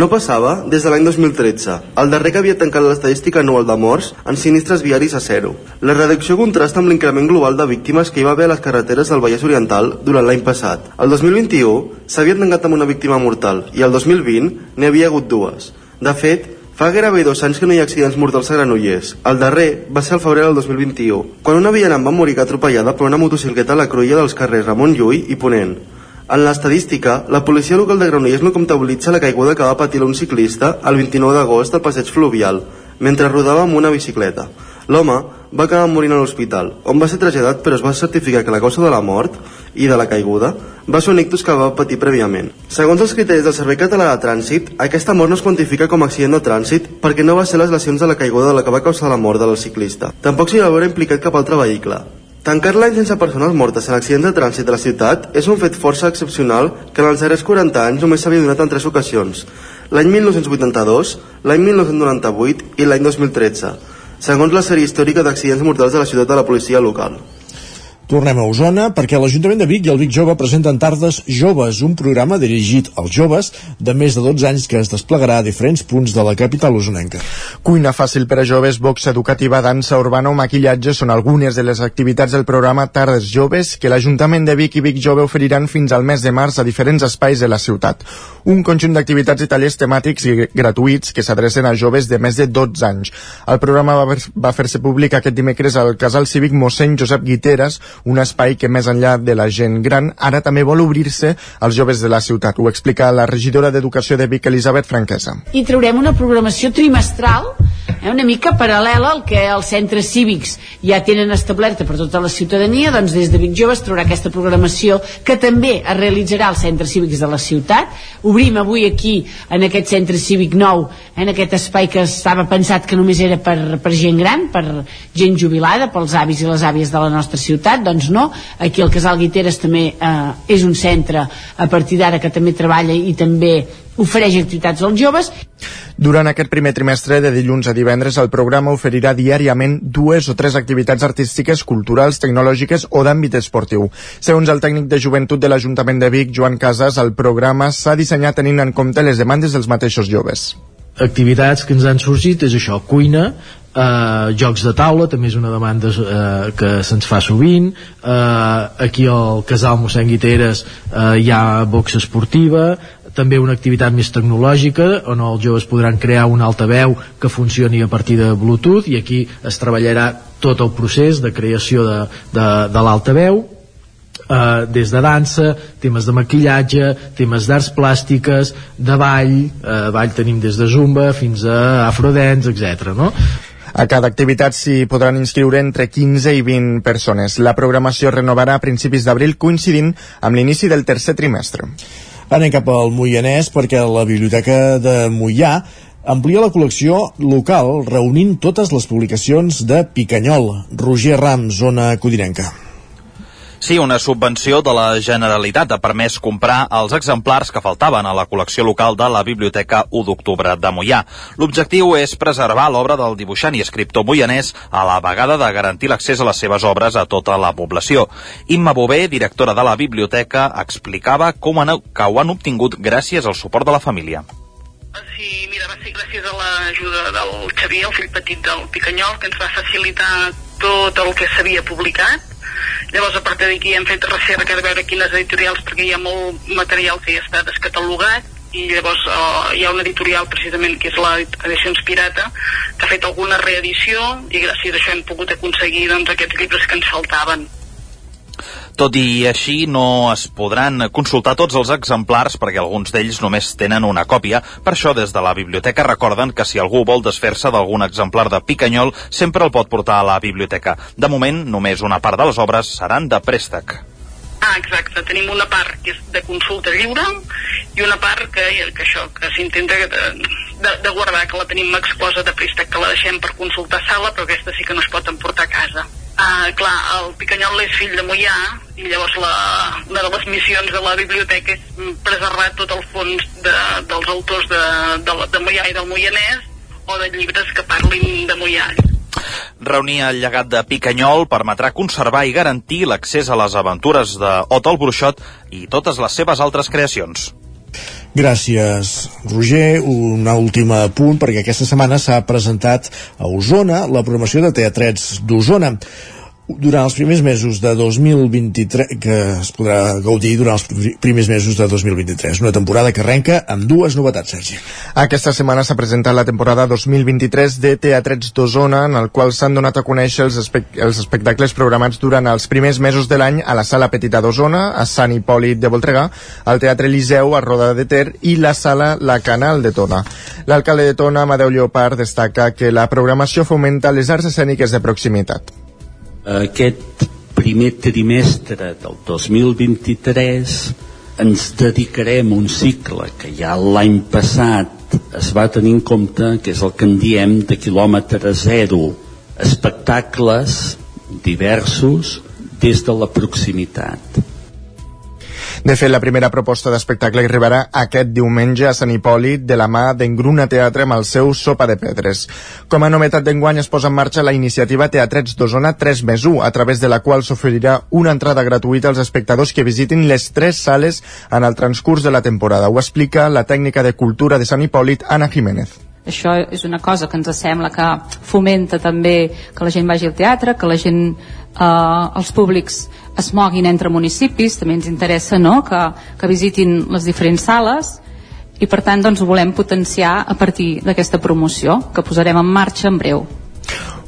No passava des de l'any 2013, el darrer que havia tancat l'estadística anual de morts en sinistres viaris a zero. La reducció contrasta amb l'increment global de víctimes que hi va haver a les carreteres del Vallès Oriental durant l'any passat. El 2021 s'havia tancat amb una víctima mortal i el 2020 n'hi havia hagut dues. De fet, Fa gairebé dos anys que no hi ha accidents mortals a Granollers. El darrer va ser el febrer del 2021, quan una vianant va morir atropellada per una motocicleta a la cruïlla dels carrers Ramon Llull i Ponent. En l'estadística, la policia local de Granollers no comptabilitza la caiguda que va patir un ciclista el 29 d'agost al passeig fluvial, mentre rodava amb una bicicleta. L'home va acabar morint a l'hospital, on va ser traslladat però es va certificar que la causa de la mort i de la caiguda va ser un ictus que va patir prèviament. Segons els criteris del Servei Català de Trànsit, aquesta mort no es quantifica com a accident de trànsit perquè no va ser les lesions de la caiguda de la que va causar la mort del ciclista. Tampoc s'hi va veure implicat cap altre vehicle. Tancar l'any sense persones mortes en accidents de trànsit de la ciutat és un fet força excepcional que en els darrers 40 anys només s'havia donat en tres ocasions. L'any 1982, l'any 1998 i l'any 2013 segons la sèrie històrica d'accidents mortals de la ciutat de la policia local. Tornem a Osona perquè l'Ajuntament de Vic i el Vic Jove presenten Tardes Joves, un programa dirigit als joves de més de 12 anys que es desplegarà a diferents punts de la capital osonenca. Cuina fàcil per a joves, boxa educativa, dansa urbana o maquillatge són algunes de les activitats del programa Tardes Joves que l'Ajuntament de Vic i Vic Jove oferiran fins al mes de març a diferents espais de la ciutat. Un conjunt d'activitats i tallers temàtics i gratuïts que s'adrecen a joves de més de 12 anys. El programa va, fer-se públic aquest dimecres al Casal Cívic mossèn Josep Guiteres, un espai que més enllà de la gent gran ara també vol obrir-se als joves de la ciutat. Ho explica la regidora d'Educació de Vic, Elisabet Franquesa. I traurem una programació trimestral eh, una mica paral·lela al que els centres cívics ja tenen establerta per tota la ciutadania, doncs des de Vic Joves traurà aquesta programació que també es realitzarà als centres cívics de la ciutat. Obrim avui aquí, en aquest centre cívic nou, en aquest espai que estava pensat que només era per, per gent gran, per gent jubilada, pels avis i les àvies de la nostra ciutat, doncs no. Aquí el Casal Guiteres també eh, és un centre a partir d'ara que també treballa i també ofereix activitats als joves. Durant aquest primer trimestre, de dilluns a divendres, el programa oferirà diàriament dues o tres activitats artístiques, culturals, tecnològiques o d'àmbit esportiu. Segons el tècnic de joventut de l'Ajuntament de Vic, Joan Casas, el programa s'ha dissenyat tenint en compte les demandes dels mateixos joves activitats que ens han sorgit és això, cuina, eh, jocs de taula també és una demanda eh, que se'ns fa sovint eh, aquí al casal mossèn Guiteres eh, hi ha boxa esportiva també una activitat més tecnològica on els joves podran crear un altaveu que funcioni a partir de Bluetooth i aquí es treballarà tot el procés de creació de, de, de l'altaveu eh, des de dansa, temes de maquillatge, temes d'arts plàstiques, de ball, eh, ball tenim des de zumba fins a afrodance, etc. no? A cada activitat s'hi podran inscriure entre 15 i 20 persones. La programació renovarà a principis d'abril coincidint amb l'inici del tercer trimestre. Anem cap al Moianès perquè la Biblioteca de Moià amplia la col·lecció local reunint totes les publicacions de Picanyol. Roger Ram, zona codinenca. Sí, una subvenció de la Generalitat ha permès comprar els exemplars que faltaven a la col·lecció local de la Biblioteca 1 d'octubre de Mollà. L'objectiu és preservar l'obra del dibuixant i escriptor moianès a la vegada de garantir l'accés a les seves obres a tota la població. Imma Bové, directora de la biblioteca, explicava com han, que ho han obtingut gràcies al suport de la família. Sí, mira, va ser gràcies a l'ajuda del Xavier, el fill petit del Picanyol, que ens va facilitar tot el que s'havia publicat. Llavors, a partir d'aquí hem fet recerca de veure quines editorials, perquè hi ha molt material que ja està descatalogat, i llavors eh, hi ha una editorial precisament que és l'Edicions Pirata que ha fet alguna reedició i gràcies a això hem pogut aconseguir doncs, aquests llibres que ens faltaven Tot i així, no es podran consultar tots els exemplars perquè alguns d'ells només tenen una còpia. Per això, des de la biblioteca recorden que si algú vol desfer-se d'algun exemplar de Picanyol, sempre el pot portar a la biblioteca. De moment, només una part de les obres seran de préstec. Ah, exacte. Tenim una part que és de consulta lliure i una part que, que això, que s'intenta de, de, de guardar, que la tenim exclosa de préstec, que la deixem per consultar sala, però aquesta sí que no es pot emportar a casa. Ah, clar, el Picanyol és fill de Mollà i llavors la, una de les missions de la biblioteca és preservar tot el fons de, dels autors de, de, de Mollà i del Moianès o de llibres que parlin de Mollà. Reunir el llegat de Picanyol permetrà conservar i garantir l'accés a les aventures de el Bruixot i totes les seves altres creacions. Gràcies, Roger. Un últim punt, perquè aquesta setmana s'ha presentat a Osona la programació de Teatrets d'Osona durant els primers mesos de 2023 que es podrà gaudir durant els pri- primers mesos de 2023 una temporada que arrenca amb dues novetats Sergi Aquesta setmana s'ha presentat la temporada 2023 de Teatrets d'Osona, en el qual s'han donat a conèixer els, espec els espectacles programats durant els primers mesos de l'any a la Sala Petita d'Osona, a Sant Hipòlit de Voltregà, al Teatre Eliseu, a Roda de Ter i la Sala La Canal de Tona. L'alcalde de Tona, Amadeu Lleopard, destaca que la programació fomenta les arts escèniques de proximitat. Aquest primer trimestre del 2023 ens dedicarem a un cicle que ja l'any passat es va tenir en compte, que és el que en diem de quilòmetre zero, espectacles diversos des de la proximitat. De fet, la primera proposta d'espectacle arribarà aquest diumenge a Sant Hipòlit de la mà d'Engruna Teatre amb el seu Sopa de Pedres. Com a novetat d'enguany es posa en marxa la iniciativa Teatrets d'Osona 3 més 1, a través de la qual s'oferirà una entrada gratuïta als espectadors que visitin les tres sales en el transcurs de la temporada. Ho explica la tècnica de cultura de Sant Hipòlit, Anna Jiménez. Això és una cosa que ens sembla que fomenta també que la gent vagi al teatre, que la gent, eh, els públics es moguin entre municipis, també ens interessa no? que, que visitin les diferents sales i per tant doncs, ho volem potenciar a partir d'aquesta promoció que posarem en marxa en breu.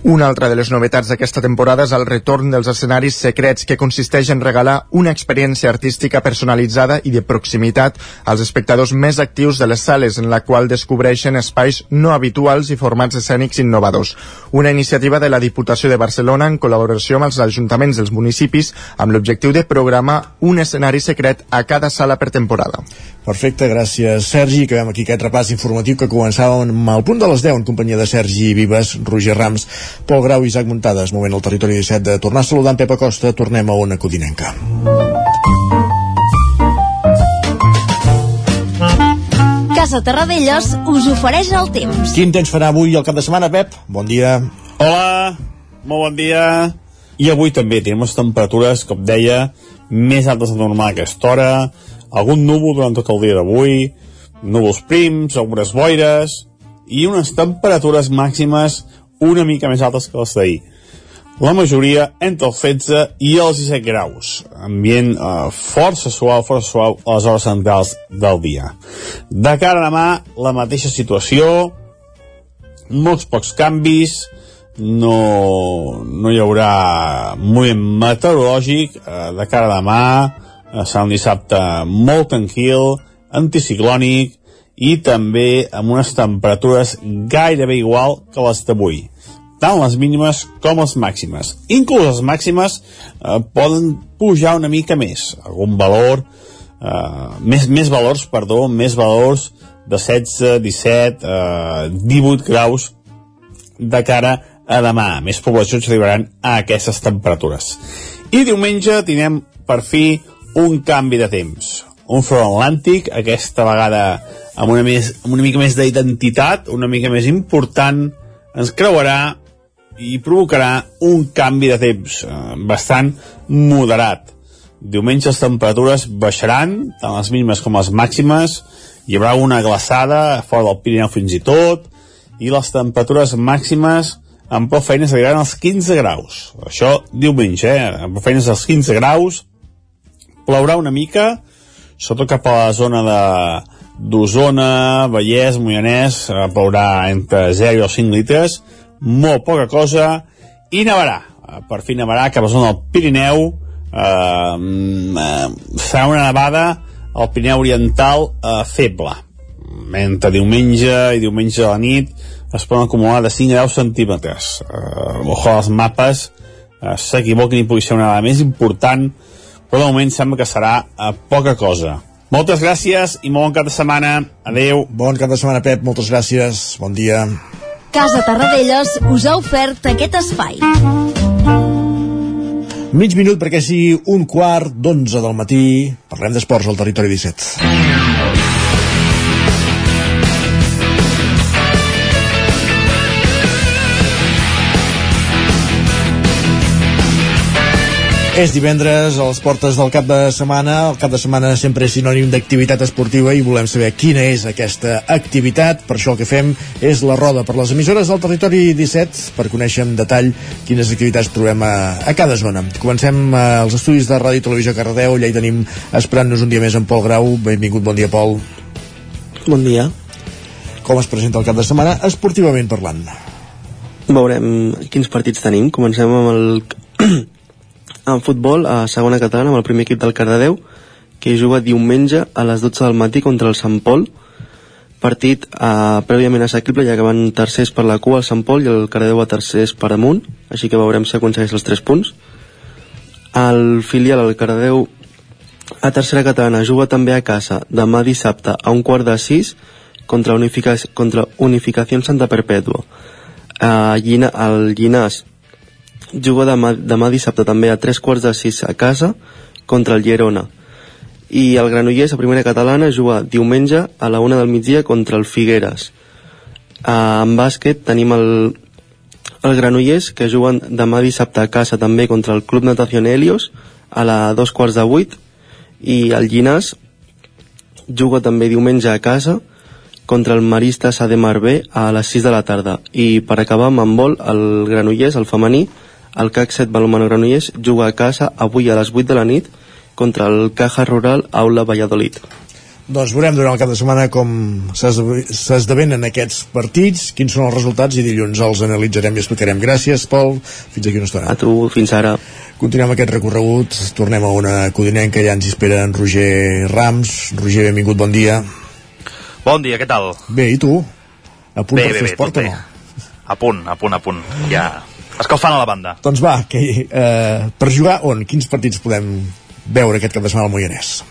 Una altra de les novetats d'aquesta temporada és el retorn dels escenaris secrets que consisteix en regalar una experiència artística personalitzada i de proximitat als espectadors més actius de les sales en la qual descobreixen espais no habituals i formats escènics innovadors. Una iniciativa de la Diputació de Barcelona en col·laboració amb els ajuntaments dels municipis amb l'objectiu de programar un escenari secret a cada sala per temporada. Perfecte, gràcies Sergi. Acabem aquí aquest repàs informatiu que començàvem amb el punt de les 10 en companyia de Sergi Vives, Roger Rams, Pol Grau i Isaac Muntades. Moment al territori 17 de tornar a saludar en Pep Acosta. Tornem a una codinenca. Casa Terradellos us ofereix el temps. Quin temps farà avui al cap de setmana, Pep? Bon dia. Hola, molt bon dia. I avui també tenim les temperatures, com deia, més altes de normal a aquesta hora, algun núvol durant tot el dia d'avui, núvols prims, algunes boires, i unes temperatures màximes una mica més altes que les d'ahir. la majoria entre els 16 i els 17 graus. Ambient eh, força suau, força suau a les hores centrals del dia. De cara a demà, la mateixa situació, molts pocs canvis, no, no hi haurà moviment meteorològic eh, de cara a demà, serà un dissabte molt tranquil, anticiclònic i també amb unes temperatures gairebé igual que les d'avui tant les mínimes com les màximes. Inclús les màximes eh, poden pujar una mica més, algun valor, eh, més, més valors, perdó, més valors de 16, 17, eh, 18 graus de cara a demà. Més poblacions arribaran a aquestes temperatures. I diumenge tindrem per fi un canvi de temps. Un front atlàntic, aquesta vegada amb una, més, amb una mica més d'identitat, una mica més important, ens creuarà i provocarà un canvi de temps eh, bastant moderat. Diumenge les temperatures baixaran, tant les mínimes com les màximes, hi haurà una glaçada fora del Pirineu fins i tot, i les temperatures màximes amb prou feines arribaran als 15 graus. Això diumenge, eh? amb prou feines als 15 graus, plourà una mica, sobretot cap a la zona de d'Osona, Vallès, Moianès, eh, plourà entre 0 i 5 litres, molt poca cosa, i nevarà. Eh, Per fi nevarà cap a la zona del Pirineu, eh, eh, serà una nevada al Pirineu Oriental eh, feble. Mentre diumenge i diumenge a la nit es poden acumular de 5 a 10 centímetres. Eh, ojo als mapes, eh, s'equivoquin i pugui ser una nevada més important, però de moment sembla que serà eh, poca cosa. Moltes gràcies i molt bon cap de setmana. Adeu. Bon cap de setmana, Pep. Moltes gràcies. Bon dia. Casa Tarradellas us ha ofert aquest espai. Mig minut perquè sigui un quart d'onze del matí. Parlem d'esports al territori 17. És divendres, a les portes del cap de setmana. El cap de setmana sempre és sinònim d'activitat esportiva i volem saber quina és aquesta activitat. Per això el que fem és la roda per les emissores del territori 17 per conèixer en detall quines activitats trobem a, a cada zona. Comencem eh, als estudis de Ràdio i Televisió Cardedeu. Allà hi tenim esperant-nos un dia més en Pol Grau. Benvingut, bon dia, Pol. Bon dia. Com es presenta el cap de setmana, esportivament parlant? Veurem quins partits tenim. Comencem amb el en futbol a segona catalana amb el primer equip del Cardedeu que juga diumenge a les 12 del matí contra el Sant Pol. Partit eh, prèviament assequible ja que van tercers per la cua al Sant Pol i el Cardedeu a tercers per amunt així que veurem si aconsegueix els 3 punts. El filial el Cardedeu a tercera catalana juga també a casa demà dissabte a un quart de 6 contra, contra Unificació Santa Perpètua eh, Llina, el Llinàs juga demà, demà dissabte també a tres quarts de sis a casa contra el Girona. I el Granollers a primera catalana juga diumenge a la una del migdia contra el Figueres. Uh, en bàsquet tenim el, el Granollers que juguen demà dissabte a casa també contra el Club Natación Helios a la dos quarts de vuit. I el Llinàs juga també diumenge a casa contra el Maristes Ademar B a les 6 de la tarda. I per acabar amb handbol el Granollers, el femení el CAC 7 Balomano Granollers juga a casa avui a les 8 de la nit contra el Caja Rural Aula Valladolid. Doncs veurem durant el cap de setmana com s'esdevenen aquests partits, quins són els resultats i dilluns els analitzarem i explicarem. Gràcies, Pol. Fins aquí una estona. A tu, fins ara. Continuem aquest recorregut, tornem a una codinenca, ja ens espera en Roger Rams. Roger, benvingut, bon dia. Bon dia, què tal? Bé, i tu? A punt bé, per bé, fer bé, esport tot o bé. no? A punt, a punt, a punt. Ja escalfant a la banda. Doncs va, que, eh, per jugar on? Quins partits podem veure aquest cap de setmana al Moianès?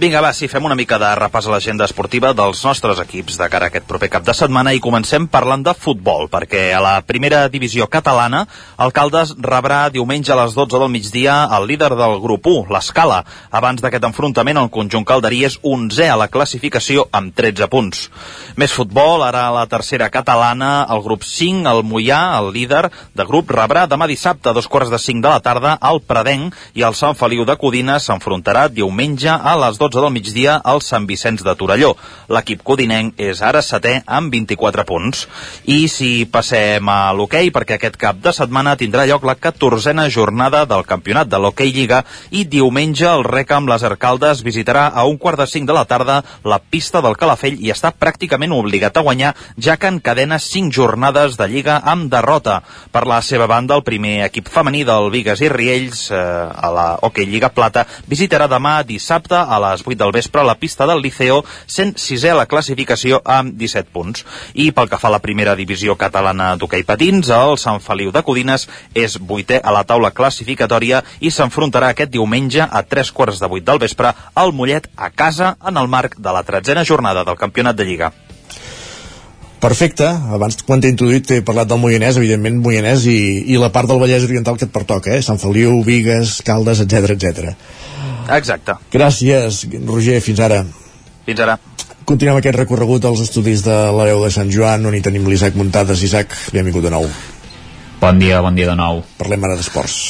Vinga, va, sí, fem una mica de repàs a l'agenda esportiva dels nostres equips de cara a aquest proper cap de setmana i comencem parlant de futbol, perquè a la primera divisió catalana el Caldes rebrà diumenge a les 12 del migdia el líder del grup 1, l'Escala. Abans d'aquest enfrontament, el conjunt calderí és 11 a la classificació amb 13 punts. Més futbol, ara a la tercera catalana, el grup 5, el Mollà, el líder de grup, rebrà demà dissabte a dos quarts de 5 de la tarda al Pradenc i el Sant Feliu de Codina s'enfrontarà diumenge a les 12 12 del migdia al Sant Vicenç de Torelló. L'equip codinenc és ara setè amb 24 punts. I si passem a l'hoquei, perquè aquest cap de setmana tindrà lloc la 14a jornada del campionat de l'hoquei Lliga i diumenge el rec amb les Arcaldes visitarà a un quart de cinc de la tarda la pista del Calafell i està pràcticament obligat a guanyar, ja que encadena cinc jornades de Lliga amb derrota. Per la seva banda, el primer equip femení del Vigues i Riells eh, a la Hockey Lliga Plata visitarà demà dissabte a les 8 del vespre la pista del Liceo, sent sisè a la classificació amb 17 punts. I pel que fa a la primera divisió catalana d'hoquei patins, el Sant Feliu de Codines és vuitè a la taula classificatòria i s'enfrontarà aquest diumenge a tres quarts de vuit del vespre al Mollet a casa en el marc de la tretzena jornada del Campionat de Lliga. Perfecte, abans quan t'he introduït t'he parlat del Moianès, evidentment Moianès i, i la part del Vallès Oriental que et pertoca, eh? Sant Feliu, Vigues, Caldes, etc etc. Exacte. Gràcies, Roger, fins ara. Fins ara. Continuem aquest recorregut als estudis de l'Areu de Sant Joan, on hi tenim l'Isaac Muntades. Isaac, benvingut de nou. Bon dia, bon dia de nou. Parlem ara d'esports.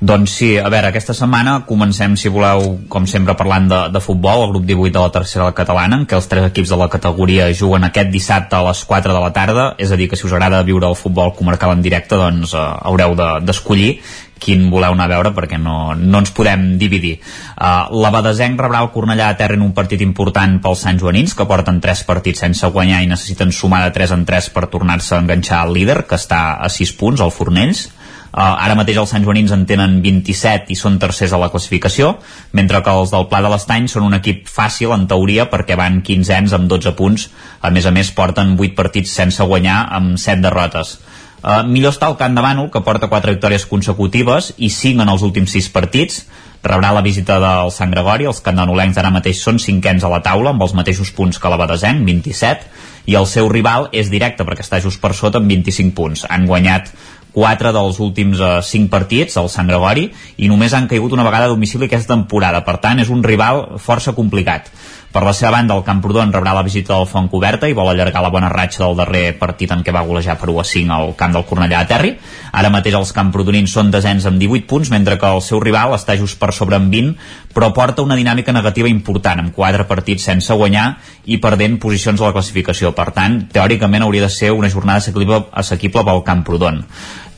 Doncs sí, a veure, aquesta setmana comencem, si voleu, com sempre, parlant de, de futbol, el grup 18 de la tercera catalana, en què els tres equips de la categoria juguen aquest dissabte a les 4 de la tarda, és a dir, que si us agrada viure el futbol comarcal en directe, doncs eh, haureu d'escollir de, quin voleu anar a veure perquè no, no ens podem dividir. Uh, la Badesenc rebrà el Cornellà a terra en un partit important pels Sant Joanins, que porten 3 partits sense guanyar i necessiten sumar de 3 en 3 per tornar-se a enganxar al líder, que està a 6 punts, al Fornells. Uh, ara mateix els Sant Joanins en tenen 27 i són tercers a la classificació, mentre que els del Pla de l'Estany són un equip fàcil en teoria perquè van 15 anys amb 12 punts. A més a més porten 8 partits sense guanyar amb 7 derrotes. Uh, millor està el Camp de Bànol, que porta 4 victòries consecutives i 5 en els últims 6 partits. Rebrà la visita del Sant Gregori, els candanolencs ara mateix són cinquens a la taula, amb els mateixos punts que la Badesenc, 27, i el seu rival és directe, perquè està just per sota amb 25 punts. Han guanyat 4 dels últims eh, 5 partits, el Sant Gregori, i només han caigut una vegada a domicili aquesta temporada. Per tant, és un rival força complicat. Per la seva banda, el Camprodon rebrà la visita del Font Coberta i vol allargar la bona ratxa del darrer partit en què va golejar per 1 a 5 al camp del Cornellà a Terri. Ara mateix els camprodonins són desens amb 18 punts, mentre que el seu rival està just per sobre amb 20, però porta una dinàmica negativa important, amb 4 partits sense guanyar i perdent posicions a la classificació. Per tant, teòricament hauria de ser una jornada assequible, pel Camprodon.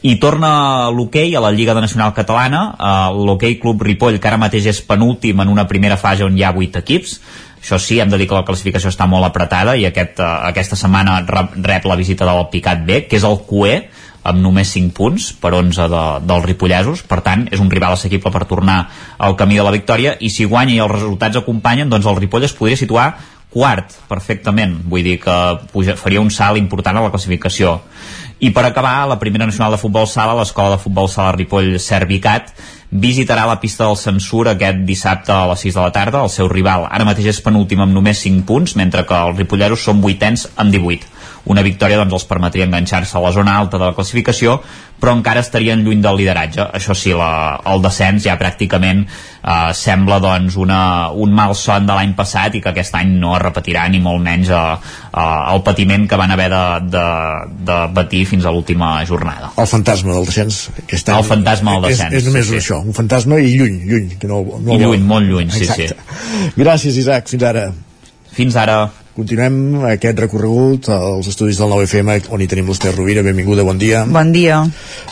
I torna l'hoquei a la Lliga de Nacional Catalana, eh, l'hoquei Club Ripoll, que ara mateix és penúltim en una primera fase on hi ha 8 equips, això sí, hem de dir que la classificació està molt apretada i aquest, uh, aquesta setmana rep la visita del Picat B, que és el QE, amb només 5 punts per 11 de, dels ripollesos, per tant és un rival assequible per tornar al camí de la victòria. I si guanya i els resultats acompanyen doncs el Ripoll es podria situar quart perfectament, vull dir que puja, faria un salt important a la classificació. I per acabar, la primera nacional de futbol sala, l'escola de futbol sala Ripoll Servicat, visitarà la pista del censur aquest dissabte a les 6 de la tarda, el seu rival. Ara mateix és penúltim amb només 5 punts, mentre que els ripolleros són vuitens amb 18 una victòria doncs, els permetria enganxar-se a la zona alta de la classificació però encara estarien lluny del lideratge. Això sí, la, el descens ja pràcticament eh, sembla doncs, una, un mal son de l'any passat i que aquest any no es repetirà ni molt menys eh, eh, el patiment que van haver de, de, de batir fins a l'última jornada. El fantasma del descens aquest any el fantasma del descens és, és només sí, sí. això, un fantasma i lluny, lluny que no, no I lluny, molt lluny, sí, Exacte. sí Gràcies Isaac, fins ara. Fins ara Continuem aquest recorregut als estudis del 9FM on hi tenim l'Ester Rovira, benvinguda, bon dia. Bon dia.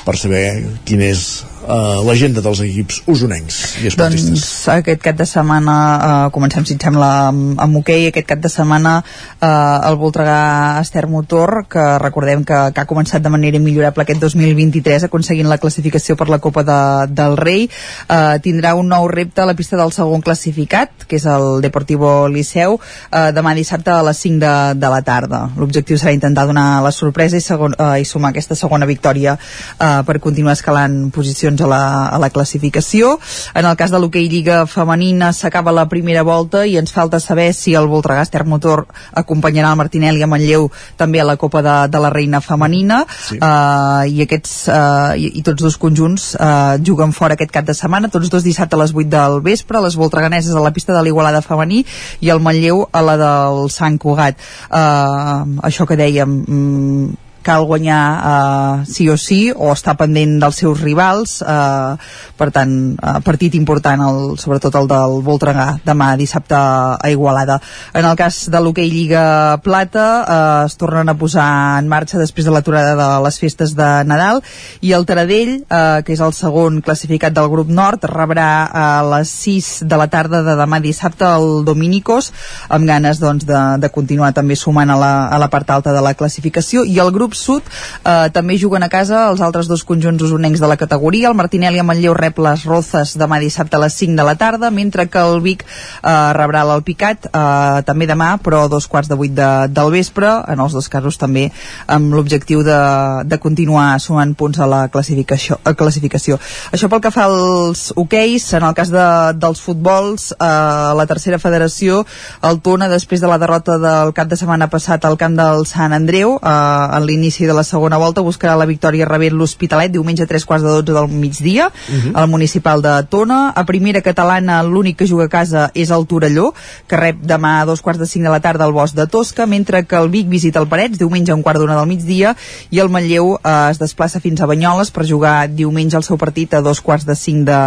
Per saber quin és uh, l'agenda dels equips usonencs i esportistes. Doncs aquest cap de setmana uh, comencem si et sembla amb, amb hoquei, aquest cap de setmana uh, el Voltregà Ester Motor que recordem que, que ha començat de manera millorable aquest 2023 aconseguint la classificació per la Copa de, del Rei uh, tindrà un nou repte a la pista del segon classificat que és el Deportivo Liceu uh, demà dissabte a les 5 de, de la tarda l'objectiu serà intentar donar la sorpresa i, segon, uh, i sumar aquesta segona victòria uh, per continuar escalant posicions a la, a la classificació. En el cas de l'hoquei Lliga Femenina s'acaba la primera volta i ens falta saber si el Voltregà Ester Motor acompanyarà el Martinelli a Manlleu també a la Copa de, de la Reina Femenina. Sí. uh, i aquests uh, i, i tots dos conjunts uh, juguen fora aquest cap de setmana, tots dos dissabte a les 8 del vespre, les voltreganeses a la pista de l'Igualada Femení i el Manlleu a la del Sant Cugat. Uh, això que dèiem mm, cal guanyar uh, sí o sí o estar pendent dels seus rivals uh, per tant, uh, partit important el, sobretot el del Voltregà demà dissabte a Igualada. En el cas de l'hoquei Lliga Plata uh, es tornen a posar en marxa després de l'aturada de les festes de Nadal i el Taradell, uh, que és el segon classificat del grup nord, rebrà a les 6 de la tarda de demà dissabte el Dominicos amb ganes doncs, de, de continuar també sumant a la, a la part alta de la classificació i el grup sud eh, també juguen a casa els altres dos conjunts usonencs de la categoria. El Martinelli a Manlleu rep les Rozas demà dissabte a les 5 de la tarda mentre que el Vic eh, rebrà l'Alpicat eh, també demà però a dos quarts de vuit de, del vespre en els dos casos també amb l'objectiu de, de continuar sumant punts a la classificació, a classificació. Això pel que fa als hoqueis en el cas de, dels futbols eh, la tercera federació el Tona després de la derrota del cap de setmana passat al camp del Sant Andreu eh, en l'inici de la segona volta buscarà la victòria rebent l'Hospitalet diumenge a tres quarts de 12 del migdia uh -huh. al municipal de Tona a primera catalana l'únic que juga a casa és el Torelló que rep demà a dos quarts de cinc de la tarda al Bosc de Tosca mentre que el Vic visita el Parets diumenge a un quart d'una del migdia i el Manlleu eh, es desplaça fins a Banyoles per jugar diumenge el seu partit a dos quarts de cinc de,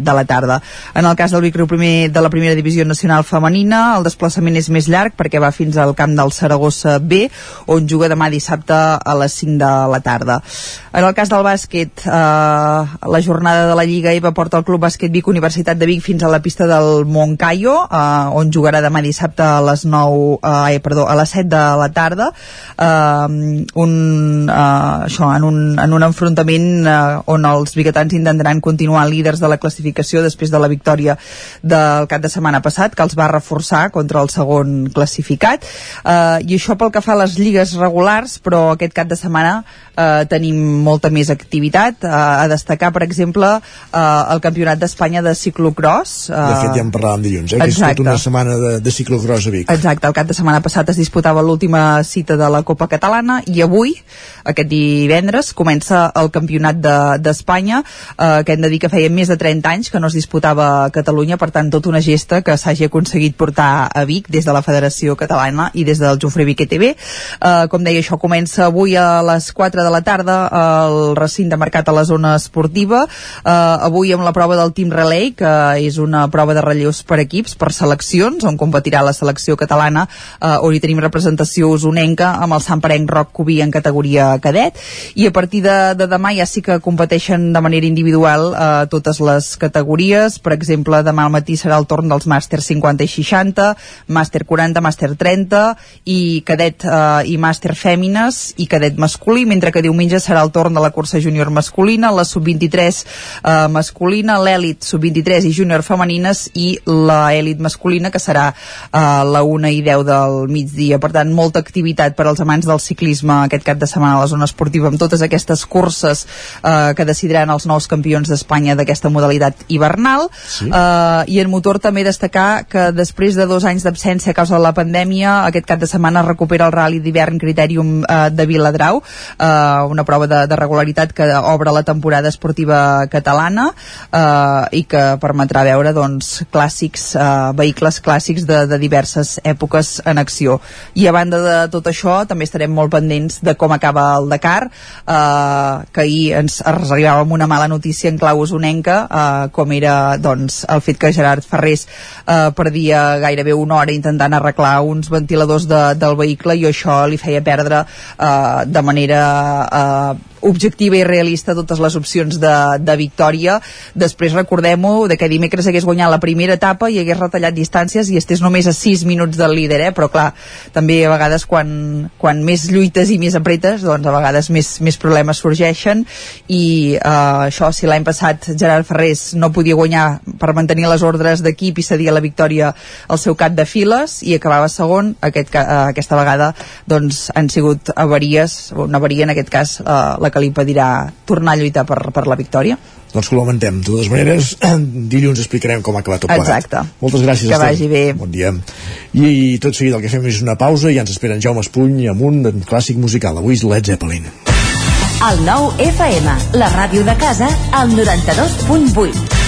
de la tarda en el cas del Vic Riu primer de la primera divisió nacional femenina el desplaçament és més llarg perquè va fins al camp del Saragossa B on juga demà dissabte a les 5 de la tarda. En el cas del bàsquet, eh, la jornada de la Lliga EVA porta el Club Bàsquet Vic Universitat de Vic fins a la pista del Montcaio, eh, on jugarà demà dissabte a les 9, eh, perdó, a les 7 de la tarda, eh, un, eh, això, en un, en un enfrontament eh, on els biguetans intentaran continuar líders de la classificació després de la victòria del cap de setmana passat, que els va reforçar contra el segon classificat, eh, i això pel que fa a les lligues regulars, però aquest cap de setmana eh, tenim molta més activitat, eh, a destacar, per exemple, eh, el Campionat d'Espanya de ciclocross. Eh, De fet, ja en parlàvem dilluns, eh? que és tota una setmana de, de ciclocross a Vic. Exacte, el cap de setmana passat es disputava l'última cita de la Copa Catalana i avui, aquest divendres, comença el Campionat de- d'Espanya, de, eh, que hem de dir que feia més de 30 anys que no es disputava a Catalunya, per tant, tota una gesta que s'hagi aconseguit portar a Vic des de la Federació Catalana i des del Jofre Vic ETV. Eh, com deia, això comença avui a les 4 de la tarda al recinte marcat a la zona esportiva. Eh, avui amb la prova del Team Relay, que és una prova de relleus per equips, per seleccions, on competirà la selecció catalana, eh, on hi tenim representació usonenca amb el Sant Parenc Roc Cubí en categoria cadet, i a partir de, de demà ja sí que competeixen de manera individual eh, totes les categories, per exemple, demà al matí serà el torn dels màster 50 i 60, màster 40, màster 30, i cadet eh, i màster fèmines i cadet masculí, mentre que diumenge serà el torn de la cursa júnior masculina, la sub-23 eh, masculina, l'èlit sub-23 i júnior femenines i la èlit masculina, que serà eh, la 1 i 10 del migdia. Per tant, molta activitat per als amants del ciclisme aquest cap de setmana a la zona esportiva amb totes aquestes curses eh, que decidiran els nous campions d'Espanya d'aquesta modalitat hivernal. Sí. Eh, I en motor també destacar que després de dos anys d'absència a causa de la pandèmia, aquest cap de setmana recupera el Rally d'hivern Criterium eh, de Viladrau, eh, una prova de, de regularitat que obre la temporada esportiva catalana eh, i que permetrà veure doncs, clàssics, eh, vehicles clàssics de, de diverses èpoques en acció. I a banda de tot això, també estarem molt pendents de com acaba el Dakar, eh, que ahir ens arribava amb una mala notícia en clau usonenca, eh, com era doncs, el fet que Gerard Ferrés eh, perdia gairebé una hora intentant arreglar uns ventiladors de, del vehicle i això li feia perdre eh, de manera eh, objectiva i realista totes les opcions de, de victòria. Després recordem-ho de que dimecres hagués guanyat la primera etapa i hagués retallat distàncies i estés només a 6 minuts del líder, eh? però clar, també a vegades quan, quan més lluites i més apretes, doncs a vegades més, més problemes sorgeixen i eh, això, si l'any passat Gerard Ferrés no podia guanyar per mantenir les ordres d'equip i cedia la victòria al seu cap de files i acabava segon, aquest, eh, aquesta vegada doncs han sigut avaries, una avaria en aquest cas eh, la que li impedirà tornar a lluitar per, per la victòria. Doncs que ho lamentem. De totes maneres, dilluns explicarem com ha acabat tot plegat. Exacte. Moltes gràcies, Que Estel. vagi bé. Bon dia. I, I tot seguit el que fem és una pausa i ja ens esperen Jaume Espuny amb un clàssic musical. Avui és Led Zeppelin. El nou FM, la ràdio de casa, al 92.8.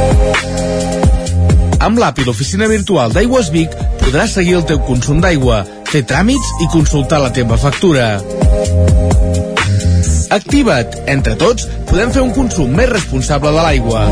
Amb l'app i l'oficina virtual d'Aigües Vic podràs seguir el teu consum d'aigua, fer tràmits i consultar la teva factura. Activa't! Entre tots podem fer un consum més responsable de l'aigua.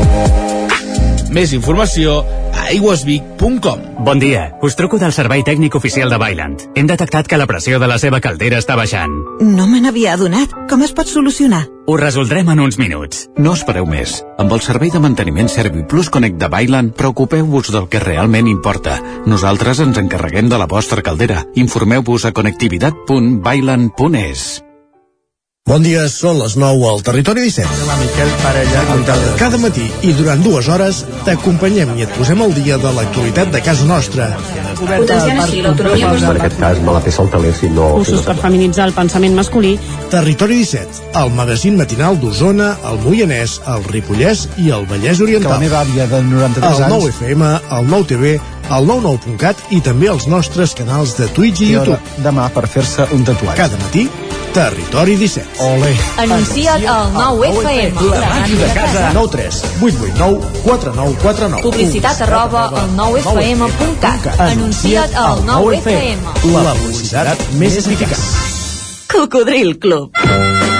Més informació a aigüesvic.com Bon dia, us truco del servei tècnic oficial de Bailand. Hem detectat que la pressió de la seva caldera està baixant. No me n'havia adonat. Com es pot solucionar? Ho resoldrem en uns minuts. No espereu més. Amb el servei de manteniment ServiPlus Connect de Bailand, preocupeu-vos del que realment importa. Nosaltres ens encarreguem de la vostra caldera. Informeu-vos a connectivitat.bailand.es. Bon dia, són les 9 al Territori 17. La Miquel Parella. Cada matí i durant dues hores t'acompanyem i et posem al dia de l'actualitat de casa nostra. Potenciant així l'autonomia En aquest cas me la peça el teler si no... Cursos per feminitzar el pensament masculí. Territori 17, el magazín matinal d'Osona, el Moianès, el Ripollès i el Vallès Oriental. Que la meva àvia de 93 el anys... 9 FM, el 9 TV, el 99.cat i també els nostres canals de Twitch i I YouTube. demà per fer-se un tatuatge. Cada matí, Territori 17. Ole. Anuncia't al 9FM. La màquina de casa. 9 3 8 8 9 4 9 4 9. Publicitat arroba al 9FM.cat. Anuncia't al 9FM. La publicitat més eficaç. Cocodril Club.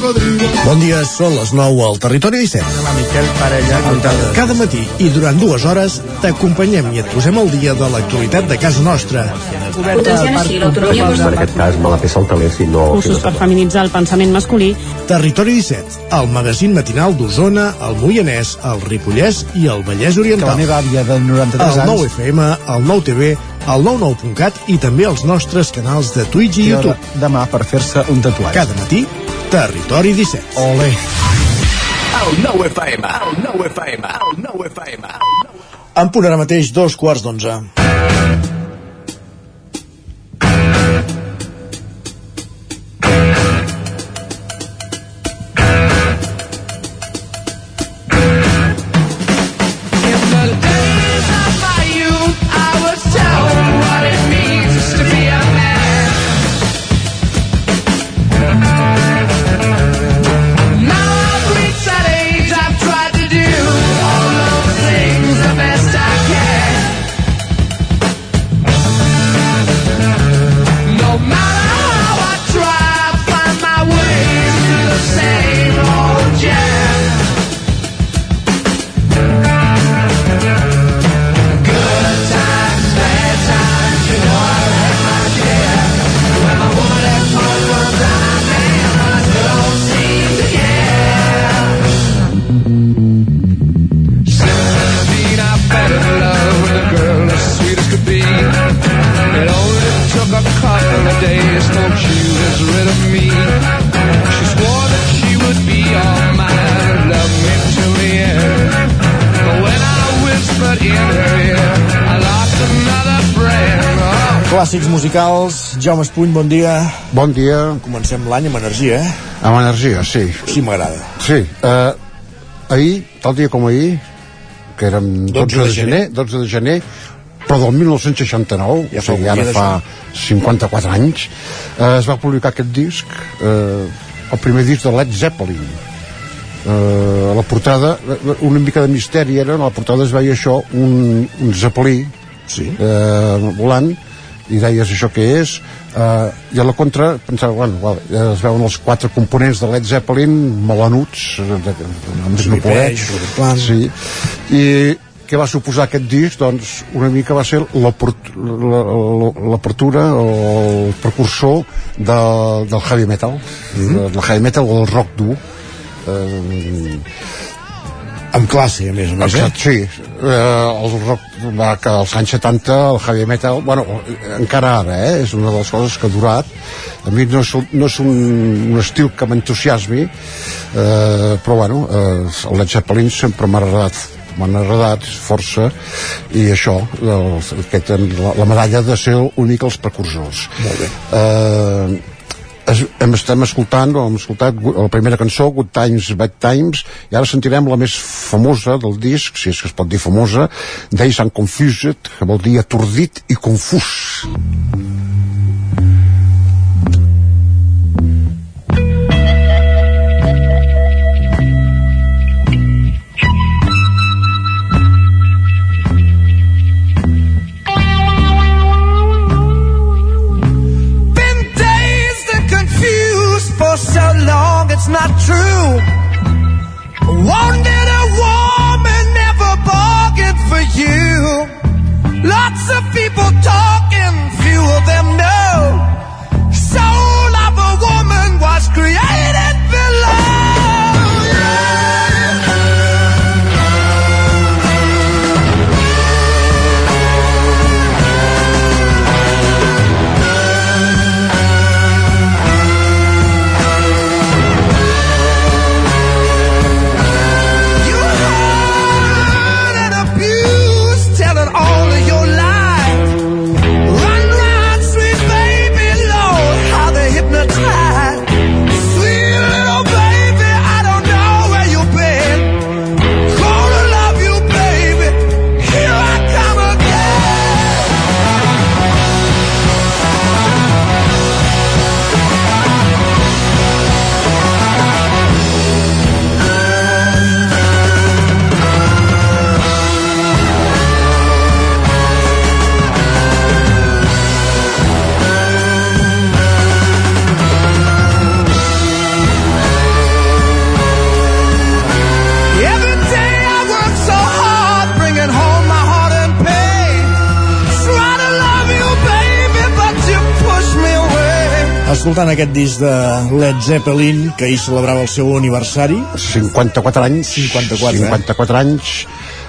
Bon dia, són les 9 al Territori 17. La Miquel Parella. Cada matí i durant dues hores t'acompanyem i et posem al dia de l'actualitat de casa nostra. En aquest cas me la peça el teler si no... Cursos per feminitzar el pensament masculí. Territori 17, el magazín matinal d'Osona, el Moianès, el Ripollès i el Vallès Que Oriental. la meva àvia de 93 el 9 anys... FM, el 9 TV, el 99.cat i també els nostres canals de Twitch i YouTube. demà per fer-se un tatuatge. Cada matí, Territori 17. Ole. El 9 FM, el 9 FM, el 9 FM. En punt ara mateix, dos quarts d'onze. Clàssics musicals, Jaume Espuny, bon dia. Bon dia. Comencem l'any amb energia, eh? Amb energia, sí. Sí, m'agrada. Sí. Eh, ahir, tal dia com ahir, que érem 12, de, gener, 12 de gener, però del 1969, Ja o sigui, ara fa 54 anys, eh, es va publicar aquest disc, eh, el primer disc de Led Zeppelin. Eh, a la portada, una mica de misteri era, a la portada es veia això, un, un zeppelí sí. eh, volant, i deies això què és eh, i a la contra pensava, bueno, eh, es veuen els quatre components de Led Zeppelin melanuts eh, de, de, amb Page, Robert Plant. sí. i què va suposar aquest disc? Doncs una mica va ser l'apertura el precursor de, del heavy metal, mm del heavy metal o del rock dur. Eh, amb classe, a més a més, Exacte, sí. Eh, el rock va que als anys 70, el heavy metal, bueno, encara ara, eh, és una de les coses que ha durat. A mi no és, no és un, un estil que m'entusiasmi, eh, però bueno, eh, el Led Zeppelin sempre m'ha agradat m'han agradat força i això, el, aquest, la, la medalla de ser l'únic els precursors Molt bé. eh, es, hem, estem escoltant o hem escoltat la primera cançó Good Times, Bad Times i ara sentirem la més famosa del disc si és que es pot dir famosa Days and Confused, que vol dir atordit i confús. Been it's not true. Wanted Escoltant aquest disc de Led Zeppelin, que ahir celebrava el seu aniversari. 54 anys 54, eh? 54 anys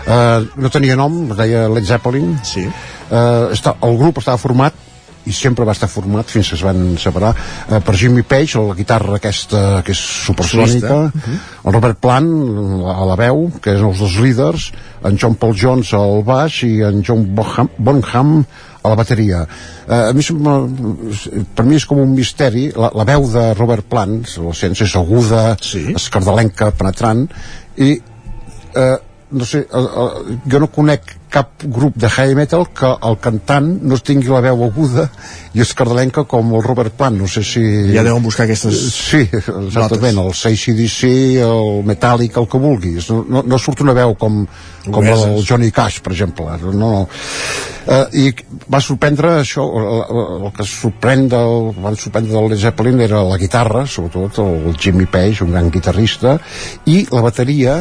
eh, no tenia nom, es deia Led Zeppelin sí. eh, està, el grup estava format i sempre va estar format fins que es van separar eh, per Jimmy Page, la guitarra aquesta que és supersònica, Solista. el Robert Plant a la veu, que és els dos líders, en John Paul Jones al baix i en John Bonham, Bonham a la bateria. Eh, a mi, sembla- per mi és com un misteri, la, la veu de Robert Plant, la ciència és aguda, sí. escardalenca, penetrant, i eh, no sé, eh, eh, jo no conec cap grup de heavy metal que el cantant no tingui la veu aguda i escardalenca com el Robert Plant no sé si... Ja deuen buscar aquestes Sí, exactament, el ACDC el Metallica, el que vulguis no, no, no surt una veu com, com el. Johnny Cash, per exemple no, no. Eh, i va sorprendre això el, el que sorprèn del, van sorprendre del Led Zeppelin era la guitarra, sobretot el Jimmy Page, un gran guitarrista i la bateria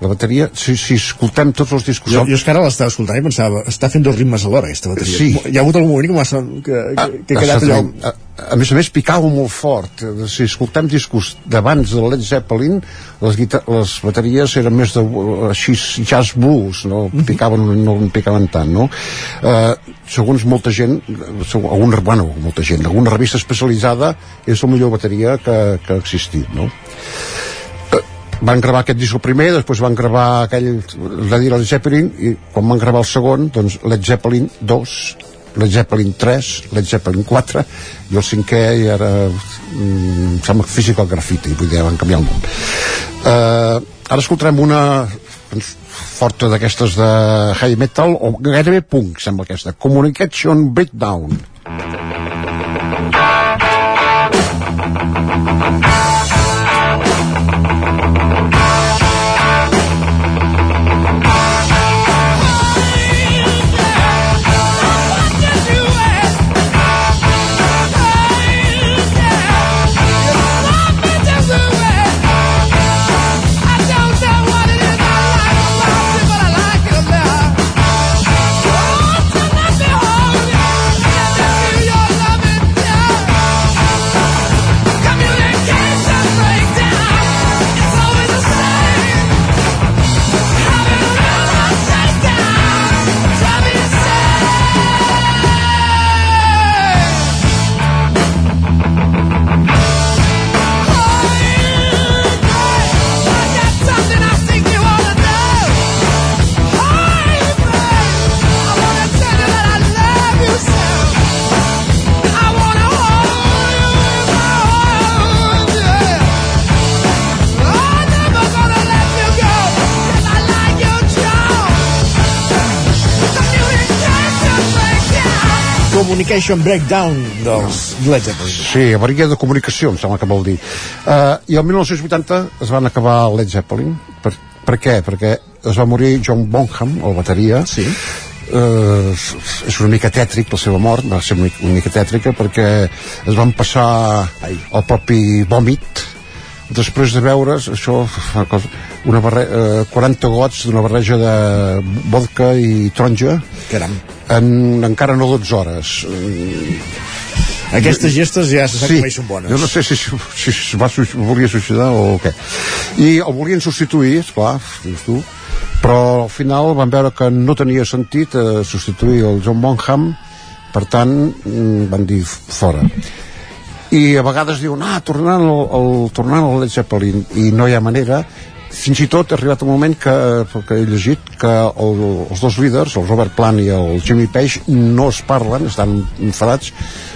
la bateria, si, si escoltem tots els discos Jo, jo és que ara l'estava escoltant i pensava, està fent dos ritmes alhora, aquesta bateria. Sí. Hi ha hagut algun moment que que, que, que he quedat allò... A, a més a més picava molt fort si escoltem discos d'abans de Led Zeppelin les, les bateries eren més de així jazz blues no picaven, no picaven tant no? eh, segons molta gent seg- alguna, bueno, molta gent alguna revista especialitzada és la millor bateria que, que ha existit no? Van gravar aquest disc primer, després van gravar aquell, de dir Led Zeppelin, i quan van gravar el segon, doncs Led Zeppelin 2, Led Zeppelin 3, Led Zeppelin 4, i el cinquè i ara, mm, em sembla Physical Graffiti, vull dir, van canviar el nom. Eh, ara escoltarem una doncs, forta d'aquestes de heavy metal, o gairebé punk, sembla aquesta, Communication Breakdown. I don't Communication Breakdown dels Led Zeppelin. Sí, avaria de comunicació, em sembla que vol dir. Uh, I el 1980 es van acabar el Led Zeppelin. Per, per què? Perquè es va morir John Bonham, el bateria. Sí. Uh, és una mica tètric la seva mort, va ser una mica, una mica tètrica perquè es van passar Ai. el propi vòmit després de veure's això una barre, eh, 40 gots d'una barreja de vodka i taronja Caram. En encara no 12 hores Mm, Aquestes gestes ja se sap Sí, que mai són bones. jo no sé si, si, es va, volia suïcidar o què. I el volien substituir, esclar, dius tu, però al final van veure que no tenia sentit eh, substituir el John Bonham, per tant, mm, van dir fora. I a vegades diuen, ah, tornant al, al, tornant al Led Zeppelin, i no hi ha manera, fins i tot ha arribat un moment que, que he llegit que el, els dos líders, el Robert Plant i el Jimmy Page, no es parlen, estan enfadats,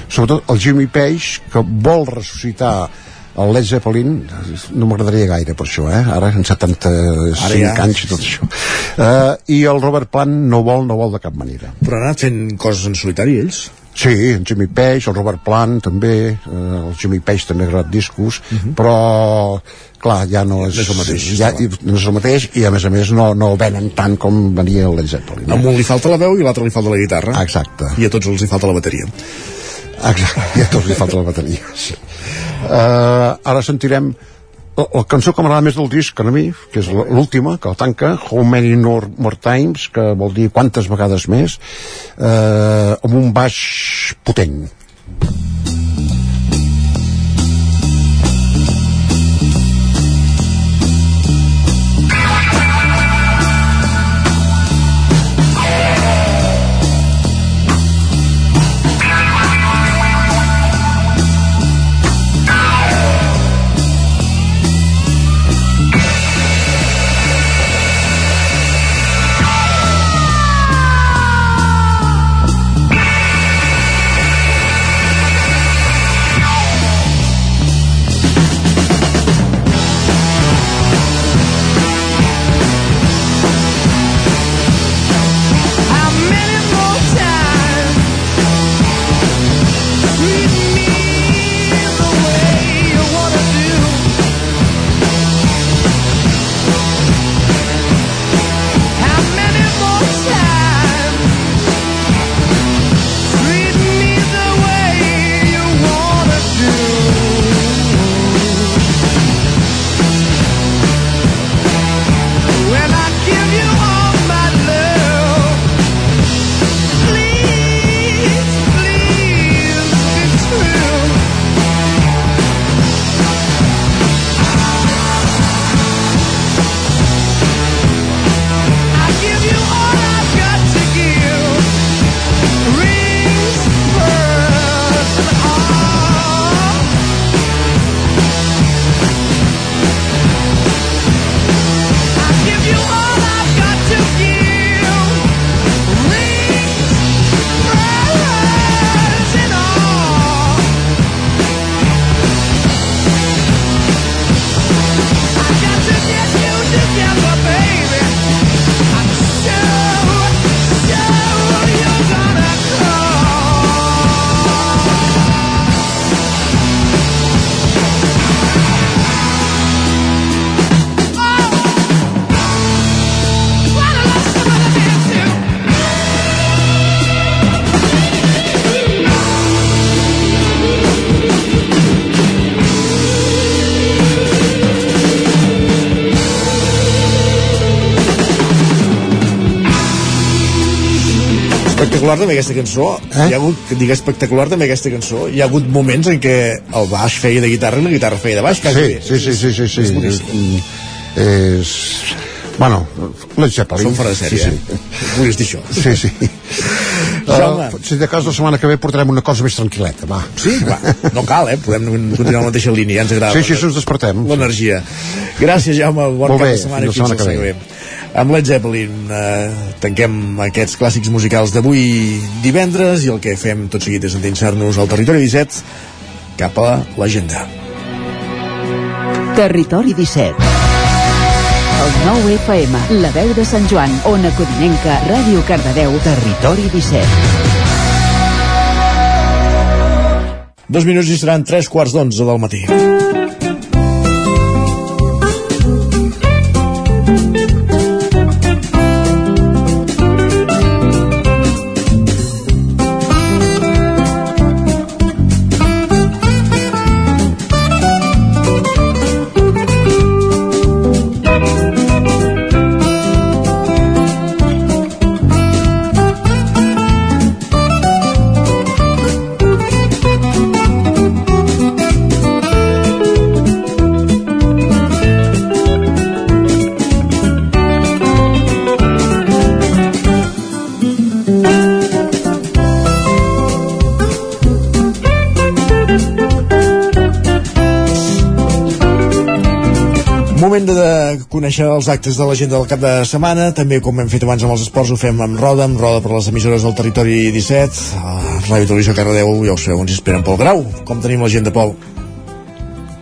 sobretot el Jimmy Page, que vol ressuscitar el Led Zeppelin, no m'agradaria gaire per això, eh? ara en 75 Ara ja. anys i tot això. Uh, I el Robert Plant no vol, no vol de cap manera. Però han anat fent coses en solitari, ells? Sí, en Jimmy Page, el Robert Plant també, eh, el Jimmy Page també ha gravat discos, però clar, ja no és, No és el mateix, ja, no és el mateix i a més a més no, no el venen tant com venia el Led Zeppelin. A un li falta la veu i a l'altre li falta la guitarra. Exacte. I a tots els hi falta la bateria. Exacte, i a tots li falta la bateria. Sí. Uh, ara sentirem la, la cançó que m'agrada més del disc a mi, que és l'última, que el tanca, How Many More, Times, que vol dir quantes vegades més, uh, amb un baix potent. Espectacular també aquesta cançó. Eh? Hi ha hagut, que digue espectacular també aquesta cançó. Hi ha hagut moments en què el baix feia de guitarra i la guitarra feia de baix. Sí, sí, sí, sí, sí, sí. És boníssim. És... Bueno, Led Zeppelin. Som fora de sèrie, sí, eh? Volies dir això. Sí, sí. Jaume. Uh, si de cas la setmana que ve portarem una cosa més tranquil·leta, va. Sí, va, no cal, eh? Podem continuar la mateixa línia, ja ens agrada. Sí, sí, ens despertem. L'energia. Gràcies, Jaume, bon cap bé, de setmana fins la fins la setmana que següent. Amb Led Zeppelin eh, tanquem aquests clàssics musicals d'avui divendres i el que fem tot seguit és endinsar-nos al territori 17 cap a l'agenda. Territori 17. El 9 FM, la veu de Sant Joan, Ona Codinenca, Ràdio Cardedeu, Territori 17. Dos minuts i seran tres quarts d'onze del matí. Conèixer els actes de l'agenda del cap de setmana, també com hem fet abans amb els esports ho fem amb Roda, amb Roda per les emissores del territori 17, a Ràdio Televisió Cardedeu, ja ho sabeu, ens esperen pel grau. Com tenim l'agenda, Pol?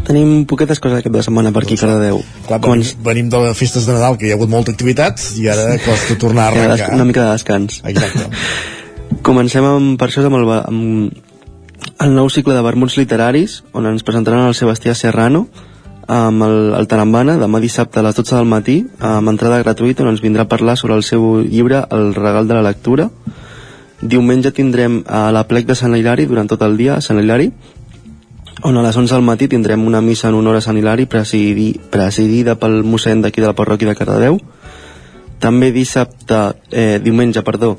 Tenim poquetes coses aquest de setmana per aquí a Cardedeu. Clar, venim, venim de les festes de Nadal, que hi ha hagut molta activitat, i ara costa tornar a arrencar. Una mica de descans. Exacte. Comencem amb, per això amb el, amb el nou cicle de vermuts literaris, on ens presentaran el Sebastià Serrano, amb el, el Tarambana, demà dissabte a les 12 del matí, amb entrada gratuïta, on ens vindrà a parlar sobre el seu llibre El regal de la lectura. Diumenge tindrem a la plec de Sant Hilari durant tot el dia a Sant Hilari, on a les 11 del matí tindrem una missa en honor a Sant Hilari presidi, presidida pel mossèn d'aquí de la parròquia de Cardedeu. També dissabte, eh, diumenge, perdó,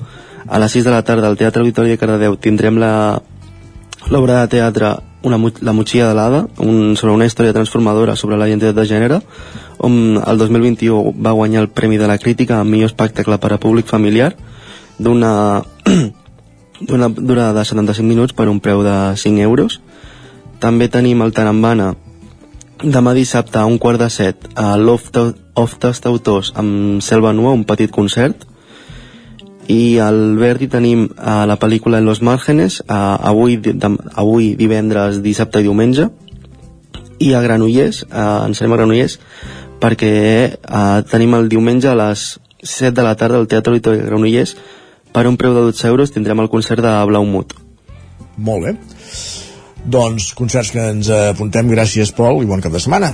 a les 6 de la tarda al Teatre Auditori de Cardedeu tindrem la l'obra de teatre una, La motxilla de l'Ada, un, sobre una història transformadora sobre la identitat de gènere, on el 2021 va guanyar el Premi de la Crítica a millor espectacle per a públic familiar d'una d'una durada de 75 minuts per un preu de 5 euros. També tenim el Tarambana demà dissabte a un quart de set a l'Off Off Tast Autors amb Selva Nua, un petit concert i al Verdi tenim a la pel·lícula En los márgenes a, avui, dem, avui divendres, dissabte i diumenge i a Granollers, a, ens anem a Granollers perquè a, tenim el diumenge a les 7 de la tarda al Teatre Auditori de Granollers per un preu de 12 euros tindrem el concert de Blaumut Molt bé. Doncs concerts que ens apuntem. Gràcies, Pol, i bon cap de setmana.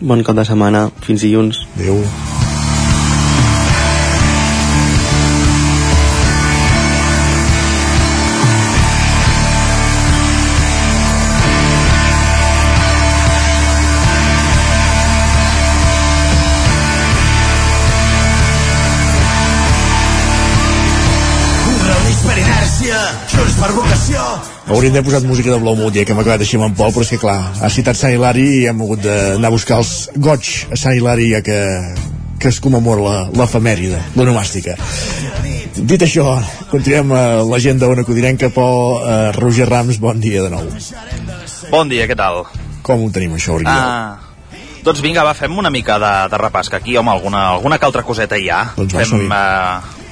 Bon cap de setmana, fins dilluns. Adéu. Hauríem d'haver posat música de Blaumut, ja que hem acabat així amb en Pol, però és que clar, ha citat Sant Hilari i hem hagut d'anar a buscar els goig a Sant Hilari ja que, que es commemora la- l'efemèride, l'onomàstica. Dit això, continuem a l'agenda on acudirem cap a Roger Rams, bon dia de nou. Bon dia, què tal? Com ho tenim això, Oriol? Ah, doncs vinga, va, fem una mica de, de repàs, que aquí, home, alguna, alguna que altra coseta hi ha. Doncs va, fem som-hi.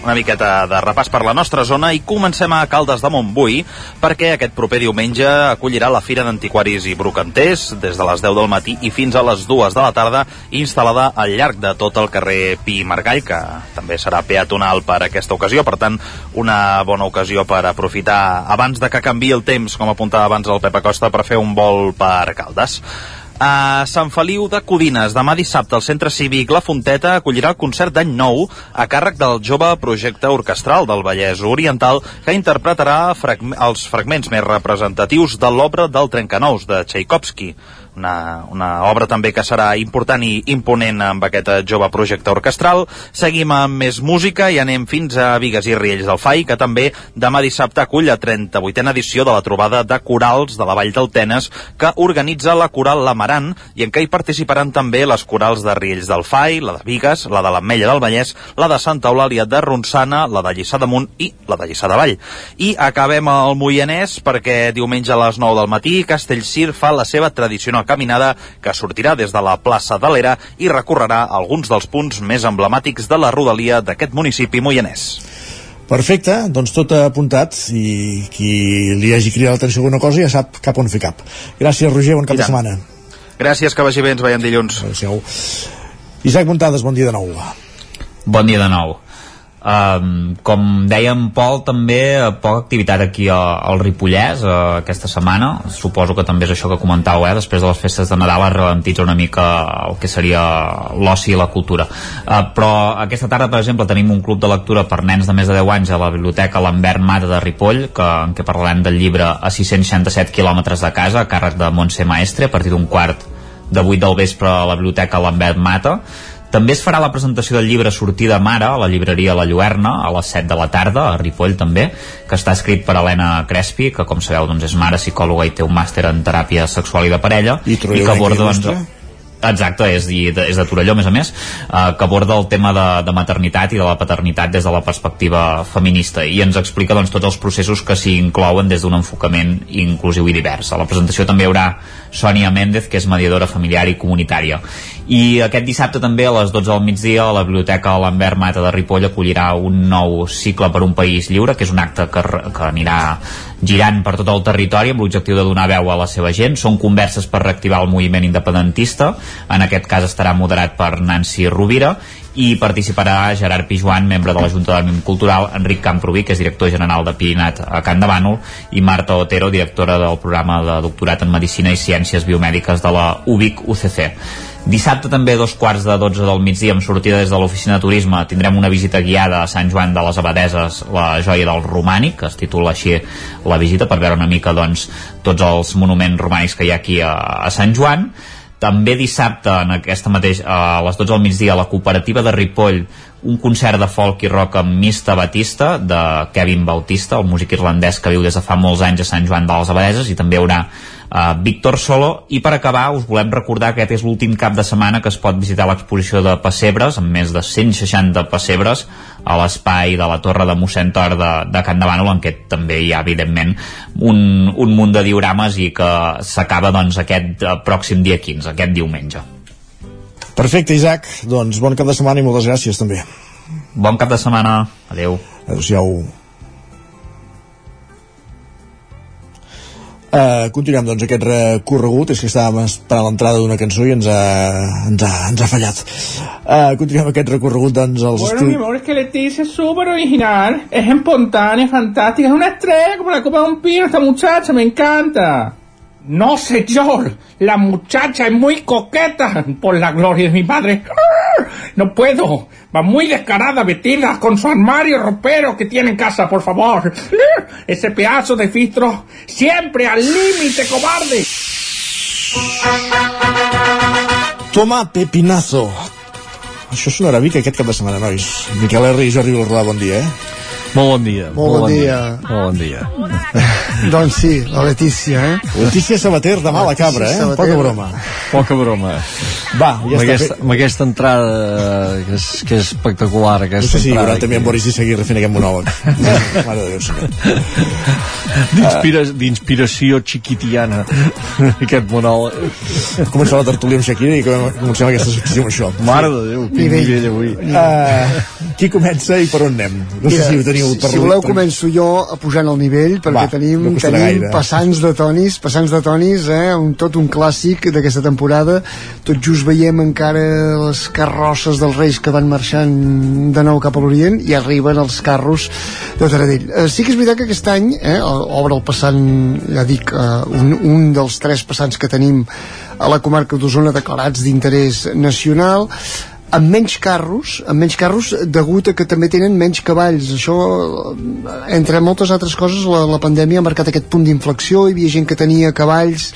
Una miqueta de repàs per la nostra zona i comencem a Caldes de Montbui perquè aquest proper diumenge acollirà la Fira d'Antiquaris i Brocanters des de les 10 del matí i fins a les 2 de la tarda instal·lada al llarg de tot el carrer Pi Margall que també serà peatonal per aquesta ocasió. Per tant una bona ocasió per aprofitar abans de que canvi el temps com apuntava abans el Pep Acosta per fer un vol per Caldes a Sant Feliu de Codines, demà dissabte, el Centre Cívic La Fonteta acollirà el concert d'any nou a càrrec del jove projecte orquestral del Vallès Oriental que interpretarà els fragments més representatius de l'obra del Trencanous de Tchaikovsky una, una obra també que serà important i imponent amb aquest eh, jove projecte orquestral. Seguim amb més música i anem fins a Vigues i Riells del FAI, que també demà dissabte acull la 38a edició de la trobada de corals de la Vall del Tenes que organitza la coral L'Amaran i en què hi participaran també les corals de Riells del FAI, la de Vigues, la de l'Ametlla del Vallès, la de Santa Eulàlia de Ronçana, la de Lliçà d'Amunt i la de Lliçà de Vall. I acabem al Moianès perquè diumenge a les 9 del matí Castellcir fa la seva tradicional caminada que sortirà des de la plaça de l'Era i recorrerà alguns dels punts més emblemàtics de la rodalia d'aquest municipi moianès. Perfecte, doncs tot apuntat i qui li hagi cridat l'atenció alguna cosa ja sap cap on fer cap. Gràcies, Roger, bon cap de setmana. Gràcies, que vagi bé, ens veiem dilluns. Adéu-siau. Isaac Montades, bon dia de nou. Bon dia de nou. Um, com dèiem, Pol, també eh, poca activitat aquí a, al Ripollès uh, aquesta setmana. Suposo que també és això que comentàveu, eh? després de les festes de Nadal es ralentitza una mica el que seria l'oci i la cultura. Uh, però aquesta tarda, per exemple, tenim un club de lectura per nens de més de 10 anys a la Biblioteca Lambert Mata de Ripoll, que, en què parlarem del llibre a 667 quilòmetres de casa, a càrrec de Montse Maestre, a partir d'un quart de 8 del vespre a la Biblioteca Lambert Mata també es farà la presentació del llibre Sortida Mare a la llibreria La Lluerna a les 7 de la tarda, a Ripoll també, que està escrit per Helena Crespi, que com sabeu doncs, és mare, psicòloga i té un màster en teràpia sexual i de parella, I i que aborda doncs? Exacte, és, de, és de Torelló, a més a més, eh, que aborda el tema de, de maternitat i de la paternitat des de la perspectiva feminista i ens explica doncs, tots els processos que s'hi inclouen des d'un enfocament inclusiu i divers. A la presentació també hi haurà Sònia Méndez, que és mediadora familiar i comunitària. I aquest dissabte també a les 12 del migdia la Biblioteca Lambert Mata de Ripoll acollirà un nou cicle per un país lliure, que és un acte que, que anirà girant per tot el territori amb l'objectiu de donar veu a la seva gent. Són converses per reactivar el moviment independentista. En aquest cas estarà moderat per Nancy Rovira i participarà Gerard Pijuan, membre de la Junta d'Òmnium Cultural, Enric Camproví, que és director general de Pirinat a Can de Bànol, i Marta Otero, directora del programa de doctorat en Medicina i Ciències Biomèdiques de la UBIC UCC. Dissabte també dos quarts de 12 del migdia amb sortida des de l'oficina de turisme tindrem una visita guiada a Sant Joan de les Abadeses la joia del romànic que es titula així la visita per veure una mica doncs, tots els monuments romànics que hi ha aquí a, a Sant Joan. També dissabte en aquesta mateix, a les 12 del migdia a la cooperativa de Ripoll un concert de folk i rock amb Mista Batista de Kevin Bautista, el músic irlandès que viu des de fa molts anys a Sant Joan de les Abadeses i també hi haurà uh, Víctor Solo i per acabar us volem recordar que aquest és l'últim cap de setmana que es pot visitar l'exposició de pessebres amb més de 160 pessebres a l'espai de la Torre de mossèn Tor de, de Can de Bànol en què també hi ha evidentment un, un munt de diorames i que s'acaba doncs aquest uh, pròxim dia 15, aquest diumenge Perfecte, Isaac. Doncs bon cap de setmana i moltes gràcies també. Bon cap de setmana. Adeu. Adéu-siau. Uh, continuem doncs aquest recorregut és que estàvem esperant l'entrada d'una cançó i ens ha, ens ha, ens ha fallat uh, continuem aquest recorregut doncs als Bueno, mi amor, es que Leticia es súper original, es espontánea, fantástica, es una estrella como la copa de un pino, esta muchacha, me encanta. No, señor, la muchacha es muy coqueta, por la gloria de mi padre. ¡Ah! No puedo, va muy descarada, vestida con su armario ropero que tiene en casa, por favor. Ese pedazo de filtro, siempre al límite, cobarde. Toma Pepinazo això sonarà Vic aquest cap de setmana, nois Miquel R. i Jordi Vilarrodà, bon dia, eh? Molt bon dia. Molt bon dia. Molt bon dia. doncs sí, la Letícia, eh? Letícia Sabater de mala cabra, eh? Sabater. Poca broma. Poca broma. Va, ja amb, està aquesta, amb aquesta entrada que és, que és espectacular No aquesta sé si hi haurà entrada també en. Boris Izaguirre fent aquest monòleg. Mare de Déu, senyor. D'inspira- d'inspiració xiquitiana aquest monòleg Començar la tertúlia amb Shakira i comencem aquesta secció amb això. Mare de Déu, quin Nivell. nivell avui Uh, qui comença i per on anem? No sé si ho teniu per si voleu començo jo a pujant el nivell perquè Va, tenim, no tenim gaire. passants de tonis passants de tonis, eh? un, tot un clàssic d'aquesta temporada tot just veiem encara les carrosses dels reis que van marxant de nou cap a l'Orient i arriben els carros de Taradell eh, sí que és veritat que aquest any eh, obre el passant, ja dic eh, un, un dels tres passants que tenim a la comarca d'Osona declarats d'interès nacional amb menys carros, amb menys carros degut a que també tenen menys cavalls. Això, entre moltes altres coses la, la pandèmia ha marcat aquest punt d'inflexió. Hi havia gent que tenia cavalls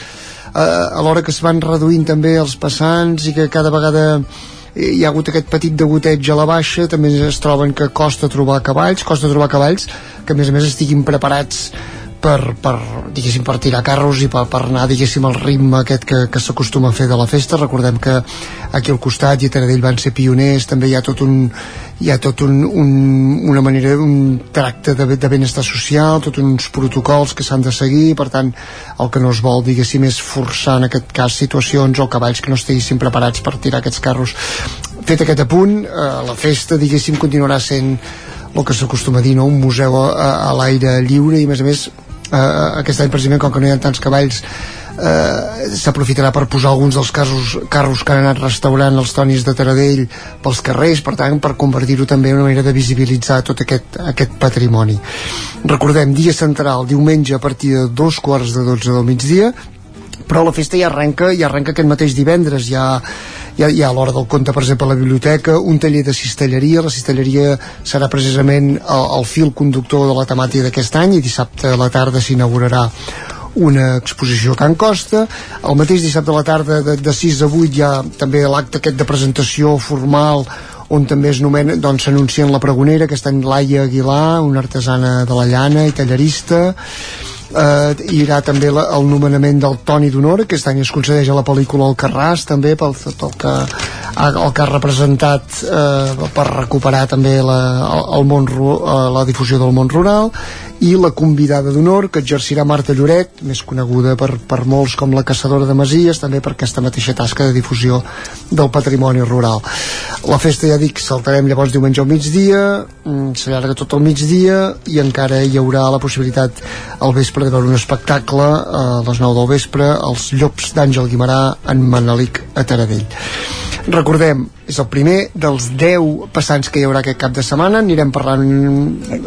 eh, alhora que es van reduint també els passants i que cada vegada hi ha hagut aquest petit degoteig a la baixa. També es troben que costa trobar cavalls costa trobar cavalls que a més a més estiguin preparats per, per, diguéssim, per tirar carros i per, per anar, diguéssim, al ritme aquest que, que s'acostuma a fer de la festa. Recordem que aquí al costat i a Taradell van ser pioners, també hi ha tot un, hi ha tot un, un, una manera, un tracte de, de benestar social, tots uns protocols que s'han de seguir, per tant, el que no es vol, diguéssim, és forçar en aquest cas situacions o cavalls que no estiguessin preparats per tirar aquests carros. Fet aquest apunt, eh, la festa, diguéssim, continuarà sent el que s'acostuma a dir, no? un museu a, a l'aire lliure i a més a més eh, aquest any precisament com que no hi ha tants cavalls eh, s'aprofitarà per posar alguns dels carros, carros que han anat restaurant els tonis de Taradell pels carrers, per tant per convertir-ho també en una manera de visibilitzar tot aquest, aquest patrimoni. Recordem, dia central, diumenge a partir de dos quarts de dotze del migdia però la festa ja arrenca ja arrenca aquest mateix divendres. Ja, ja, ja a l'hora del conte, per exemple, a la biblioteca un taller de cistelleria, la cistelleria serà precisament el, el fil conductor de la temàtica d'aquest any i dissabte a la tarda s'inaugurarà una exposició a Can Costa. El mateix dissabte a la tarda de, de 6 a 8 hi ha també l'acte aquest de presentació formal on també es nomena, doncs s'anuncien la pregonera que està en Laia Aguilar, una artesana de la llana i tallarista eh, hi haurà també la, el nomenament del Toni d'Honor que aquest any es concedeix a la pel·lícula El Carràs també pel tot el que, el que ha representat eh, per recuperar també la, el, el món, eh, la difusió del món rural i la convidada d'honor que exercirà Marta Lloret, més coneguda per, per molts com la caçadora de Masies, també per aquesta mateixa tasca de difusió del patrimoni rural. La festa, ja dic, saltarem llavors diumenge al migdia, mm, s'allarga tot el migdia i encara hi haurà la possibilitat al vespre de veure un espectacle a les 9 del vespre, els llops d'Àngel Guimarà en Manelic a Taradell. Recordem, és el primer dels 10 passants que hi haurà aquest cap de setmana. Anirem parlant...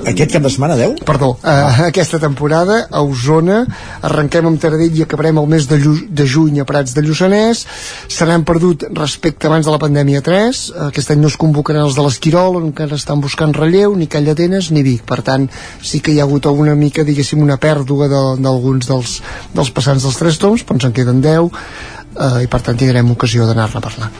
Aquest cap de setmana 10? Perdó, uh, aquesta temporada a Osona. Arrenquem amb Taradell i acabarem el mes de, de juny a Prats de Lluçanès. Se n'han perdut respecte abans de la pandèmia 3 aquest any no es convocaran els de l'Esquirol on encara estan buscant relleu ni Call d'Atenes ni Vic. Per tant sí que hi ha hagut una mica diguéssim una pèrdua de- d'alguns dels, dels passants dels tres toms. Però ens en queden 10 eh, i per tant tindrem ocasió d'anar-ne parlant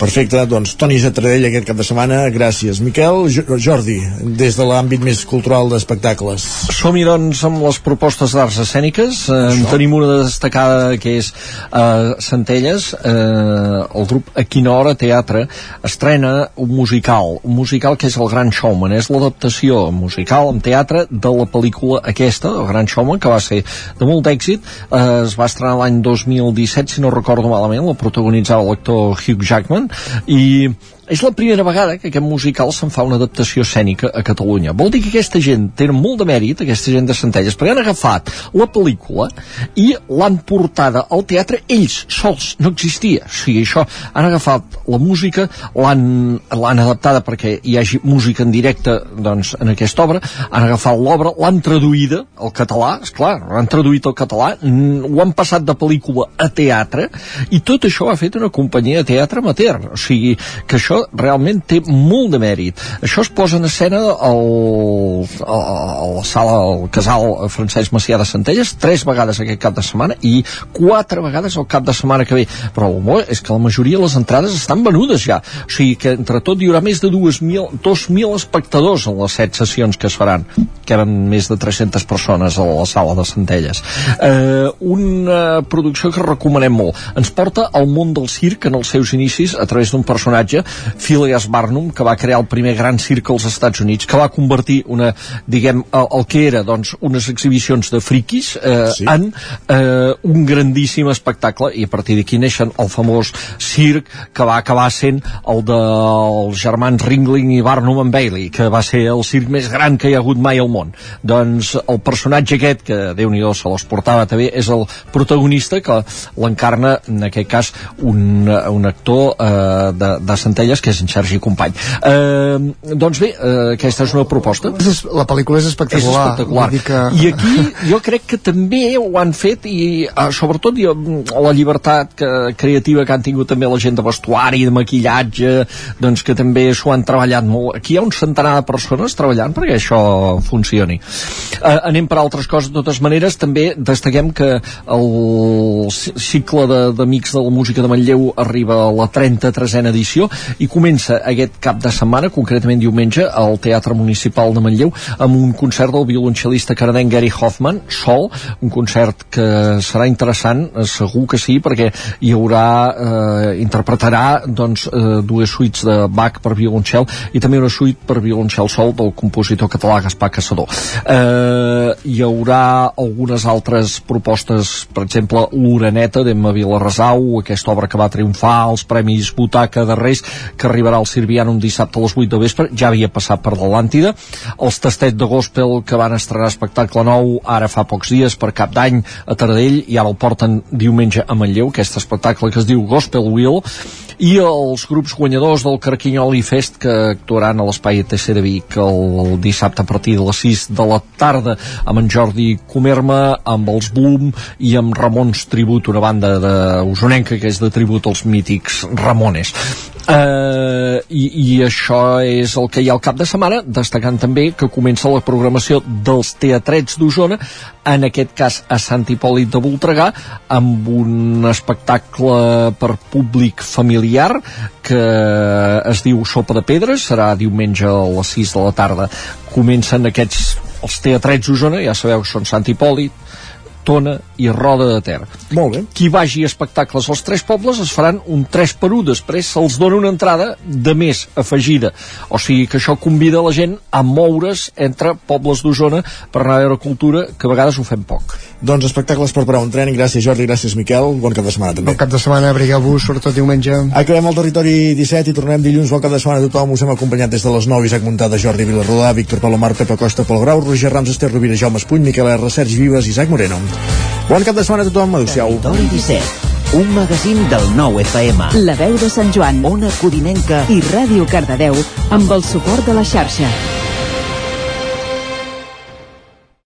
Perfecte, doncs Toni Zatradell aquest cap de setmana, gràcies. Miquel, Jo- Jordi, des de l'àmbit més cultural d'espectacles. Som-hi, doncs, amb les propostes d'arts escèniques. Eh, en tenim una destacada que és eh, Centelles. Eh, el grup A Quina Hora Teatre estrena un musical. Un musical que és El Gran Showman. És l'adaptació musical en teatre de la pel·lícula aquesta, El Gran Showman, que va ser de molt d'èxit. Eh, es va estrenar l'any 2017, si no recordo malament. La protagonitzava l'actor Hugh Jackman. I és la primera vegada que aquest musical se'n fa una adaptació escènica a Catalunya. Vol dir que aquesta gent té molt de mèrit, aquesta gent de Centelles, perquè han agafat la pel·lícula i l'han portada al teatre ells sols, no existia. O sigui, això, han agafat la música, l'han adaptada perquè hi hagi música en directe doncs, en aquesta obra, han agafat l'obra, l'han traduïda al català, és clar, l'han traduït al català, ho han passat de pel·lícula a teatre, i tot això ha fet una companyia de teatre amateur. O sigui, que això realment té molt de mèrit. Això es posa en escena al, a, a la sala, al casal Francesc Macià de Centelles, tres vegades aquest cap de setmana i quatre vegades el cap de setmana que ve. Però el bo és que la majoria de les entrades estan venudes ja. O sigui que entre tot hi haurà més de 2.000 2.000 espectadors en les set sessions que es faran, que eren més de 300 persones a la sala de Centelles. Eh, una producció que recomanem molt. Ens porta al món del circ en els seus inicis a través d'un personatge, Phileas Barnum, que va crear el primer gran circ als Estats Units, que va convertir una, diguem, el, el que era doncs, unes exhibicions de friquis eh, sí. en eh, un grandíssim espectacle i a partir d'aquí neixen el famós circ que va acabar sent el dels germans Ringling i Barnum and Bailey, que va ser el circ més gran que hi ha hagut mai al món. Doncs el personatge aquest, que déu nhi se les portava també, és el protagonista que l'encarna, en aquest cas, un, un actor eh, de, de Centelles, que és en Sergi Company. Eh, doncs bé, eh, aquesta és una proposta. La pel·lícula és espectacular. És espectacular. Que- I aquí jo crec que també ho han fet i eh, sobretot jo, la llibertat que, creativa que han tingut també la gent de vestuari, de maquillatge, doncs que també s'ho han treballat molt. Aquí hi ha un centenar de persones treballant perquè això funcioni. Eh, anem per altres coses, de totes maneres, també destaquem que el ci- cicle d'Amics de, de la Música de Manlleu arriba a la 33a edició i comença aquest cap de setmana, concretament diumenge, al Teatre Municipal de Manlleu, amb un concert del violoncel·lista canadenc Gary Hoffman, sol, un concert que serà interessant, eh, segur que sí, perquè hi haurà, eh, interpretarà doncs, eh, dues suites de Bach per violoncel i també una suite per violoncel sol del compositor català Gaspar Caçador. Eh, hi haurà algunes altres propostes, per exemple, l'Uraneta d'Emma Vilarrasau, aquesta obra que va triomfar als Premis Butaca de Reis, que arribarà al Sirvianum dissabte a les 8 de vespre, ja havia passat per l'Atlàntida. Els Tastet de Gospel que van estrenar espectacle nou ara fa pocs dies per cap d'any a Taradell i ara el porten diumenge a Manlleu, aquest espectacle que es diu Gospel Wheel i els grups guanyadors del Carquinyoli Fest que actuaran a l'espai ETC de Vic el, dissabte a partir de les 6 de la tarda amb en Jordi Comerma amb els Boom i amb Ramons Tribut una banda de usonenca que és de tribut als mítics Ramones Uh, i, i això és el que hi ha al cap de setmana destacant també que comença la programació dels teatrets d'Osona en aquest cas a Sant Hipòlit de Voltregà amb un espectacle per públic familiar que es diu Sopa de Pedres serà diumenge a les 6 de la tarda. Comencen aquests els teatrets d'Osona, ja sabeu que són Sant Hipòlit Tona i Roda de Ter. Molt bé. Qui vagi a espectacles als tres pobles es faran un 3 per 1, després se'ls dona una entrada de més afegida. O sigui que això convida la gent a moure's entre pobles d'Osona per anar a veure cultura, que a vegades ho fem poc. Doncs espectacles per parar un tren. Gràcies Jordi, gràcies Miquel. Bon cap de setmana també. Bon cap de setmana, abrigueu-vos, sobretot diumenge. Acabem el territori 17 i tornem dilluns. Bon cap de setmana a tothom. Us hem acompanyat des de les 9. Isaac Muntada, Jordi Vilarrodà, Víctor Palomar, Pepa Costa, Pol Grau, Roger Rams, Esther Rovira, Jaume Espuny, Miquel R, Sergi Vives, Isaac Moreno. Bon cap de setmana a tothom. Adéu-siau. Territori 17, un magazín del nou FM. La veu de Sant Joan, Ona Codinenca i Ràdio Cardedeu amb el suport de la xarxa.